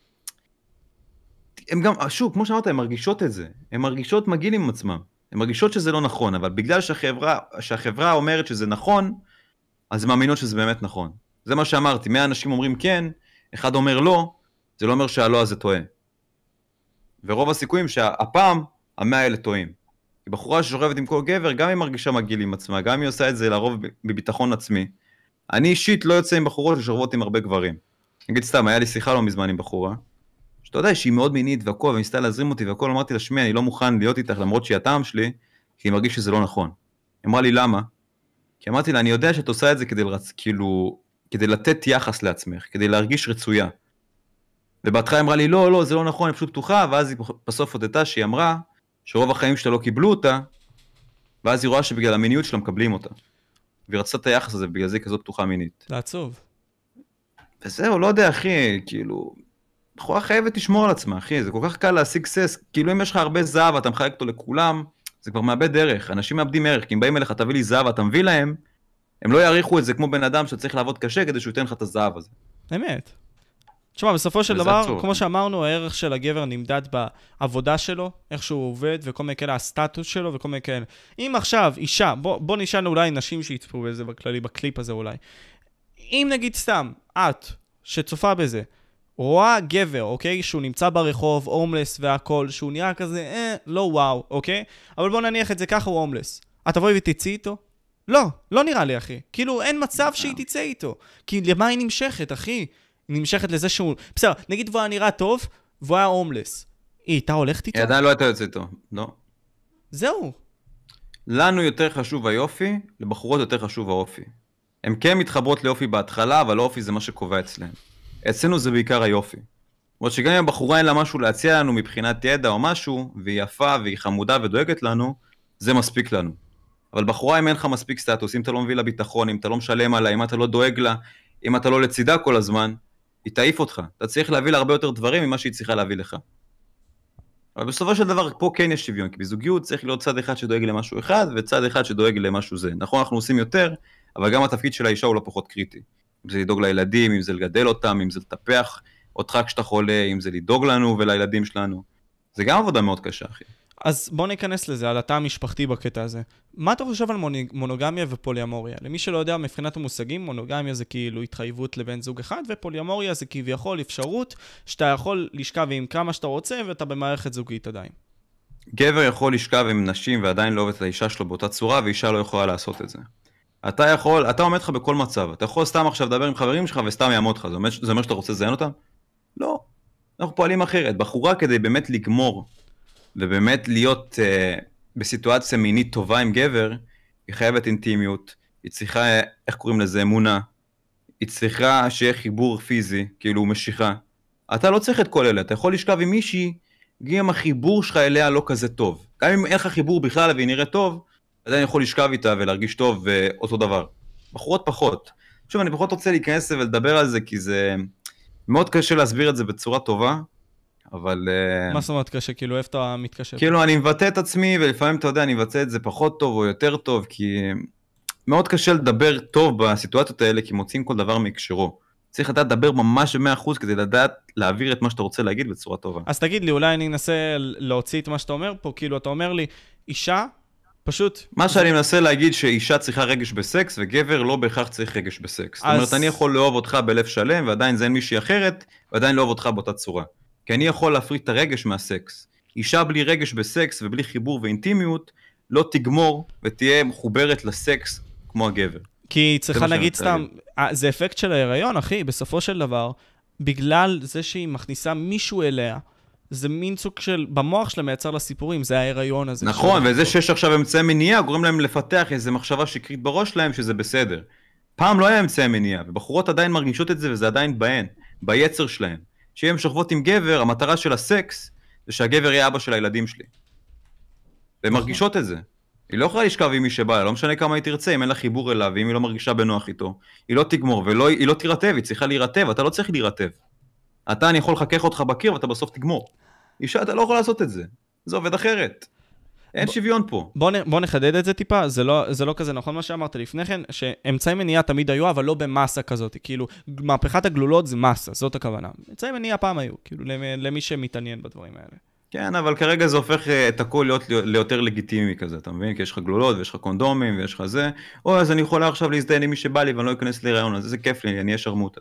הם גם, שוב, כמו שאמרת, הן מרגישות את זה. הן מרגישות מגעיל עם עצמם. הן מרגישות שזה לא נכון, אבל בגלל שהחברה, שהחברה אומרת שזה נכון, אז הן מאמינות שזה באמת נכון. זה מה שאמרתי, 100 אנשים אומרים כן, אחד אומר לא, זה לא אומר שהלא הזה טועה. ורוב הסיכויים שהפעם, המאה האלה טועים. כי בחורה ששוכבת עם כל גבר, גם היא מרגישה מגעיל עם עצמה, גם היא עושה את זה לרוב בביטחון עצמי. אני אישית לא יוצא עם בחורות ששוכבות עם הרבה גברים. נגיד סתם, היה לי שיחה לא מזמן עם בחורה, שאתה יודע שהיא מאוד מינית והכל, וניסתה להזרים אותי והכל, אמרתי לה, שמי, אני לא מוכן להיות איתך למרות שהיא הטעם שלי, כי אני מרגיש שזה לא נכון. היא אמרה לי, למה? כי אמרתי לה, אני יודע שאת עושה את זה כדי לרצ... כאילו, כדי לתת יחס לעצמך, כדי להרגיש רצויה. ובהתחלה אמרה לי, לא, לא, זה לא נכון, היא פשוט פתוחה, ואז היא בסוף הודתה שהיא אמרה שרוב החיים שלה לא קיבלו אותה, ואז היא רואה שבגלל המיניות שלה מקבלים אותה. והיא רצתה את היחס הזה, בגלל זה היא כזאת פתוחה מינית. זה עצוב. וזהו, לא יודע, אחי, כאילו... בחורה חייבת לשמור על עצמה, אחי, זה כל כך קל להשיג סס, כאילו אם יש לך הרבה זהב ואתה מחלק אותו לכולם, זה כבר מאבד דרך, אנשים מאבדים ערך, כי אם באים אליך, תביא לי זהב ואתה מביא להם, הם לא יעריכו את זה כמו בן אדם שצריך לעבוד קשה כדי שהוא ייתן לך את הזהב הזה. אמת. תשמע, בסופו של דבר, עצוב. כמו שאמרנו, הערך של הגבר נמדד בעבודה שלו, איך שהוא עובד, וכל מיני כאלה, הסטטוס שלו וכל מיני כאלה. אם עכשיו אישה, בוא, בוא נשאל אולי נשים שיצפו בזה בכללי, בקליפ הזה אולי. אם נגיד סתם, את, שצופה בזה, רואה גבר, אוקיי? שהוא נמצא ברחוב, הומלס והכל, שהוא נראה כזה, אה, לא וואו, אוקיי? אבל בוא נניח את זה ככה, הוא הומלס. את תבואי ותצאי איתו? לא, לא נראה לי, אחי. כאילו, אין מצב שהיא תצא איתו. כי למה היא נמשכת, אחי? היא נמשכת לזה שהוא... בסדר, נגיד והוא היה נראה טוב, והוא היה הומלס. היא הייתה הולכת איתו? היא עדיין לא הייתה יוצאת איתו, לא. זהו. לנו יותר חשוב היופי, לבחורות יותר חשוב האופי. הן כן מתחברות ליופי בהתחלה, אבל האופי זה מה שקובע אצלהן. אצלנו זה בעיקר היופי. למרות שגם אם הבחורה אין לה משהו להציע לנו מבחינת ידע או משהו, והיא יפה והיא חמודה ודואגת לנו, זה מספיק לנו. אבל בחורה אם אין לך מספיק סטטוס, אם אתה לא מביא לה ביטחון, אם אתה לא משלם עליה, אם אתה לא דואג לה, אם אתה לא לצידה כל הזמן, היא תעיף אותך. אתה צריך להביא לה הרבה יותר דברים ממה שהיא צריכה להביא לך. אבל בסופו של דבר פה כן יש שוויון, כי בזוגיות צריך להיות צד אחד שדואג למשהו אחד, וצד אחד שדואג למשהו זה. נכון, אנחנו עושים יותר, אבל גם התפקיד של האישה הוא לא פחות קריטי. אם זה לדאוג לילדים, אם זה לגדל אותם, אם זה לטפח אותך כשאתה חולה, אם זה לדאוג לנו ולילדים שלנו. זה גם עבודה מאוד קשה, אחי. אז בוא ניכנס לזה, על התא המשפחתי בקטע הזה. מה אתה חושב על מונוגמיה ופוליאמוריה? למי שלא יודע, מבחינת המושגים, מונוגמיה זה כאילו התחייבות לבן זוג אחד, ופוליאמוריה זה כביכול אפשרות שאתה יכול לשכב עם כמה שאתה רוצה, ואתה במערכת זוגית עדיין. גבר יכול לשכב עם נשים ועדיין לא אוהב את האישה שלו באותה צורה, ואישה לא יכולה לעשות את זה. אתה יכול, אתה עומד לך בכל מצב, אתה יכול סתם עכשיו לדבר עם חברים שלך וסתם יעמוד לך, זה אומר, זה אומר שאתה רוצה לזיין אותם? לא. אנחנו פועלים אחרת. בחורה כדי באמת לגמור, ובאמת להיות uh, בסיטואציה מינית טובה עם גבר, היא חייבת אינטימיות, היא צריכה, איך קוראים לזה, אמונה, היא צריכה שיהיה חיבור פיזי, כאילו משיכה. אתה לא צריך את כל אלה, אתה יכול לשכב עם מישהי, גם אם החיבור שלך אליה לא כזה טוב. גם אם אין לך חיבור בכלל והיא נראית טוב, עדיין יכול לשכב איתה ולהרגיש טוב ואותו דבר. בחורות פחות. שוב, אני פחות רוצה להיכנס ולדבר על זה, כי זה מאוד קשה להסביר את זה בצורה טובה, אבל... אה, מה זאת אומרת קשה? כאילו, איפה אתה מתקשר? כאילו, אני מבטא את עצמי, ולפעמים, אתה יודע, אני מבטא את זה פחות טוב או יותר טוב, כי מאוד קשה לדבר טוב בסיטואציות האלה, כי מוצאים כל דבר מהקשרו. צריך לדעת לדבר ממש ב-100% כדי לדעת להעביר את מה שאתה רוצה להגיד בצורה טובה. אז תגיד לי, אולי אני אנסה להוציא את מה שאתה אומר פה, כאילו, אתה אומר לי, אישה, פשוט... מה שאני מנסה להגיד שאישה צריכה רגש בסקס וגבר לא בהכרח צריך רגש בסקס. זאת אז- אומרת, אני יכול לאהוב אותך בלב שלם ועדיין זה אין מישהי אחרת ועדיין לא אוהב אותך באותה צורה. כי אני יכול להפריד את הרגש מהסקס. אישה בלי רגש בסקס ובלי חיבור ואינטימיות לא תגמור ותהיה מחוברת לסקס כמו הגבר. כי היא צריכה להגיד סתם, אה, זה אפקט של ההיריון, אחי, בסופו של דבר, בגלל זה שהיא מכניסה מישהו אליה, זה מין סוג של, במוח שלה מייצר לה סיפורים, זה ההיריון הזה. נכון, וזה שיש עכשיו אמצעי מניעה גורם להם לפתח איזו מחשבה שקרית בראש שלהם שזה בסדר. פעם לא היה אמצעי מניעה, ובחורות עדיין מרגישות את זה וזה עדיין בהן, ביצר שלהן. שאם הן שוכבות עם גבר, המטרה של הסקס זה שהגבר יהיה אבא של הילדים שלי. והן נכון. מרגישות את זה. היא לא יכולה לשכב עם מי שבא לה, לא משנה כמה היא תרצה, אם אין לה חיבור אליו, ואם היא לא מרגישה בנוח איתו, היא לא תגמור, והיא לא תירטב, היא צריכה להירטב, אתה לא צריך להירטב. אתה, אני יכול לחכך אותך בקיר ואתה בסוף תגמור. אישה, אתה לא יכול לעשות את זה. זה עובד אחרת. אין ב- שוויון פה. בוא, נ, בוא נחדד את זה טיפה, זה לא, זה לא כזה נכון מה שאמרת לפני כן, שאמצעי מניעה תמיד היו, אבל לא במסה כזאת. כאילו, מהפכת הגלולות זה מסה, זאת הכוונה. אמצעי מניעה פעם היו, כאילו, למי, שמתעניין בדברים האלה. כן, אבל כרגע זה הופך אה, את הכל להיות ליותר לגיטימי כזה, אתה מבין? כי יש לך גלולות ויש לך קונדומים ויש לך זה. אוי, אז אני יכולה עכשיו להזדיין עם מי שבא לי ואני לא אכנס להיריון, אז זה כיף לי, אני אהיה שרמוטה.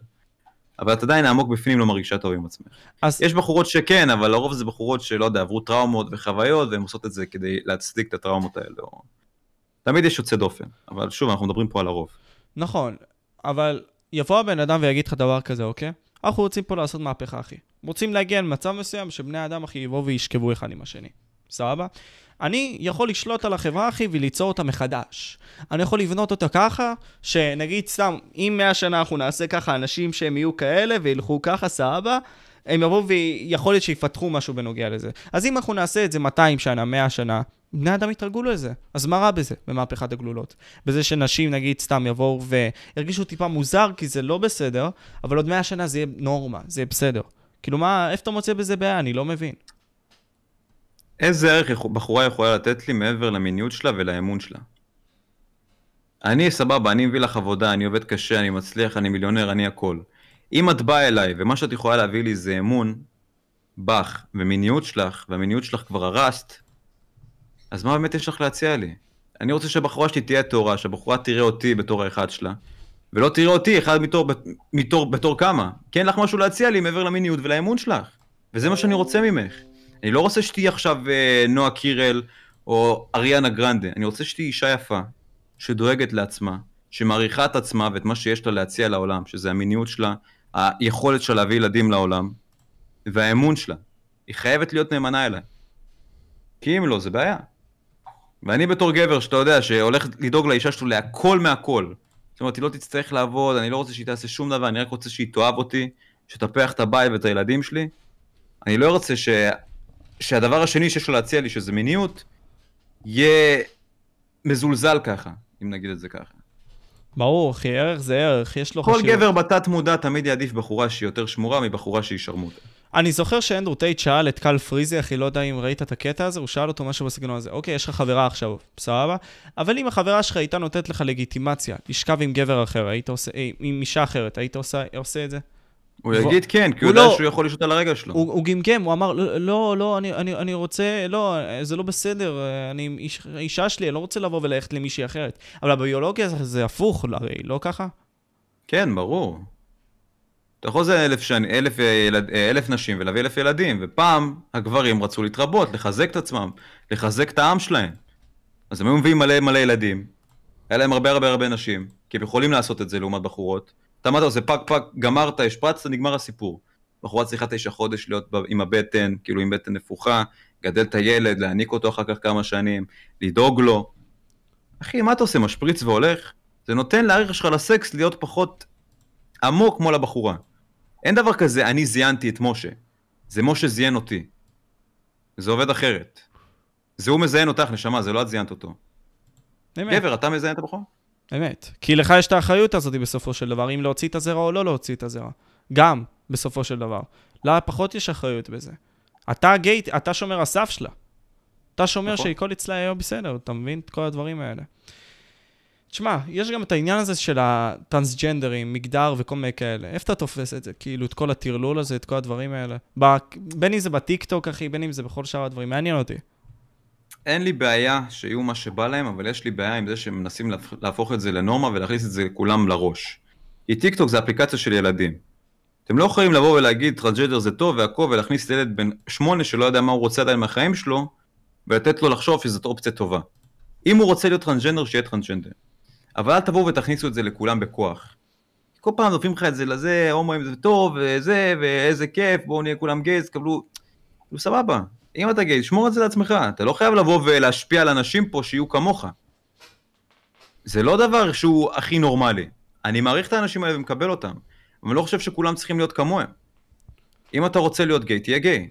אבל את עדיין עמוק בפנים לא מרגישה טוב עם עצמך. אז יש בחורות שכן, אבל לרוב זה בחורות שלא יודע, עברו טראומות וחוויות, והן עושות את זה כדי להצדיק את הטראומות האלה. תמיד יש יוצא דופן, אבל שוב, אנחנו מדברים פה על הרוב. נכון, אבל יבוא הבן אדם ויגיד לך דבר כזה, אוקיי? אנחנו רוצים פה לעשות מהפכה, אחי. רוצים להגיע למצב מסוים שבני האדם, אחי, יבואו וישכבו אחד עם השני. סבבה? אני יכול לשלוט על החברה, אחי, וליצור אותה מחדש. אני יכול לבנות אותה ככה, שנגיד סתם, אם 100 שנה אנחנו נעשה ככה, אנשים שהם יהיו כאלה וילכו ככה, סבבה, הם יבואו ויכול להיות שיפתחו משהו בנוגע לזה. אז אם אנחנו נעשה את זה 200 שנה, 100 שנה, בני אדם יתרגלו לזה. אז מה רע בזה, במהפכת הגלולות? בזה שנשים, נגיד, סתם יבואו וירגישו טיפה מוזר, כי זה לא בסדר, אבל עוד 100 שנה זה יהיה נורמה, זה יהיה בסדר. כאילו, מה, איפה אתה מוצא בזה בעיה? אני לא מבין. איזה ערך בחורה יכולה לתת לי מעבר למיניות שלה ולאמון שלה? אני סבבה, אני מביא לך עבודה, אני עובד קשה, אני מצליח, אני מיליונר, אני הכל. אם את באה אליי ומה שאת יכולה להביא לי זה אמון בך ומיניות שלך, והמיניות שלך כבר הרסת, אז מה באמת יש לך להציע לי? אני רוצה שהבחורה שלי תהיה טהורה, שהבחורה תראה אותי בתור האחד שלה, ולא תראה אותי אחד מתור, מתור, בתור כמה. כי אין לך משהו להציע לי מעבר למיניות ולאמון שלך. וזה מה שאני רוצה ממך. אני לא רוצה שתהיי עכשיו אה, נועה קירל או אריאנה גרנדה, אני רוצה שתהיי אישה יפה, שדואגת לעצמה, שמעריכה את עצמה ואת מה שיש לה להציע לעולם, שזה המיניות שלה, היכולת שלה להביא ילדים לעולם, והאמון שלה. היא חייבת להיות נאמנה אליי. כי אם לא, זה בעיה. ואני בתור גבר, שאתה יודע, שהולך לדאוג לאישה שלו להכל מהכל. זאת אומרת, היא לא תצטרך לעבוד, אני לא רוצה שהיא תעשה שום דבר, אני רק רוצה שהיא תאהב אותי, שתפח את הבית ואת הילדים שלי. אני לא רוצה ש... שהדבר השני שיש לו להציע לי, שזה מיניות, יהיה מזולזל ככה, אם נגיד את זה ככה. ברור, אחי, ערך זה ערך, יש לו כל חשיבות. גבר בתת מודע תמיד יעדיף בחורה שהיא יותר שמורה מבחורה שהיא שרמוטה. אני זוכר שאנדרו טייט שאל את קל פריזי, אחי, לא יודע אם ראית את הקטע הזה, הוא שאל אותו משהו בסגנון הזה. אוקיי, יש לך חברה עכשיו, סבבה? אבל אם החברה שלך הייתה נותנת לך לגיטימציה, לשכב עם גבר אחר, היית עושה, עם אישה אחרת, היית עושה, עושה את זה? הוא יגיד כן, כי הוא יודע לא- שהוא יכול לשלוט על הרגל שלו. הוא, גמגם, הוא אמר, לא, לא, לא אני, אני, אני רוצה, לא, זה לא בסדר, אני אישה שלי, אני לא רוצה לבוא וללכת למישהי אחרת. אבל הביולוגיה זה, זה הפוך, הרי, לא ככה? כן, ברור. אתה יכול לזה אלף, שני, אלף, אה, ילד, אה, אלף נשים ולהביא אלף ילדים, ופעם הגברים רצו להתרבות, לחזק את עצמם, לחזק את העם שלהם. אז הם היו מביאים מלא מלא ילדים, היה להם הרבה הרבה הרבה נשים, כי הם יכולים לעשות את זה לעומת בחורות. אתה אתה עושה, פק פק, גמרת, השפרצת, נגמר הסיפור. בחורה צריכה תשע חודש להיות עם הבטן, כאילו עם בטן נפוחה, גדל את הילד, להעניק אותו אחר כך כמה שנים, לדאוג לו. אחי, מה אתה עושה, משפריץ והולך? זה נותן לערך שלך לסקס להיות פחות עמוק כמו לבחורה. אין דבר כזה, אני זיינתי את משה. זה משה זיין אותי. זה עובד אחרת. זה הוא מזיין אותך, נשמה, זה לא את זיינת אותו. גבר, אתה מזיין את הבחורה? אמת. כי לך יש את האחריות הזאת בסופו של דבר, אם להוציא את הזרע או לא להוציא את הזרע. גם, בסופו של דבר. לה פחות יש אחריות בזה. אתה גייט, אתה שומר הסף שלה. אתה שומר נכון. שהכל אצלה יהיה בסדר, אתה מבין את כל הדברים האלה. תשמע, יש גם את העניין הזה של הטרנסג'נדרים, מגדר וכל מיני כאלה. איפה אתה תופס את זה? כאילו, את כל הטרלול הזה, את כל הדברים האלה. ב... בין אם זה בטיקטוק, אחי, בין אם זה בכל שאר הדברים. מעניין אותי. אין לי בעיה שיהיו מה שבא להם, אבל יש לי בעיה עם זה שהם מנסים להפ- להפוך את זה לנורמה ולהכניס את זה לכולם לראש. כי טיקטוק זה אפליקציה של ילדים. אתם לא יכולים לבוא ולהגיד טרנסג'נדר זה טוב והכל ולהכניס ילד בן שמונה שלא יודע מה הוא רוצה עדיין מהחיים שלו ולתת לו לחשוב שזאת אופציה טובה. אם הוא רוצה להיות טרנסג'נדר, שיהיה טרנסג'נדר. אבל אל תבואו ותכניסו את זה לכולם בכוח. כל פעם דוחפים לך את זה לזה, הומואים זה טוב, וזה, ואיזה כיף, בואו נהיה כולם gays, קבלו... סבבה, אם אתה גיי, שמור את זה לעצמך, אתה לא חייב לבוא ולהשפיע על אנשים פה שיהיו כמוך. זה לא דבר שהוא הכי נורמלי. אני מעריך את האנשים האלה ומקבל אותם, אבל אני לא חושב שכולם צריכים להיות כמוהם. אם אתה רוצה להיות גיי, תהיה גיי.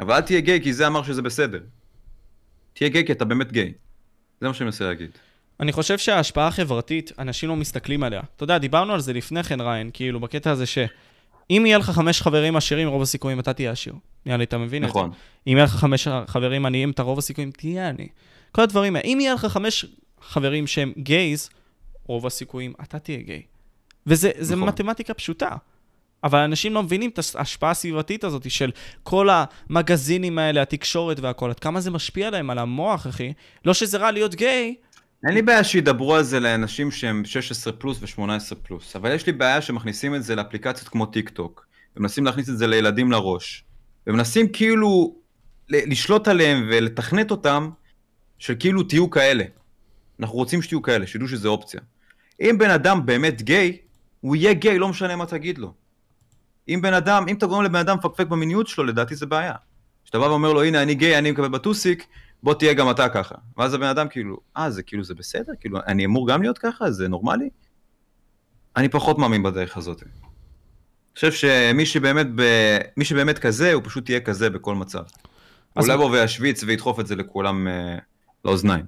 אבל אל תהיה גיי כי זה אמר שזה בסדר. תהיה גיי כי אתה באמת גיי. זה מה שאני מנסה להגיד. אני חושב שההשפעה החברתית, אנשים לא מסתכלים עליה. אתה יודע, דיברנו על זה לפני כן, ריין, כאילו, בקטע הזה ש... אם יהיה לך חמש חברים עשירים, רוב הסיכויים אתה תהיה עשיר. נראה לי, אתה מבין נכון. את זה? אם יהיה לך חמש חברים עניים, אתה רוב הסיכויים תהיה עני. כל הדברים האלה. אם יהיה לך חמש חברים שהם גייז, רוב הסיכויים אתה תהיה גיי. וזה זה נכון. מתמטיקה פשוטה. אבל אנשים לא מבינים את ההשפעה הסביבתית הזאת של כל המגזינים האלה, התקשורת והכל, עד כמה זה משפיע להם על המוח, אחי. לא שזה רע להיות גיי, אין לי בעיה שידברו על זה לאנשים שהם 16 פלוס ו-18 פלוס, אבל יש לי בעיה שמכניסים את זה לאפליקציות כמו טיק טוק, ומנסים להכניס את זה לילדים לראש, ומנסים כאילו לשלוט עליהם ולתכנת אותם, של כאילו תהיו כאלה. אנחנו רוצים שתהיו כאלה, שידעו שזה אופציה. אם בן אדם באמת גיי, הוא יהיה גיי, לא משנה מה תגיד לו. אם בן אדם, אם אתה גורם לבן אדם לפקפק במיניות שלו, לדעתי זה בעיה. כשאתה בא ואומר לו, הנה, אני גיי, אני מקבל בטוסיק, בוא תהיה גם אתה ככה. ואז הבן אדם כאילו, אה, זה כאילו, זה בסדר? כאילו, אני אמור גם להיות ככה? זה נורמלי? אני פחות מאמין בדרך הזאת. אני חושב שמי שבאמת, ב... מי שבאמת כזה, הוא פשוט יהיה כזה בכל מצב. אז- אולי בוא וישוויץ וידחוף את זה לכולם אה, לאוזניים.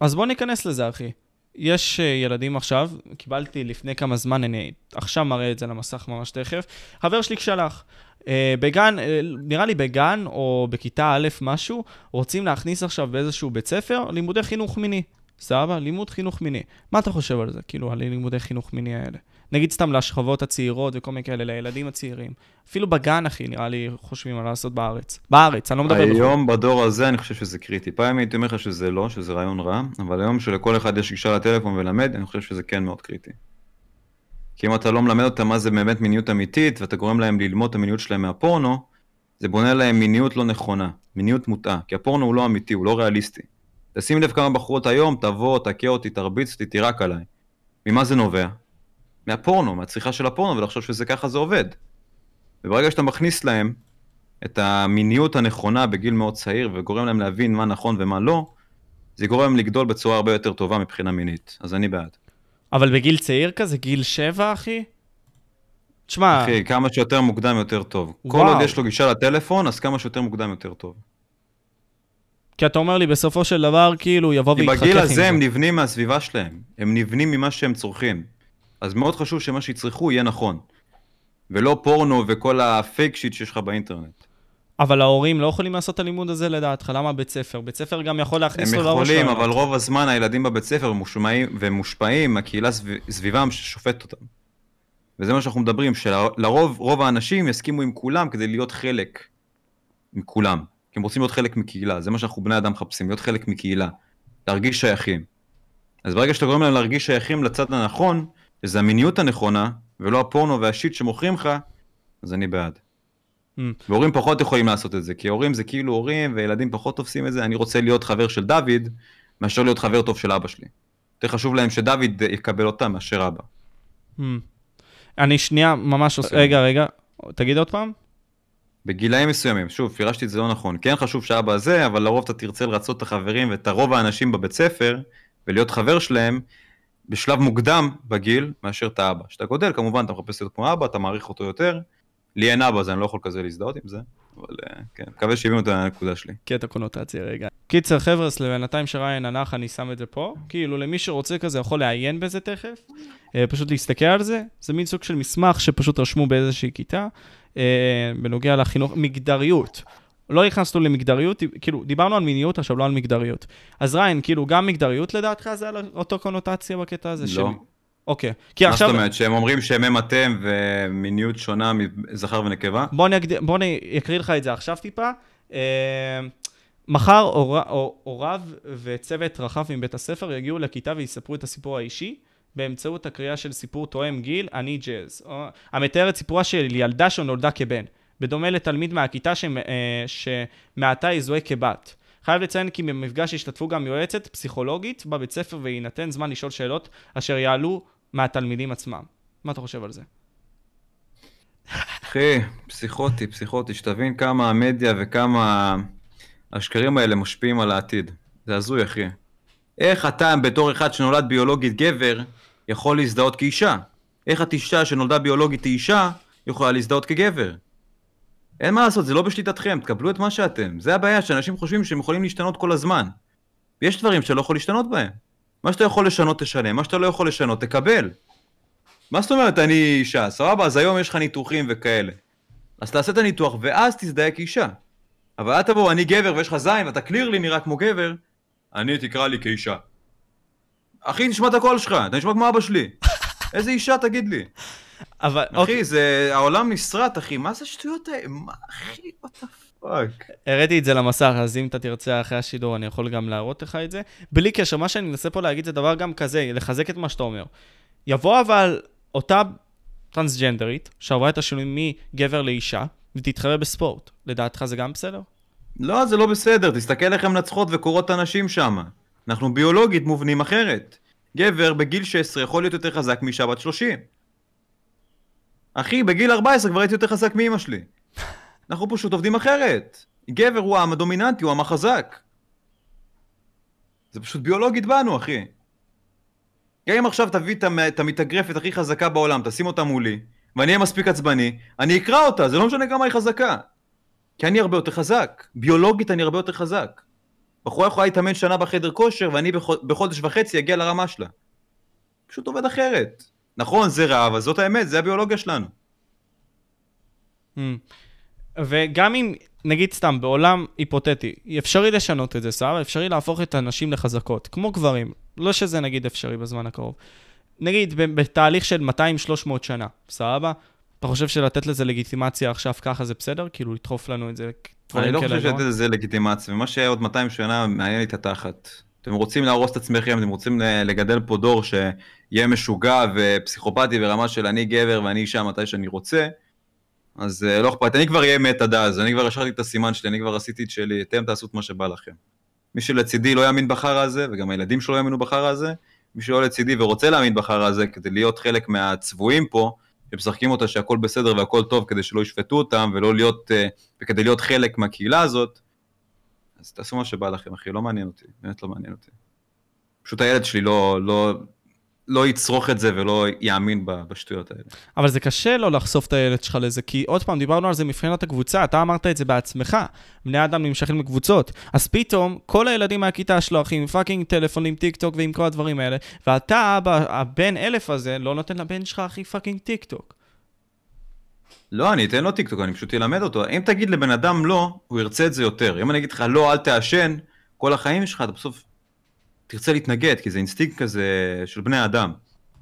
אז בוא ניכנס לזה, אחי. יש uh, ילדים עכשיו, קיבלתי לפני כמה זמן, אני עכשיו מראה את זה למסך ממש תכף. חבר שלי שלח, בגן, uh, נראה לי בגן או בכיתה א', משהו, רוצים להכניס עכשיו באיזשהו בית ספר לימודי חינוך מיני. סבבה? לימוד חינוך מיני. מה אתה חושב על זה, כאילו, על לימודי חינוך מיני האלה? נגיד סתם לשכבות הצעירות וכל מיני כאלה, לילדים הצעירים. אפילו בגן, אחי, נראה לי חושבים על לעשות בארץ. בארץ, אני לא מדבר בחו"ל. היום בדור הזה אני חושב שזה קריטי. פעם הייתי אומר לך שזה לא, שזה רעיון רע, אבל היום שלכל אחד יש גישה לטלפון ולמד, אני חושב שזה כן מאוד קריטי. כי אם אתה לא מלמד אותם מה זה באמת מיניות אמיתית, ואתה גורם להם ללמוד את המיניות שלהם מהפורנו, זה בונה להם מיניות לא נכונה, מיניות מוטעה, כי הפורנו הוא לא אמיתי, הוא לא ריאליסטי. תשים לב כמה בחורות היום, תבוא, תכה אותי, תרביץ אותי, תירק עליי. ממה זה נובע? מהפורנו, מהצריכה של הפורנו, ולחשוב שזה ככה זה עובד. וברגע שאתה מכניס להם את המיניות הנכונה בגיל מאוד צעיר וגורם להם להבין מה נכון ומה לא, זה גורם להם לגדול בצורה הרבה יותר טובה מבחינה מינית. אז אני בעד. אבל בגיל צעיר כזה, גיל שבע, אחי? תשמע, אחי, כמה שיותר מוקדם יותר טוב. כל וואו. עוד יש לו גישה לטלפון, אז כמה שיותר מוקדם יותר טוב. כי אתה אומר לי, בסופו של דבר, כאילו, יבוא כי ויתחכך עם בגיל זה. הזה הם נבנים מהסביבה שלהם. הם נבנים ממה שהם צורכים. אז מאוד חשוב שמה שיצרכו יהיה נכון. ולא פורנו וכל הפייק שיט שיש לך באינטרנט. אבל ההורים לא יכולים לעשות את הלימוד הזה לדעתך, למה בית ספר? בית ספר גם יכול להכניס הם לו לראש יכולים, רעיונות. אבל רוב הזמן הילדים בבית ספר מושמעים ומושפעים מהקהילה סביב- סביבם ששופטת אותם. וזה מה שאנחנו מדברים, שלרוב, רוב האנשים יסכימו עם כולם כדי להיות חלק מכולם. כי הם רוצים להיות חלק מקהילה, זה מה שאנחנו בני אדם מחפשים, להיות חלק מקהילה. להרגיש שייכים. אז ברגע שאתה גורם להם להרגיש שייכים לצד הנכון, שזה המיניות הנכונה, ולא הפורנו והשיט שמוכרים לך, אז אני בעד. Mm. והורים פחות יכולים לעשות את זה, כי הורים זה כאילו הורים, וילדים פחות תופסים את זה. אני רוצה להיות חבר של דוד, מאשר להיות חבר טוב של אבא שלי. יותר חשוב להם שדוד יקבל אותם מאשר אבא. Hmm. אני שנייה ממש עושה... בסדר. רגע, רגע, תגיד עוד פעם. בגילאים מסוימים, שוב, פירשתי את זה לא נכון. כן חשוב שאבא זה, אבל לרוב אתה תרצה לרצות את החברים ואת הרוב האנשים בבית ספר, ולהיות חבר שלהם בשלב מוקדם בגיל, מאשר את האבא. כשאתה גודל, כמובן, אתה מחפש להיות כמו אבא, אתה מעריך אותו יותר. לי אין אבא, אז אני לא יכול כזה להזדהות עם זה, אבל אה, כן, מקווה שהבינו את הנקודה שלי. קטע קונוטציה, רגע. קיצר, חבר'ה, לבינתיים שריין הנח, אני שם את זה פה. כאילו, למי שרוצה כזה יכול לעיין בזה תכף. אה, פשוט להסתכל על זה. זה מין סוג של מסמך שפשוט רשמו באיזושהי כיתה, אה, בנוגע לחינוך, מגדריות. לא נכנסנו למגדריות, כאילו, דיברנו על מיניות, עכשיו לא על מגדריות. אז ריין, כאילו, גם מגדריות לדעתך זה על אותו קונוטציה בקטע הזה? לא. של- אוקיי. כי מה עכשיו... זאת אומרת, שהם אומרים שהם הם אתם ומיניות שונה מזכר ונקבה? בוא אני, אקד... בוא אני אקריא לך את זה עכשיו טיפה. אה, מחר הור... הור- הוריו וצוות רחב מבית הספר יגיעו לכיתה ויספרו את הסיפור האישי באמצעות הקריאה של סיפור תואם גיל, אני ג'אז, או- המתאר את סיפורה של ילדה שנולדה כבן, בדומה לתלמיד מהכיתה ש... אה, שמעתה יזוהה כבת. חייב לציין כי במפגש השתתפו גם יועצת פסיכולוגית בבית ספר ויינתן זמן לשאול שאלות אשר יעלו מהתלמידים עצמם. מה אתה חושב על זה? אחי, פסיכוטי, פסיכוטי, שתבין כמה המדיה וכמה השקרים האלה משפיעים על העתיד. זה הזוי, אחי. איך אתה, בתור אחד שנולד ביולוגית גבר, יכול להזדהות כאישה? איך את אישה שנולדה ביולוגית אישה, יכולה להזדהות כגבר? אין מה לעשות, זה לא בשליטתכם, תקבלו את מה שאתם. זה הבעיה, שאנשים חושבים שהם יכולים להשתנות כל הזמן. ויש דברים שאתה לא יכול להשתנות בהם. מה שאתה יכול לשנות, תשנה, מה שאתה לא יכול לשנות, תקבל. מה זאת אומרת אני אישה? סבבה, אז היום יש לך ניתוחים וכאלה. אז תעשה את הניתוח ואז תזדהה כאישה. אבל אל תבוא, אני גבר ויש לך זין ואתה קלירלי נראה כמו גבר, אני תקרא לי כאישה. אחי, נשמע את הקול שלך, אתה נשמע כמו אבא שלי. [LAUGHS] איזה אישה תגיד לי. אבל, אוקיי, אחי, זה... העולם נסרט, אחי, מה זה השטויות האלה? מה, אחי, what fuck? הראיתי את זה למסך, אז אם אתה תרצה אחרי השידור, אני יכול גם להראות לך את זה. בלי קשר, מה שאני מנסה פה להגיד זה דבר גם כזה, לחזק את מה שאתה אומר. יבוא אבל אותה טרנסג'נדרית, שעברה את השינוי מגבר לאישה, ותתחרה בספורט. לדעתך זה גם בסדר? לא, זה לא בסדר, תסתכל איך הן מנצחות וקורות הנשים שם. אנחנו ביולוגית מובנים אחרת. גבר בגיל 16 יכול להיות יותר חזק מאישה בת 30. אחי, בגיל 14 כבר הייתי יותר חזק מאמא שלי. אנחנו פשוט עובדים אחרת. גבר הוא העם הדומיננטי, הוא העם החזק. זה פשוט ביולוגית בנו, אחי. גם אם עכשיו תביא את המ- את המתאגרפת הכי חזקה בעולם, תשים אותה מולי, ואני אהיה מספיק עצבני, אני אקרא אותה, זה לא משנה כמה היא חזקה. כי אני הרבה יותר חזק. ביולוגית אני הרבה יותר חזק. בחורה יכולה להתאמן שנה בחדר כושר, ואני בחוד- בחודש וחצי אגיע לרמה שלה. פשוט עובד אחרת. נכון, זה רע, אבל זאת האמת, זה הביולוגיה שלנו. Mm. וגם אם, נגיד סתם, בעולם היפותטי, אפשרי לשנות את זה, סבבה? אפשרי להפוך את הנשים לחזקות, כמו גברים. לא שזה נגיד אפשרי בזמן הקרוב. נגיד, בתהליך של 200-300 שנה, סבבה? אתה חושב שלתת לזה לגיטימציה עכשיו ככה זה בסדר? כאילו, לדחוף לנו את זה? אני לא חושב שזה זה לגיטימציה, ומה שהיה עוד 200 שנה מעניין לי את התחת. אתם רוצים להרוס את עצמכם, אתם רוצים לגדל פה דור שיהיה משוגע ופסיכופתי ברמה של אני גבר ואני אישה מתי שאני רוצה, אז אה, לא אכפת, אני כבר אהיה מת עד אז, אני כבר השארתי את הסימן שלי, אני כבר עשיתי את שלי, אתם תעשו את מה שבא לכם. מי שלצידי לא יאמין בחרא הזה, וגם הילדים שלו יאמינו בחרא הזה, מי שלא לצידי ורוצה להאמין בחרא הזה כדי להיות חלק מהצבועים פה, שמשחקים אותה שהכל בסדר והכל טוב כדי שלא ישפטו אותם ולא להיות, אה, וכדי להיות חלק מהקהילה הזאת, אז תעשו מה שבא לכם, אחי, לא מעניין אותי, באמת לא מעניין אותי. פשוט הילד שלי לא, לא, לא יצרוך את זה ולא יאמין בשטויות האלה. אבל זה קשה לא לחשוף את הילד שלך לזה, כי עוד פעם, דיברנו על זה מבחינת הקבוצה, אתה אמרת את זה בעצמך, בני אדם נמשכים לקבוצות, אז פתאום כל הילדים מהכיתה שלו, אחי, עם fucking טלפון, עם טיק טוק ועם כל הדברים האלה, ואתה, האבא, הבן אלף הזה, לא נותן לבן שלך, אחי, fucking טיק טוק. לא, אני אתן לו טיקטוק, אני פשוט אלמד אותו. אם תגיד לבן אדם לא, הוא ירצה את זה יותר. אם אני אגיד לך לא, אל תעשן, כל החיים שלך, אתה בסוף תרצה להתנגד, כי זה אינסטינקט כזה של בני אדם.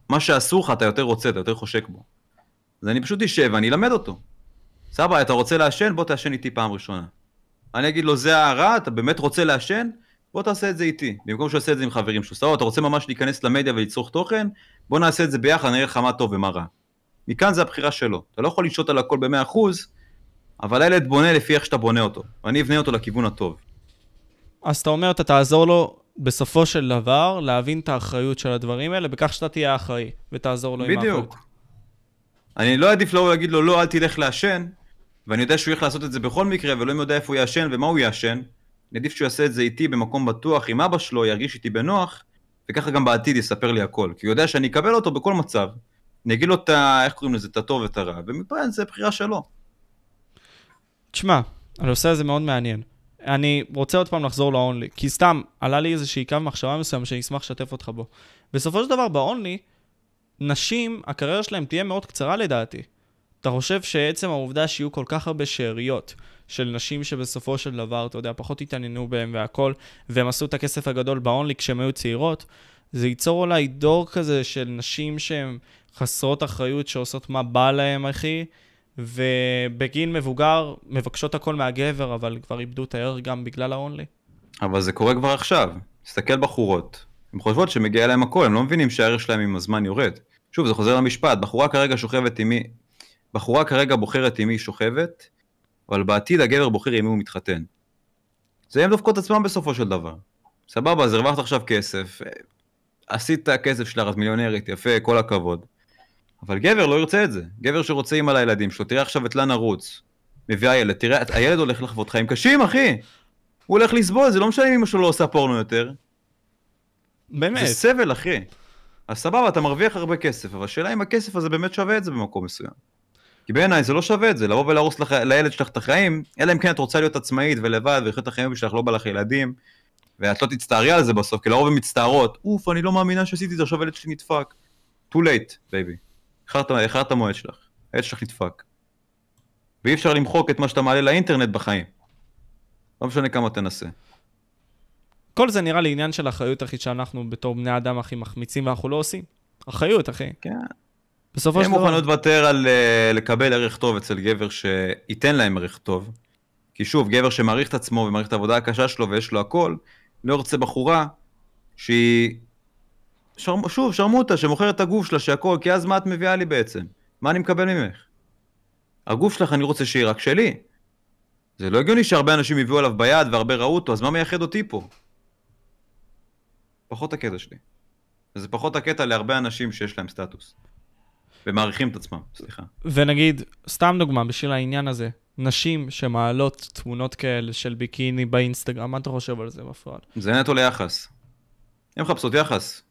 מה שאסור לך, אתה יותר רוצה, אתה יותר חושק בו. אז אני פשוט אשב ואני אלמד אותו. סבא, אתה רוצה לעשן? בוא תעשן איתי פעם ראשונה. אני אגיד לו, זה הרע, אתה באמת רוצה לעשן? בוא תעשה את זה איתי, במקום שהוא יעשה את זה עם חברים שלו. סבבה, אתה רוצה ממש להיכנס למדיה ולצרוך תוכן? בוא נעשה את זה ביחד, נראה לך מה טוב ומה רע. מכאן זה הבחירה שלו. אתה לא יכול לשלוט על הכל ב-100%, אבל הילד בונה לפי איך שאתה בונה אותו. ואני אבנה אותו לכיוון הטוב. אז אתה אומר, אתה תעזור לו בסופו של דבר להבין את האחריות של הדברים האלה, בכך שאתה תהיה אחראי, ותעזור לו עם האחריות. בדיוק. אני לא עדיף לו להגיד לו, לא, אל תלך לעשן, ואני יודע שהוא ילך לעשות את זה בכל מקרה, ולא יודע איפה הוא יעשן ומה הוא יעשן. אני עדיף שהוא יעשה את זה איתי במקום בטוח עם אבא שלו, ירגיש איתי בנוח, וככה גם בעתיד יספר לי הכל. כי הוא יודע שאני אקבל אותו בכל מצב. אני אגיד לו את ה... איך קוראים לזה? את הטוב ואת הרע, ומפה זה בחירה שלו. תשמע, הנושא הזה מאוד מעניין. אני רוצה עוד פעם לחזור לאונלי, כי סתם עלה לי איזושהי קו מחשבה מסוים שאני אשמח לשתף אותך בו. בסופו של דבר, באונלי, נשים, הקריירה שלהם תהיה מאוד קצרה לדעתי. אתה חושב שעצם העובדה שיהיו כל כך הרבה שאריות של נשים שבסופו של דבר, אתה יודע, פחות התעניינו בהם והכל, והם עשו את הכסף הגדול באונלי כשהם היו צעירות, זה ייצור אולי דור כזה של נשים שהן חסרות אחריות, שעושות מה בא להם, אחי, ובגיל מבוגר מבקשות הכל מהגבר, אבל כבר איבדו את הערך גם בגלל האונלי. אבל זה קורה כבר עכשיו. תסתכל בחורות. הן חושבות שמגיע להם הכל, הם לא מבינים שהערך שלהם עם הזמן יורד. שוב, זה חוזר למשפט, בחורה כרגע שוכבת עם מי... בחורה כרגע בוחרת עם מי שוכבת, אבל בעתיד הגבר בוחר עם מי הוא מתחתן. זה הם דופקות עצמם בסופו של דבר. סבבה, אז הרווחת עכשיו כסף, עשית כסף שלך, את מיליונרית, יפה, כל הכבוד. אבל גבר לא ירצה את זה. גבר שרוצה אימא לילדים שלו, תראה עכשיו את לנה רוץ, מביאה ילד, תראה, הילד הולך לחוות חיים קשים, אחי. הוא הולך לסבול, זה לא משנה אם אמא שלו לא עושה פורנו יותר. באמת. זה סבל, אחי. אז סבבה, אתה מרוויח הרבה כסף, אבל השאלה אם הכסף הזה באמת שווה את זה במקום מסוים. כי בעיניי זה לא שווה את זה, לבוא ולהרוס לך, לילד שלך את החיים, אלא אם כן את רוצה להיות עצמאית ולבד ולחיות את החיים שלך, לא בא לך ילדים, ואת לא תצטערי על זה בסוף, כי לרוב הן מצטערות, אוף, אני לא מאמינה שעשיתי את זה, עכשיו הילד שלי נדפק. too late, baby. איחרת איחרת המועד שלך, הילד שלך נדפק. ואי אפשר למחוק את מה שאתה מעלה לאינטרנט בחיים. לא משנה כמה תנסה. כל זה נראה לי עניין של אחריות, אחי, שאנחנו בתור בני אדם, אחי, מחמיצים ואנחנו לא עושים. אחריות, אחי. כן. בסופו הם של דבר... מוכנות לוותר על אה, לקבל ערך טוב אצל גבר שייתן להם ערך טוב. כי שוב, גבר שמעריך את עצמו ומעריך את העבודה הקשה שלו ויש לו הכל, לא ירצה בחורה שהיא... שר... שוב, שרמוטה, שמוכרת את הגוף שלה שהכל, כי אז מה את מביאה לי בעצם? מה אני מקבל ממך? הגוף שלך אני רוצה שיהיה רק שלי. זה לא הגיוני שהרבה אנשים הביאו עליו ביד והרבה ראו אותו, אז מה מייחד אותי פה? פחות הקטע שלי. וזה פחות הקטע להרבה אנשים שיש להם סטטוס. ומעריכים את עצמם, סליחה. ונגיד, סתם דוגמה בשביל העניין הזה, נשים שמעלות תמונות כאלה של ביקיני באינסטגרם, מה אתה חושב על זה בפועל? זה נטו ליחס. הן מחפשות יחס.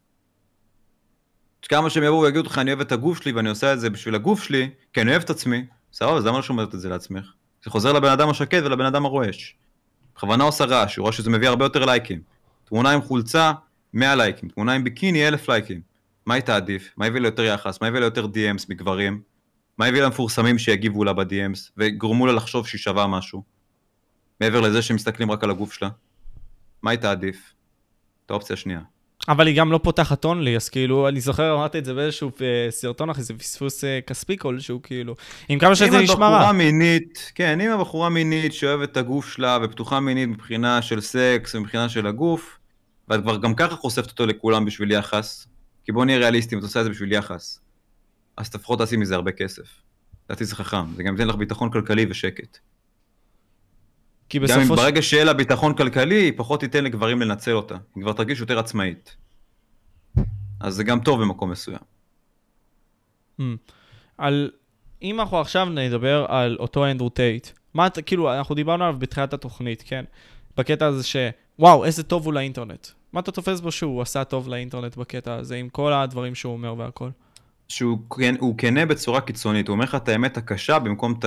כמה שהם יבואו ויגידו לך, אני אוהב את הגוף שלי ואני עושה את זה בשביל הגוף שלי, כי אני אוהב את עצמי, סבבה, אז למה לא שומרת את זה לעצמך? זה חוזר לבן אדם השקט ולבן אדם הרועש. בכוונה עושה רעש, הוא רואה שזה מביא הרבה יותר לייקים. תמונה עם חולצה, 100 לייקים. תמונה עם ביקיני, 1,000 לייקים. מה היא תעדיף? מה יביא לה יותר יחס? מה יביא לה יותר DMs מגברים? מה יביא למפורסמים שיגיבו לה ב-DMs וגרמו לה לחשוב שהיא שווה משהו? מעבר לזה שמסתכלים רק על הגוף שלה? מה היא תעדיף? את האופציה השנייה. אבל היא גם לא פותחת אונלי, אז כאילו, אני זוכר, אמרתי את זה באיזשהו אה, סרטון אחרי זה פספוס אה, כספי כלשהו, כאילו, עם כמה שזה נשמע אם הבחורה רע. מינית, כן, אם הבחורה מינית שאוהבת את הגוף שלה ופתוחה מינית מבחינה של סקס ומבחינה של הגוף, ואת כבר גם ככה חושפת אותו לכולם בשביל יחס, כי בוא נהיה ריאליסטים, את עושה את זה בשביל יחס, אז לפחות תעשי מזה הרבה כסף. לדעתי זה חכם, זה גם ייתן לך ביטחון כלכלי ושקט. כי גם אם בסופו של... ברגע שיהיה לה ביטחון כלכלי, היא פחות תיתן לגברים לנצל אותה. היא כבר תרגיש יותר עצמאית. אז זה גם טוב במקום מסוים. Mm. על... אם אנחנו עכשיו נדבר על אותו אנדרו טייט, מה אתה, כאילו, אנחנו דיברנו עליו בתחילת התוכנית, כן? בקטע הזה ש... וואו, איזה טוב הוא לאינטרנט. מה אתה תופס בו שהוא עשה טוב לאינטרנט בקטע הזה, עם כל הדברים שהוא אומר והכל? שהוא כן, הוא כנה בצורה קיצונית, הוא אומר לך את האמת הקשה במקום את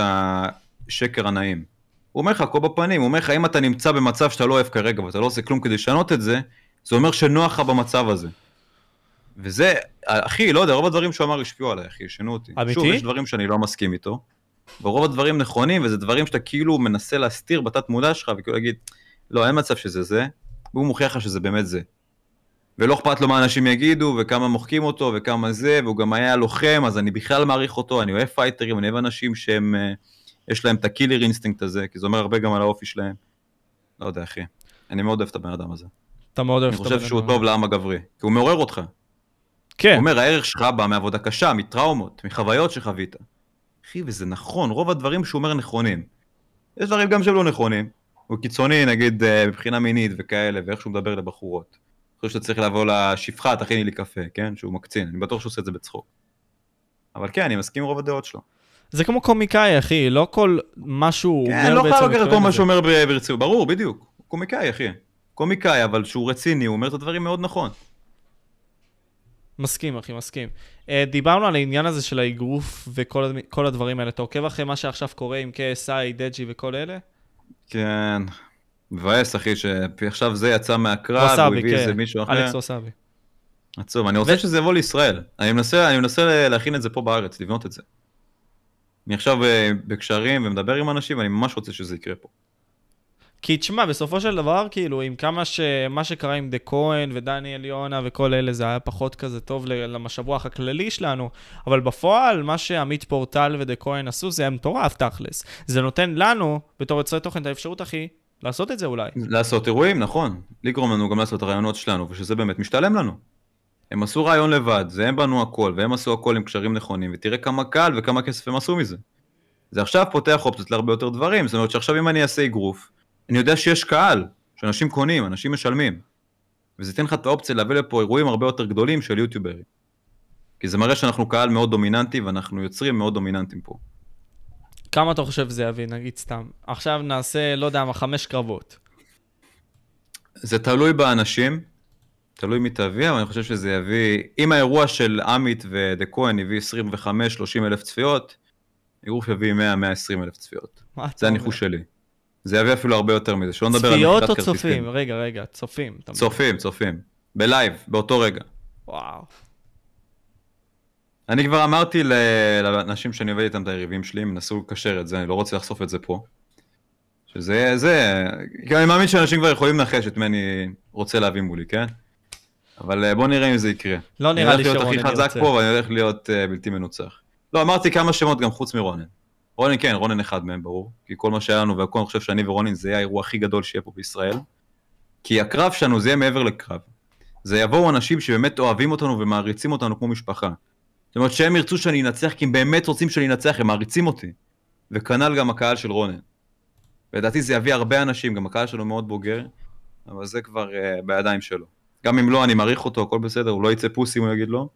השקר הנעים. הוא אומר לך הכל בפנים, הוא אומר לך אם אתה נמצא במצב שאתה לא אוהב כרגע ואתה לא עושה כלום כדי לשנות את זה, זה אומר שנוח לך במצב הזה. וזה, אחי, לא יודע, רוב הדברים שהוא אמר השפיעו עליי, אחי, שינו אותי. אמיתי? שוב, יש דברים שאני לא מסכים איתו, ורוב הדברים נכונים, וזה דברים שאתה כאילו מנסה להסתיר בתת מודע שלך, וכאילו להגיד, לא, אין מצב שזה זה, והוא מוכיח לך שזה באמת זה. ולא אכפת לו מה אנשים יגידו, וכמה מוחקים אותו, וכמה זה, והוא גם היה לוחם, אז אני בכלל מעריך אותו, אני אוהב fighterים, אני אוהב אנשים שהם, אה, יש להם את ה killer instinct הזה, כי זה אומר הרבה גם על האופי שלהם. לא יודע, אחי. אני מאוד אוהב את הבן אדם הזה. אתה מאוד אוהב אני את חושב הבן שהוא אדם. טוב לעם הגברי, כי הוא מעורר אותך. כן, הוא אומר, הערך שלך בא מעבודה קשה, מטראומות, מחוויות שחווית. אחי, וזה נכון, רוב הדברים שהוא אומר נכונים. יש דברים גם שהם לא נכונים. הוא קיצוני, נגיד, אה, מבחינה מינית וכאלה, ואיך שהוא מדבר לבחורות. אני חושב שאתה צריך לבוא לשפחה, תכיני לי קפה, כן? שהוא מקצין, אני בטוח שהוא עושה את זה בצחוק. אבל כן, אני מסכים עם רוב הדעות שלו. זה כמו קומיקאי, אחי, לא כל מה שהוא כן, אומר לא בעצם... חייב לקחת כל מה. שהוא אומר ברצינות, ברור, בדיוק. קומיקאי, אחי. קומיקאי, אבל שהוא רציני, הוא אומר את הדברים מאוד נכון. מסכים, אחי, מסכים. אה, דיברנו על העניין הזה של האגרוף וכל הדברים האלה. אתה עוקב אחרי מה שעכשיו קורה עם KSI, דג'י וכל אלה? כן. מבאס, אחי, שעכשיו זה יצא מהקרב, הוא הביא איזה כן. מישהו אחר. אלכס ווסאבי. עצוב, אני רוצה ו- שזה יבוא לישראל. אני מנסה, אני מנסה להכין את זה פה בארץ, לבנות את זה. אני עכשיו אה, בקשרים ומדבר עם אנשים, ואני ממש רוצה שזה יקרה פה. כי תשמע, בסופו של דבר, כאילו, עם כמה ש... מה שקרה עם דה כהן ודניאל יונה וכל אלה, זה היה פחות כזה טוב ל- למשב רוח הכללי שלנו, אבל בפועל, מה שעמית פורטל ודה כהן עשו, זה היה מטורף, תכלס. זה נותן לנו, בתור יוצרי תוכן, את האפשרות, אחי, לעשות את זה אולי. לעשות אירועים, נכון. לגרום לנו גם לעשות את הרעיונות שלנו, ושזה באמת משתלם לנו. הם עשו רעיון לבד, זה הם בנו הכל, והם עשו הכל עם קשרים נכונים, ותראה כמה קל וכמה כסף הם עשו מזה. זה עכשיו פותח אופציות להרבה יותר דברים, זאת אומרת שעכשיו אם אני אעשה אגרוף, אני יודע שיש קהל, שאנשים קונים, אנשים משלמים. וזה ייתן לך את האופציה להביא לפה אירועים הרבה יותר גדולים של יוטיוברים. כי זה מראה שאנחנו קהל מאוד דומיננטי, ואנחנו יוצרים מאוד דומיננטיים פה. כמה אתה חושב זה יביא, נגיד סתם? עכשיו נעשה, לא יודע מה, חמש קרבות. זה תלוי באנשים, תלוי מי תביא, אבל אני חושב שזה יביא, אם האירוע של עמית ודה כהן הביא 25-30 אלף צפיות, אגרוף יביא 100-120 אלף צפיות. זה? הניחוש שלי. זה יביא אפילו הרבה יותר מזה, שלא נדבר על צפיות מכירת או כרטיסים. צופים? רגע, רגע, צופים. צופים, צופים. בלייב, באותו רגע. וואו. אני כבר אמרתי לאנשים שאני עובד איתם את היריבים שלי, הם נסו לקשר את זה, אני לא רוצה לחשוף את זה פה. שזה, זה, כי אני מאמין שאנשים כבר יכולים לנחש את מי אני רוצה להביא מולי, כן? אבל אה, בוא נראה אם זה יקרה. לא נראה לי אני הולך שרונן להיות הכי חזק ירצה. פה ואני הולך להיות uh, בלתי מנוצח. לא, אמרתי כמה שמות גם חוץ מרונן. רונן כן, רונן אחד מהם ברור. כי כל מה שהיה לנו והכל, אני חושב שאני ורונן זה יהיה האירוע הכי גדול שיהיה פה בישראל. כי הקרב שלנו זה יהיה מעבר לקרב. זה יבואו אנשים שבאמת אוהבים אותנו ומעריצים אותנו כמו משפחה. זאת אומרת שהם ירצו שאני אנצח כי הם באמת רוצים שאני אנצח, הם מעריצים אותי. וכנ"ל גם הקהל של רונן. לדעתי זה יביא הרבה אנשים, גם הקהל שלו מאוד בוגר, אבל זה כבר uh, בידיים שלו. גם אם לא, אני מעריך אותו, הכל בסדר, הוא לא יצא פוסי אם הוא יגיד לא.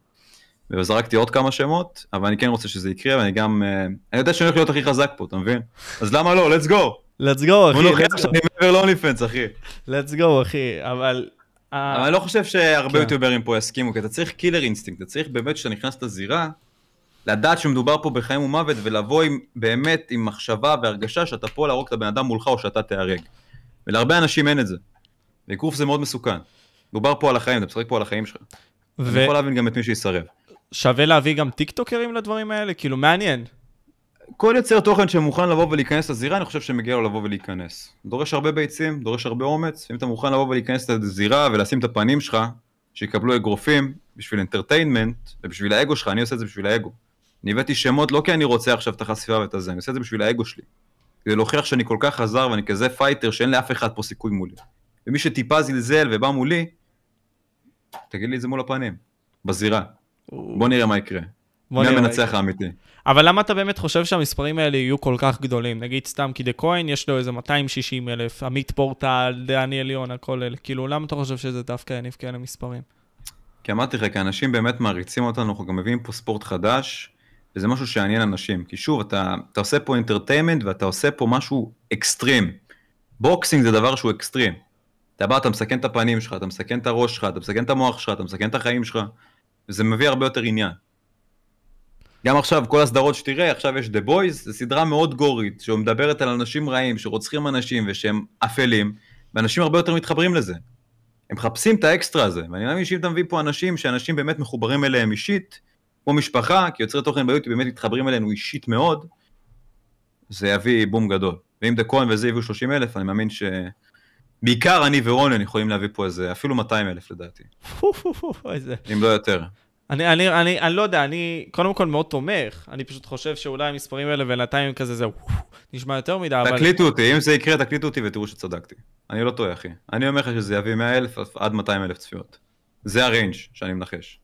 וזרקתי עוד כמה שמות, אבל אני כן רוצה שזה יקרה, ואני גם... אה, אני יודע שאני הולך להיות הכי חזק פה, אתה מבין? אז למה לא? let's go. let's go, אחי, בוא נוכיח. שאני מעבר לאוני פנס, אחי. let's go, אחי, אבל... אה, אבל אני לא חושב שהרבה כן. יוטיוברים פה יסכימו, כי אתה צריך killer instinct, אתה צריך באמת כשאתה נכנס לזירה, לדעת שמדובר פה בחיים ומוות, ולבוא עם, באמת עם מחשבה והרגשה שאתה פה להרוג את הבן אדם מולך או שאתה תיהרג. ולהרבה אנשים אין את זה. באגרוף זה מאוד מסוכן. מדובר פה על החיים, אתה משחק פה על החיים שלך. אני יכול להבין גם את מי שיסרב. ושווה להביא גם טיקטוקרים לדברים האלה? כאילו, מעניין. כל יוצר תוכן שמוכן לבוא ולהיכנס לזירה, אני חושב שמגיע לו לבוא ולהיכנס. דורש הרבה ביצים, דורש הרבה אומץ, אם אתה מוכן לבוא ולהיכנס לזירה ולשים את הפנים שלך, שיקבלו אגרופים בשביל entertainment, ובשביל האגו שלך, אני עושה את זה בשביל האגו. אני הבאתי שמות לא כי אני רוצה עכשיו את החשיפה ואת הזה, אני עושה את זה בשביל האגו שלי. כדי להוכיח שאני כל כך חזק ואני כזה fighter שאין לאף אחד פה סיכוי מולי. ומי שטיפה זלזל ובא מולי, תגיד לי את זה מול הפנים, בזירה. בוא נראה מה יקרה. מי. המנצח האמיתי? אבל למה אתה באמת חושב שהמספרים האלה יהיו כל כך גדולים? נגיד סתם, כי דה כהן יש לו איזה 260 אלף, עמית פורטל, דני עליון, הכל אלה. כאילו, למה אתה חושב שזה דווקא יניב כאלה מספרים? כי אמרתי לך, כי אנשים באמת מעריצים אותנו, אנחנו גם מביאים פה ספורט חדש, וזה משהו שיעניין אנשים. כי שוב, אתה, אתה עושה פה entertainment ואתה עושה פה משהו אקסטרים. boxing זה דבר שהוא אקסטרים. אתה בא, אתה מסכן את הפנים שלך, אתה מסכן את הראש שלך, אתה מסכן את המוח שלך, אתה מסכן את החיים שלך, וזה מביא הרבה יותר עניין. גם עכשיו, כל הסדרות שתראה, עכשיו יש The Boys, זו סדרה מאוד gory ית, שמדברת על אנשים רעים, שרוצחים אנשים ושהם אפלים, ואנשים הרבה יותר מתחברים לזה. הם מחפשים את האקסטרה הזה, ואני מאמין שאם אתה מביא פה אנשים שאנשים באמת מחוברים אליהם אישית, כמו משפחה, כי יוצרי תוכן ביוטיוב באמת מתחברים אלינו אישית מאוד, זה יביא בום גדול. ואם כהן וזה יביאו 30 אלף, אני מאמין ש... בעיקר אני ורונן יכולים להביא פה איזה, אפילו 200 אלף לדעתי. אם לא יותר. אני, אני, אני, אני לא יודע, אני קודם כל מאוד תומך. אני פשוט חושב שאולי המספרים האלה בינתיים כזה זהו, נשמע יותר מדי, אבל... תקליטו אותי, אם זה יקרה תקליטו אותי ותראו שצדקתי. אני לא טועה אחי. אני אומר לך שזה יביא 100 אלף עד 200 אלף צפיות. זה הריינג' שאני מנחש.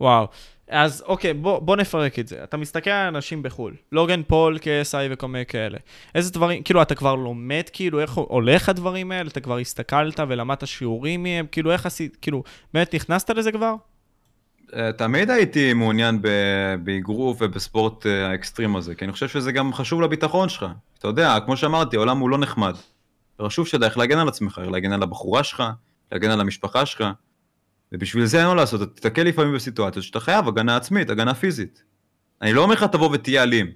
וואו. אז אוקיי, בוא, בוא נפרק את זה. אתה מסתכל על אנשים בחו"ל, לוגן פול, KSI וכל מיני כאלה. איזה דברים, כאילו, אתה כבר לומד, כאילו, איך הולך הדברים האלה? אתה כבר הסתכלת ולמדת שיעורים מהם? כאילו, איך עשית, כאילו, באמת נכנסת לזה כבר? אה, תמיד הייתי מעוניין באגרוף ובספורט אה, האקסטרים הזה, כי אני חושב שזה גם חשוב לביטחון שלך. אתה יודע, כמו שאמרתי, העולם הוא לא נחמד. חשוב שתדע איך להגן על עצמך, איך להגן על הבחורה שלך, להגן על המשפחה שלך, ובשביל זה אין מה לעשות, אתה תתקל לפעמים בסיטואציות שאתה חייב הגנה עצמית, הגנה פיזית. אני לא אומר לך תבוא ותהיה אלים,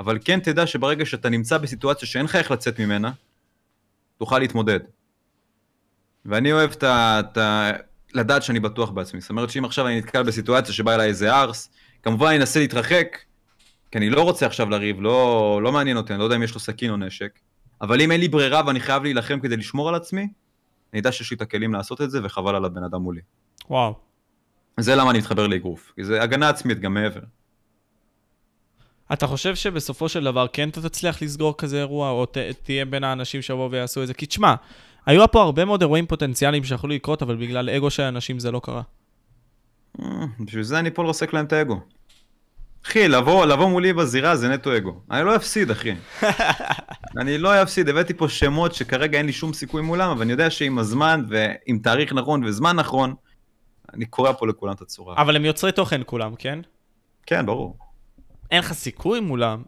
אבל כן תדע שברגע שאתה נמצא בסיטואציה שאין לך איך לצאת ממנה, תוכל להתמודד. ואני אוהב את ה... את ה... לדעת שאני בטוח בעצמי. זאת אומרת שאם עכשיו אני נתקל בסיטואציה שבא אליי איזה ארס, כמובן אני אנסה להתרחק, כי אני לא רוצה עכשיו לריב, לא, לא מעניין אותי, אני לא יודע אם יש לו סכין או נשק, אבל אם אין לי ברירה ואני חייב להילחם כדי לשמור על עצמי, אני יודע שיש לי את הכלים לעשות את זה, וחבל על הבן אדם מולי. וואו. זה למה אני מתחבר לאגרוף, כי זה הגנה עצמית גם מעבר. אתה חושב שבסופו של דבר כן אתה תצליח לסגור כזה אירוע, או ת, תהיה בין האנשים שיבואו ויעשו את זה? כי תשמע, היו פה הרבה מאוד אירועים פוטנציאליים שיכולו לקרות, אבל בגלל אגו של אנשים זה לא קרה. אה, בשביל זה אני פה לרסק להם את האגו. אחי, לבוא, לבוא מולי בזירה זה נטו אגו. אני לא אפסיד, אחי. [LAUGHS] אני לא אפסיד, הבאתי פה שמות שכרגע אין לי שום סיכוי מולם, אבל אני יודע שעם הזמן ועם תאריך נכון וזמן נכון, אני קורא פה לכולם את הצורה. אבל הם יוצרי תוכן כולם, כן? כן, ברור. אין לך סיכוי מולם.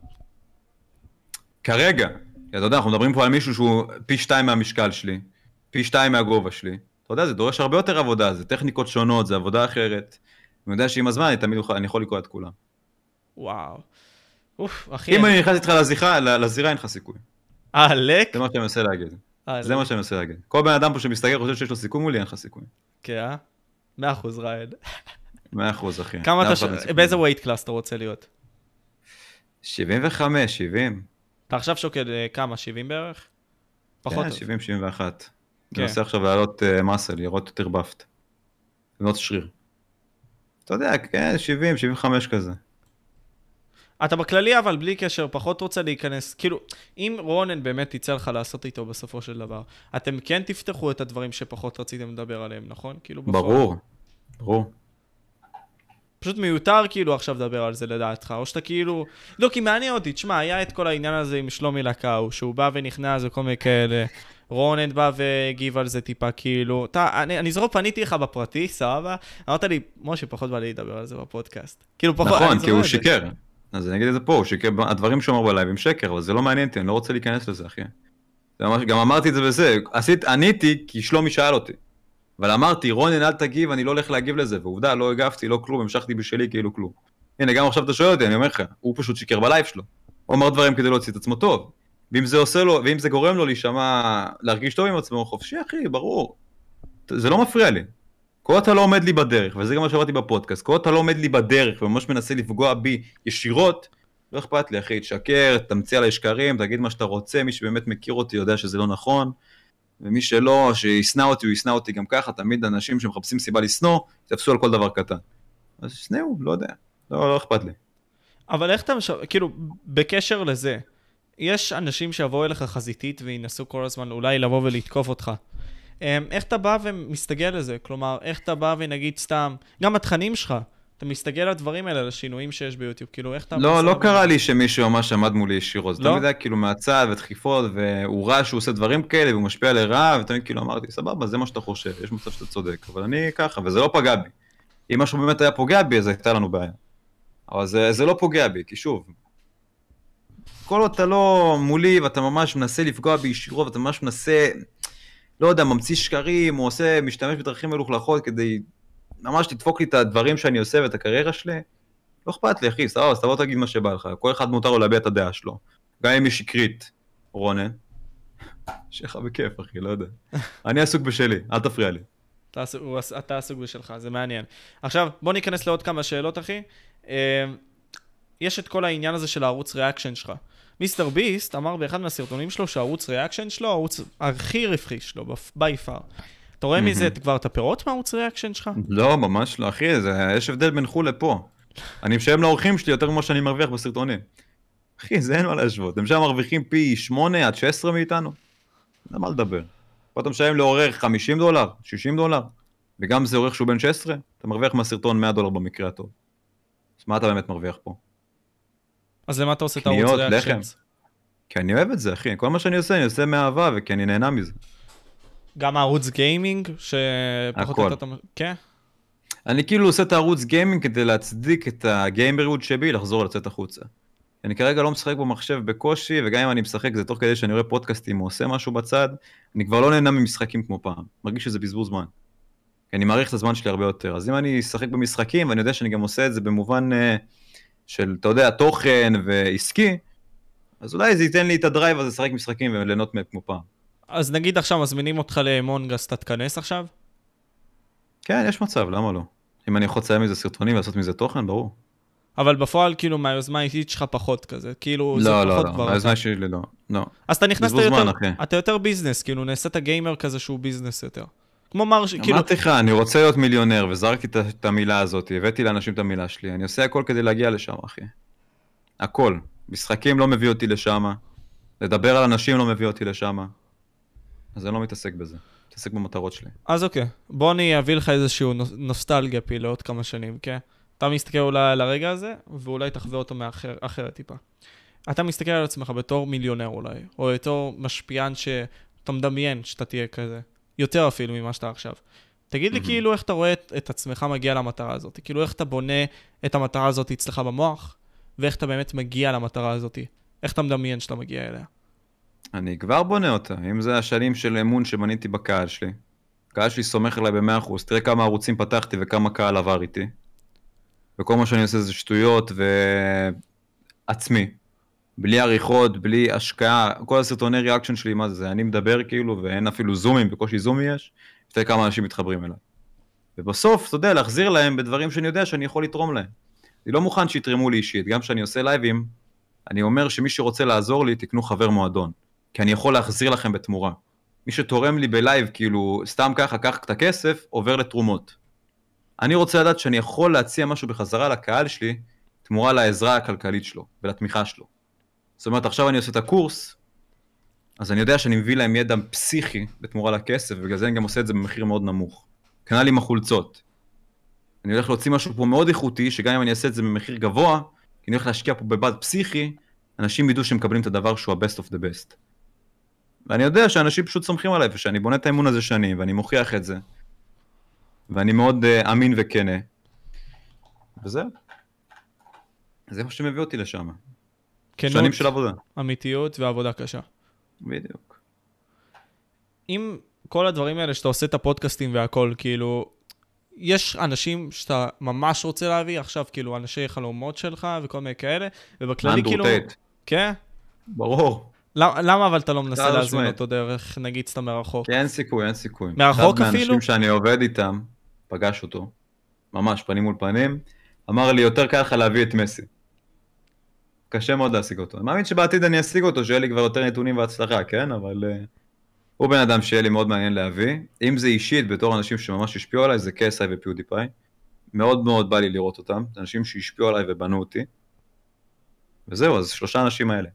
כרגע, אתה יודע, אנחנו מדברים פה על מישהו שהוא פי שתיים מהמשקל שלי, פי שתיים מהגובה שלי. אתה יודע, זה דורש הרבה יותר עבודה, זה טכניקות שונות, זה עבודה אחרת. אני יודע שעם הזמן אני תמיד יכול, אני יכול לקרוא את כולם. וואו. אוף, אחי. אם אני נכנס איתך לזירה, לזירה אין לך סיכוי. אה, לק? זה מה שאני מנסה להגיד. אה, זה מה שאני מנסה להגיד. כל בן אדם פה שמסתכל חושב שיש לו סיכוי מולי, אין לך סיכוי. כן, אה? מאה אחוז ראיד. מאה אחוז, אחי. כמה אתה... ש... באיזה ווייט קלאס אתה רוצה להיות? 75, 70. אתה עכשיו שוקל אה, כמה? 70 בערך? פחות. כן, 70, 71. כן. אני מנסה עכשיו לעלות מסל, לראות יותר באפט. לבנות שריר. אתה יודע, כן, 70, 75 כזה. אתה בכללי, אבל בלי קשר, פחות רוצה להיכנס. כאילו, אם רונן באמת יצא לך לעשות איתו בסופו של דבר, אתם כן תפתחו את הדברים שפחות רציתם לדבר עליהם, נכון? כאילו, בפועל. ברור, ברור. פשוט מיותר כאילו עכשיו לדבר על זה לדעתך, או שאתה כאילו... לא, כי מעניין אותי, תשמע, היה את כל העניין הזה עם שלומי לקאו, שהוא בא ונכנס וכל מיני כאלה, רונן בא והגיב על זה טיפה, כאילו, אתה, אני, אני זוכר, פניתי לך בפרטי, סבבה? אמרת לי, משה, פחות בא לי לדבר על זה בפודקאסט. כאילו, פחות, נכון, כי הוא. שיקר. אז אני אגיד את זה פה, שיקר, הדברים שהוא אמר בלייב הם שקר, אבל זה לא מעניין אותי, אני לא רוצה להיכנס לזה, אחי. גם אמרתי את זה בזה, עשית, עניתי כי שלומי שאל אותי. אבל אמרתי, רונן אל תגיב, אני לא הולך להגיב לזה, ועובדה, לא הגבתי, לא כלום, המשכתי בשלי כאילו כלום. הנה, גם עכשיו אתה שואל אותי, אני אומר לך, הוא פשוט שיקר בלייב שלו. הוא אמר דברים כדי להוציא את עצמו טוב. ואם זה עושה לו, ואם זה גורם לו להישמע, להרגיש טוב עם עצמו, חופשי אחי, ברור. זה לא מפריע לי. כל אתה לא עומד לי בדרך, וזה גם מה שאמרתי בפודקאסט, כל אתה לא עומד לי בדרך וממש מנסה לפגוע בי ישירות, לא אכפת לי אחי, תשקר, תמציא עליי שקרים, תגיד מה שאתה רוצה, מי שבאמת מכיר אותי יודע שזה לא נכון, ומי שלא, שישנא אותי, הוא ישנא אותי גם ככה, תמיד אנשים שמחפשים סיבה לשנוא, יתפסו על כל דבר קטן. אז שנאו, לא יודע, לא, לא אכפת לי. אבל איך אתה, מש... כאילו, בקשר לזה, יש אנשים שיבואו אליך חזיתית וינסו כל הזמן אולי לבוא ולתקוף אותך. אמ, איך אתה בא ומסתגל לזה? כלומר, איך אתה בא ונגיד סתם, גם התכנים שלך, אתה מסתגל על הדברים האלה, על השינויים שיש ביוטיוב, כאילו, איך אתה... לא, לא לעבוד? קרה לי שמישהו ממש עמד מולי ישירות, זה לא? תמיד היה כאילו מהצד ודחיפות, והוא ראה שהוא עושה דברים כאלה, והוא משפיע לרעה, ותמיד כאילו אמרתי, סבבה, זה מה שאתה חושב, יש מצב שאתה צודק, אבל אני ככה, וזה לא פגע בי. אם משהו באמת היה פוגע בי, אז הייתה לנו בעיה. אבל זה, זה לא פוגע בי, כי שוב, כל עוד אתה לא מולי ואתה ממש מנסה לפגוע בי ישירות, ואתה ממש מנסה, לא יודע, ממציא שקרים, או עושה, משתמש בדרכים מלוכלכות כדי ממש לדפוק לי את הדברים שאני עושה ואת הקריירה שלי, לא אכפת לי, אחי, סבבה, אז תבוא תגיד מה שבא לך. כל אחד מותר לו להביע את הדעה שלו. גם אם היא שקרית, רונן. שיהיה לך בכיף, אחי, לא יודע. [LAUGHS] אני עסוק בשלי, אל תפריע לי. אתה, עסוק- הוא עס- אתה עסוק בשלך, זה מעניין. עכשיו, בוא ניכנס לעוד כמה שאלות, אחי. אה, יש את כל העניין הזה של הערוץ reaction שלך. מיסטר ביסט אמר באחד מהסרטונים שלו שהערוץ reaction שלו, הערוץ הכי רווחי שלו, by far. אתה רואה מזה כבר את הפירות מהערוץ reaction שלך? לא, ממש לא, אחי, זה, יש הבדל בין חו"ל לפה. אני משלם לאורחים שלי יותר ממה שאני מרוויח בסרטונים. אחי, זה אין מה להשוות. הם שם מרוויחים פי 8 עד 16 מאיתנו. אין מה לדבר. פה אתה משלם לעורך 50 דולר, 60 דולר, וגם זה עורך שהוא בן 16, אתה מרוויח מהסרטון 100 דולר במקרה הטוב. אז מה אתה באמת מרוויח פה? אז למה אתה עושה את הערוץ. reaction? כי אני אוהב את זה, אחי. כל מה שאני עושה, אני עושה מאהבה, וכי אני נהנה מזה. גם הערוץ gaming, שפחות או. יותר אתה... כן? אני כאילו עושה את הערוץ gaming כדי להצדיק את הגיימריות שבי לחזור לצאת החוצה. אני כרגע לא משחק במחשב בקושי, וגם אם אני משחק זה תוך כדי שאני רואה פודקאסטים או עושה משהו בצד, אני כבר לא נהנה ממשחקים כמו פעם. מרגיש שזה בזבוז זמן. כי אני מעריך את הזמן שלי הרבה יותר. אז אם אני אשחק במשחקים, ואני יודע שאני גם עושה את זה במובן אה, של, אתה יודע, תוכן ועסקי, אז אולי זה ייתן לי את הדרייב הזה לשחק משחקים וליהנות מהם כמו פעם. אז נגיד עכשיו מזמינים אותך לאמונגס, אתה תכנס עכשיו? כן, יש מצב, למה לא? אם אני יכול לציין מזה סרטונים ולעשות מזה תוכן, ברור. אבל בפועל, כאילו, מהיוזמה האישית שלך פחות כזה. כאילו, זה לא, לא, פחות לא, כבר... היוזמה אתה- שלי לא, לא. אז אתה נכנסת בזבוז יותר... אתה יותר ביזנס, כאילו, נעשית גיימר כזה שהוא ביזנס יותר. כמו מר... ש- כאילו... אמרתי לך, אני רוצה להיות מיליונר, וזרקתי את המילה הזאת, הבאתי לאנשים את המילה שלי, אני עושה הכל כדי להגיע לשם, אחי. הכל. משחקים לא מביא אותי לשם, לדבר על אנשים לא מביא אותי לשם, אז אני לא מתעסק בזה, מתעסק במטרות שלי. אז אוקיי, בוא אני אביא לך איזשהו נוס- נוסטלגיה פי לעוד כמה שנים, כן? אתה מסתכל אולי על הרגע הזה, ואולי תחווה אותו מאחר, אחרת טיפה. אתה מסתכל על עצמך בתור מיליונר אולי, או בתור משפיען שאתה מדמיין שאתה תהיה כזה. יותר אפילו ממה שאתה עכשיו. תגיד לי מהמם. כאילו איך אתה רואה את, את עצמך מגיע למטרה הזאת. כאילו איך אתה בונה את המטרה הזאת אצלך במוח, ואיך אתה באמת מגיע למטרה הזאת. איך אתה מדמיין שאתה מגיע אליה. אני כבר בונה אותה, אם זה השנים של אמון שבניתי בקהל שלי. הקהל שלי סומך עליי ב-100%, תראה כמה ערוצים פתחתי וכמה קהל עבר איתי. וכל מה שאני עושה זה שטויות ועצמי. בלי עריכות, בלי השקעה, כל הסרטוני reaction שלי, מה זה, זה אני מדבר כאילו, ואין אפילו זומים, בקושי זומים יש, תראה כמה אנשים מתחברים אליי. ובסוף, אתה יודע, להחזיר להם בדברים שאני יודע שאני יכול לתרום להם. אני לא מוכן שיתרמו לי אישית, גם כשאני עושה לייבים, אני אומר שמי שרוצה לעזור לי, תקנו חבר מועדון. כי אני יכול להחזיר לכם בתמורה. מי שתורם לי בלייב, כאילו, סתם ככה, קח את הכסף, עובר לתרומות. אני רוצה לדעת שאני יכול להציע משהו בחזרה לקהל שלי, תמורה לעזרה הכלכלית שלו ולתמיכה שלו. זאת אומרת, עכשיו אני עושה את הקורס, אז אני יודע שאני מביא להם ידע פסיכי בתמורה לכסף, ובגלל זה אני גם עושה את זה במחיר מאוד נמוך. כנ"ל עם החולצות. אני הולך להוציא משהו פה מאוד איכותי, שגם אם אני אעשה את זה במחיר גבוה, כי אני הולך להשקיע פה בבד פסיכי, אנשים ידעו שהם מקבלים את הדבר שהוא ה-best of the best. ואני יודע שאנשים פשוט סומכים עליי, ושאני בונה את האמון הזה שנים, ואני מוכיח את זה. ואני מאוד uh, אמין וכנה. וזהו. זה מה שמביא אותי לשם. כנות, שנים של עבודה. אמיתיות ועבודה קשה. בדיוק. אם כל הדברים האלה שאתה עושה את הפודקאסטים והכל, כאילו, יש אנשים שאתה ממש רוצה להביא עכשיו, כאילו, אנשי חלומות שלך וכל מיני כאלה, ובכללי אנדרו כאילו... טייט. כן? ברור. למה, למה אבל אתה לא מנסה להזמין. אותו דרך, נגיד, סתם מרחוק? כי אין סיכוי, אין סיכוי. מרחוק אחד אפילו? מהאנשים שאני עובד איתם, פגש אותו, ממש פנים מול פנים, אמר לי, יותר קל לך להביא את מסי. קשה מאוד להשיג אותו. אני מאמין שבעתיד אני אשיג אותו, שיהיה לי כבר יותר נתונים והצלחה, כן? אבל uh, הוא בן אדם שיהיה לי מאוד מעניין להביא. אם זה אישית, בתור אנשים שממש השפיעו עליי, זה KSI ופיודיפיי. מאוד מאוד בא לי לראות אותם, זה אנשים שהשפיעו עליי ובנו אותי. וזהו, אז שלושה האנשים האלה.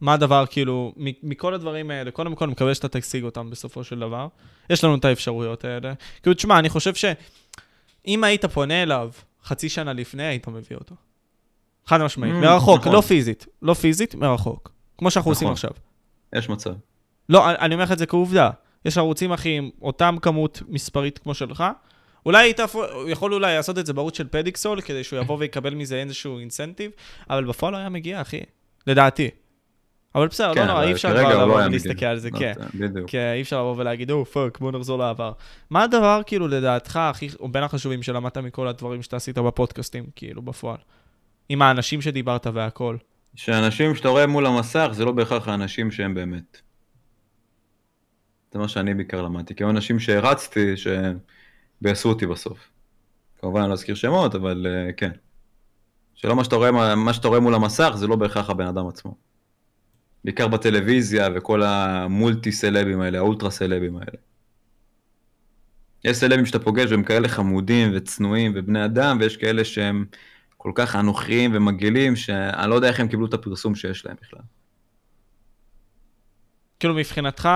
מה הדבר, כאילו, מכל הדברים האלה, קודם כל, אני מקווה שאתה תשיג אותם בסופו של דבר. יש לנו את האפשרויות האלה. כאילו, תשמע, אני חושב שאם היית פונה אליו חצי שנה לפני, היית מביא אותו. חד משמעית, Mm, מרחוק, נכון. לא פיזית. לא פיזית, מרחוק. כמו שאנחנו עושים נכון. עכשיו. יש מצב. לא, אני- אומר לך את זה כעובדה. יש ערוצים, אחי, עם אותם כמות מספרית כמו שלך. אולי היית אפ- יכול אולי לעשות את זה בערוץ של פדיקסול, כדי שהוא יבוא ויקבל מזה איזשהו incentive, אבל בפועל לא היה מגיע, אחי. לדעתי. אבל בסדר, לא כן, נורא, אבל אי אפשר כבר לא לבוא היה ולהסתכל. על זה, לא, כן. בדיוק. כי אי אפשר לבוא ולהגיד, או fuck, בוא נחזור לעבר. מה הדבר, כאילו, לדעתך, הכי, או בין החשובים שלמדת מכל הדברים שאתה עשית בפודקאסטים, כאילו, בפועל? עם האנשים שדיברת והכל. שאנשים שאתה רואה מול המסך זה לא בהכרח האנשים שהם באמת. זה מה שאני בעיקר למדתי, כי היו אנשים שהרצתי שביאסו אותי בסוף. כמובן אני לא אזכיר שמות, אבל uh, כן. שלא מה שאתה, רואה, מה שאתה רואה מול המסך זה לא בהכרח הבן אדם עצמו. בעיקר בטלוויזיה וכל המולטי סלבים האלה, האולטרה סלבים האלה. יש סלבים שאתה פוגש והם כאלה חמודים וצנועים ובני אדם, ויש כאלה שהם כל כך אנוכיים ומגעילים, שאני לא יודע איך הם קיבלו את הפרסום שיש להם בכלל. כאילו, מבחינתך,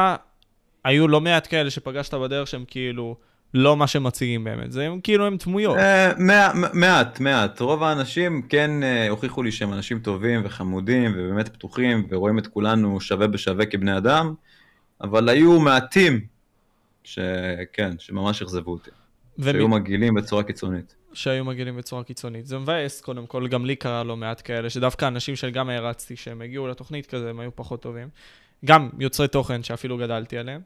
היו לא מעט כאלה שפגשת בדרך שהם כאילו לא מה שמציגים באמת. זה הם כאילו הם דמויות. אה, מע- מעט, מעט. רוב האנשים כן אה, הוכיחו לי שהם אנשים טובים וחמודים ובאמת פתוחים ורואים את כולנו שווה בשווה כבני אדם, אבל היו מעטים שכן, שממש אכזבו אותי. שהיו מגעילים בצורה קיצונית. שהיו מגעילים בצורה קיצונית. זה מבאס, קודם כל, גם לי קרה לא מעט כאלה, שדווקא אנשים שגם הערצתי, שהם הגיעו לתוכנית כזה, הם היו פחות טובים. גם יוצרי תוכן שאפילו גדלתי עליהם.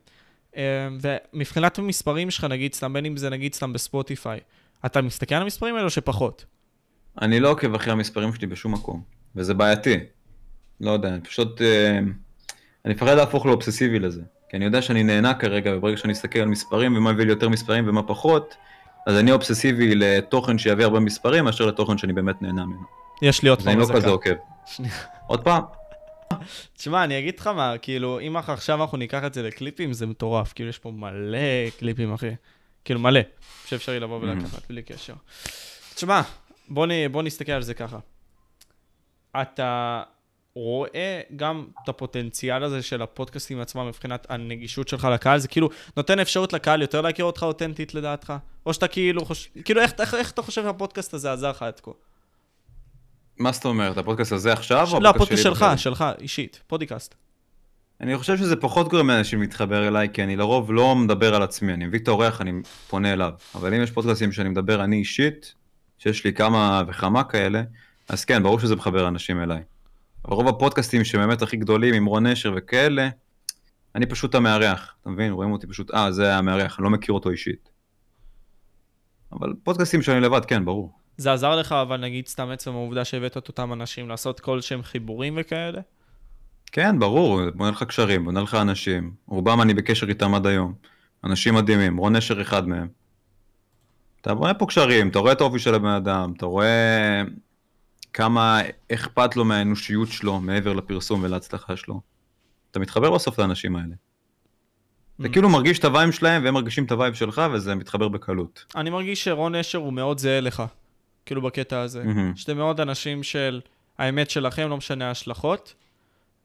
אה, ומבחינת המספרים שלך, נגיד סתם, בין אם זה נגיד סתם בספוטיפיי, אתה מסתכל על המספרים האלו שפחות? אני לא עוקב אחרי המספרים שלי בשום מקום, וזה בעייתי. לא יודע, אני פשוט... אה, אני מפחד להפוך לאובססיבי לזה. כי אני יודע שאני נהנה כרגע, וברגע שאני אסתכל על מספרים, ומה מביא לי יותר מספרים ומה פחות, אז אני אובססיבי לתוכן שיביא הרבה מספרים, מאשר לתוכן שאני באמת נהנה ממנו. יש לי עוד פעם אני לא אזעקה. כזה עוקב. עוד פעם, תשמע, אני אגיד לך מה, כאילו, אם עכשיו אנחנו ניקח את זה לקליפים, זה מטורף. כאילו, יש פה מלא קליפים, אחי. כאילו, מלא. שאפשרי לבוא ולקחת, בלי קשר. תשמע, בוא, נ, בוא נסתכל על זה ככה. אתה רואה גם את הפוטנציאל הזה של הפודקאסטים עצמם מבחינת הנגישות שלך לקהל? זה כאילו נותן אפשרות לקהל יותר להכיר אותך אותנטית לדעתך? או שאתה כאילו חושב... כאילו, איך, איך, איך אתה חושב שהפודקאסט הזה עזר לך עד כה? מה זאת אומרת, הפודקאסט הזה עכשיו? לא, הפודקאסט שלך, בחיים? שלך, אישית, פודקאסט. אני חושב שזה פחות גורם לאנשים להתחבר אליי, כי אני לרוב לא מדבר על עצמי, אני מביא את האורח, אני פונה אליו. אבל אם יש פודקאסטים שאני מדבר אני אישית, שיש לי כמה וכמה כאלה, אז כן, ברור שזה מחבר אנשים אליי. אבל רוב הפודקאסטים שבאמת הכי גדולים, עם רון נשר וכאלה, אני פשוט המארח, אתה מבין? רואים אותי פשוט, אה, זה המארח, אני לא מכיר אותו אישית. אבל פודקאסטים שאני לבד, כן, ברור. זה עזר לך, אבל נגיד סתם עצם העובדה שהבאת את אותם אנשים לעשות כל שהם חיבורים וכאלה? כן, ברור, בונה לך קשרים, בונה לך אנשים. רובם אני בקשר איתם עד היום. אנשים מדהימים, רון נשר אחד מהם. אתה בונה פה קשרים, אתה רואה את האופי של הבן אדם, אתה רואה כמה אכפת לו מהאנושיות שלו מעבר לפרסום ולהצלחה שלו. אתה מתחבר בסוף לאנשים האלה. אתה Mm. כאילו מרגיש את ה vibe שלהם והם מרגישים את ה vibe שלך וזה מתחבר בקלות. אני מרגיש שרון נשר הוא מאוד זהה לך, כאילו בקטע הזה. מהמם. שאתם מאוד אנשים של האמת שלכם, לא משנה ההשלכות,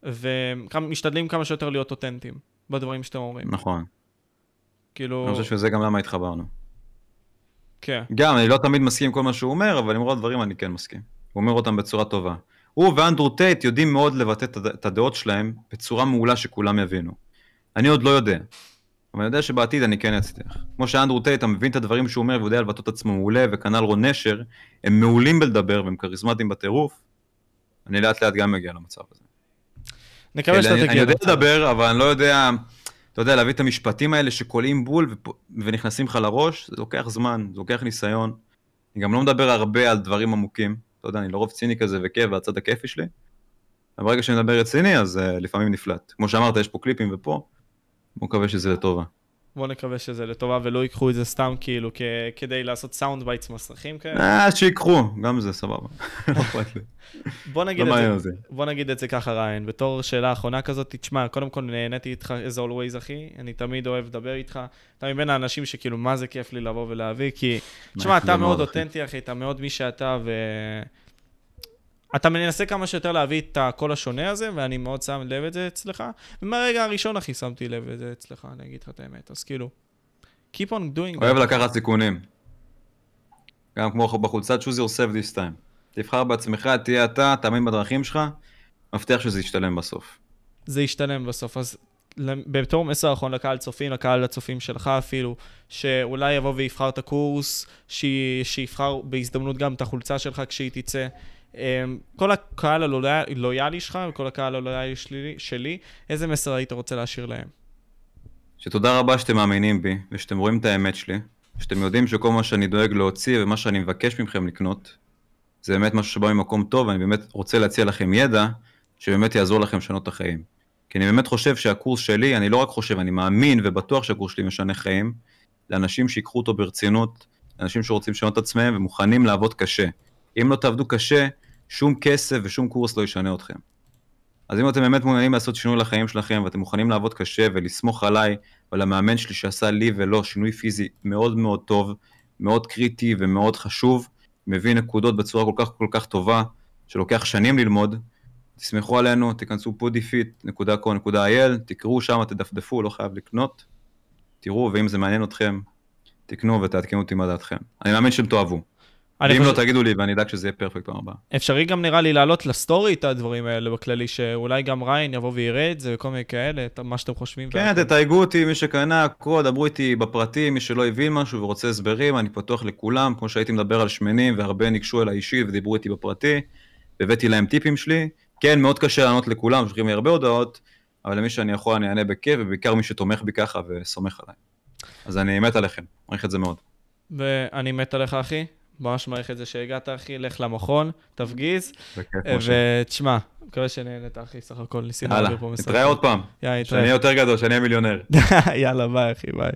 ומשתדלים כמה שיותר להיות אותנטיים בדברים שאתם אומרים. נכון. כאילו, אני חושב שזה גם למה התחברנו. כן. גם, אני לא תמיד מסכים עם כל מה שהוא אומר, אבל עם רוב הדברים אני כן מסכים. הוא אומר אותם בצורה טובה. הוא ואנדרו טייט יודעים מאוד לבטא את הד- את הדעות שלהם בצורה מעולה שכולם יבינו. אני עוד לא יודע. אבל אני יודע שבעתיד אני כן אצליח. כמו שאנדרו טייט, אתה מבין את הדברים שהוא אומר ויודע לבטא את עצמו מעולה, וכנ"ל רון נשר, הם מעולים בלדבר והם כריזמטיים בטירוף. אני לאט לאט גם מגיע למצב הזה. נקווה שאתה אני, אני תגיע יודע. לדבר, אבל אני לא יודע, אתה יודע, להביא את המשפטים האלה שקולעים בול ונכנסים לך לראש, זה לוקח זמן, זה לוקח ניסיון. אני גם לא מדבר הרבה על דברים עמוקים, אתה יודע, אני לרוב ציני כזה וכיף, והצד הכיפי שלי. אבל ברגע שאני מדבר רציני, אז uh, לפעמים נפלט. כמו שאמרת, יש פה קליפים ופה, בוא נקווה שזה לטובה. בוא נקווה שזה לטובה ולא ייקחו את זה סתם כאילו כ- כדי לעשות sound bites מסריחים כאלה. אה, שיקחו, גם זה סבבה. [LAUGHS] לא. בוא נגיד לא את זה, אותי. בוא נגיד את זה ככה ריין, בתור שאלה אחרונה כזאת, תשמע, קודם כל נהניתי איתך as always אחי, אני תמיד אוהב לדבר איתך, אתה מבין האנשים שכאילו מה זה כיף לי לבוא ולהביא, כי, תשמע, אתה זה מאוד. אותנטי אחי, אתה מאוד מי שאתה, ו... אתה מנסה כמה שיותר להביא את הקול השונה הזה, ואני מאוד שם לב את זה אצלך, ומהרגע הראשון אחי שמתי לב את זה אצלך, אני אגיד לך את האמת, אז כאילו, keep on doing אוהב that. לקחת סיכונים. גם כמו בחולצת choose yourself this time. תבחר בעצמך, תהיה אתה, תאמין בדרכים שלך, מבטיח שזה ישתלם בסוף. זה ישתלם בסוף. אז בתור מסר אחרון לקהל צופים, לקהל הצופים שלך אפילו, שאולי יבוא ויבחר את הקורס, ש... שיבחר בהזדמנות גם את החולצה שלך כשהיא תצא. אמ, כל הקהל הלויאלי שלך וכל הקהל הלויאלי שלי, שלי, איזה מסר היית רוצה להשאיר להם? שתודה רבה שאתם מאמינים בי, ושאתם רואים את האמת שלי, שאתם יודעים שכל מה שאני דואג להוציא ומה שאני מבקש מכם לקנות, זה באמת משהו שבא ממקום טוב, ואני באמת רוצה להציע לכם ידע, שבאמת יעזור לכם לשנות את החיים. כי אני באמת חושב שהקורס שלי, אני לא רק חושב, אני מאמין ובטוח שהקורס שלי משנה חיים, לאנשים שיקחו אותו ברצינות, לאנשים שרוצים לשנות את עצמם ומוכנים לעבוד קשה. אם לא תעבדו קשה, שום כסף ושום קורס לא ישנה אתכם. אז אם אתם באמת מעוניינים לעשות שינוי לחיים שלכם ואתם מוכנים לעבוד קשה ולסמוך עליי ועל המאמן שלי שעשה לי ולא שינוי פיזי מאוד מאוד טוב, מאוד קריטי ומאוד חשוב, מביא נקודות בצורה כל כך כל כך טובה, שלוקח שנים ללמוד, תסמכו עלינו, תיכנסו podifit.co.il, תקראו שם, תדפדפו, לא חייב לקנות, תראו, ואם זה מעניין אתכם, תקנו ותעדכנו אותי מה דעתכם. אני מאמין שאתם תאהבו. ואם לא, חושב- תגידו לי ואני אדאג שזה יהיה פרפקט פעם הבאה. אפשרי גם נראה לי להעלות לסטורי את הדברים האלה בכללי, שאולי גם ריין יבוא ויראה את זה וכל מיני כאלה, מה שאתם חושבים. כן, והכל. תתייגו אותי, מי שקנה, הכל, דברו איתי בפרטים, מי שלא הבין משהו ורוצה הסברים, אני פתוח לכולם, כמו שהייתי מדבר על שמנים, והרבה ניגשו אליי אישית ודיברו איתי בפרטי, והבאתי להם טיפים שלי. כן, מאוד קשה לענות לכולם, שולחים לי הרבה הודעות, אבל למי שאני יכול אני אענה בכיף, ובעיקר מי שתומך בי ככה וסומך עליי. אז אני מת עליכם, מעריך את זה מאוד. ואני מת עליך, אחי. ממש מעריך את זה שהגעת, אחי. לך למכון, תפגיז. ותשמע, מקווה שנהנית, אחי, סך הכל ניסינו יאללה, להעביר פה מסר. נתראה עוד פעם, יאללה, שאני אהיה נתראה. יותר גדול, שאני אהיה מיליונר. [LAUGHS] יאללה, ביי, אחי, ביי.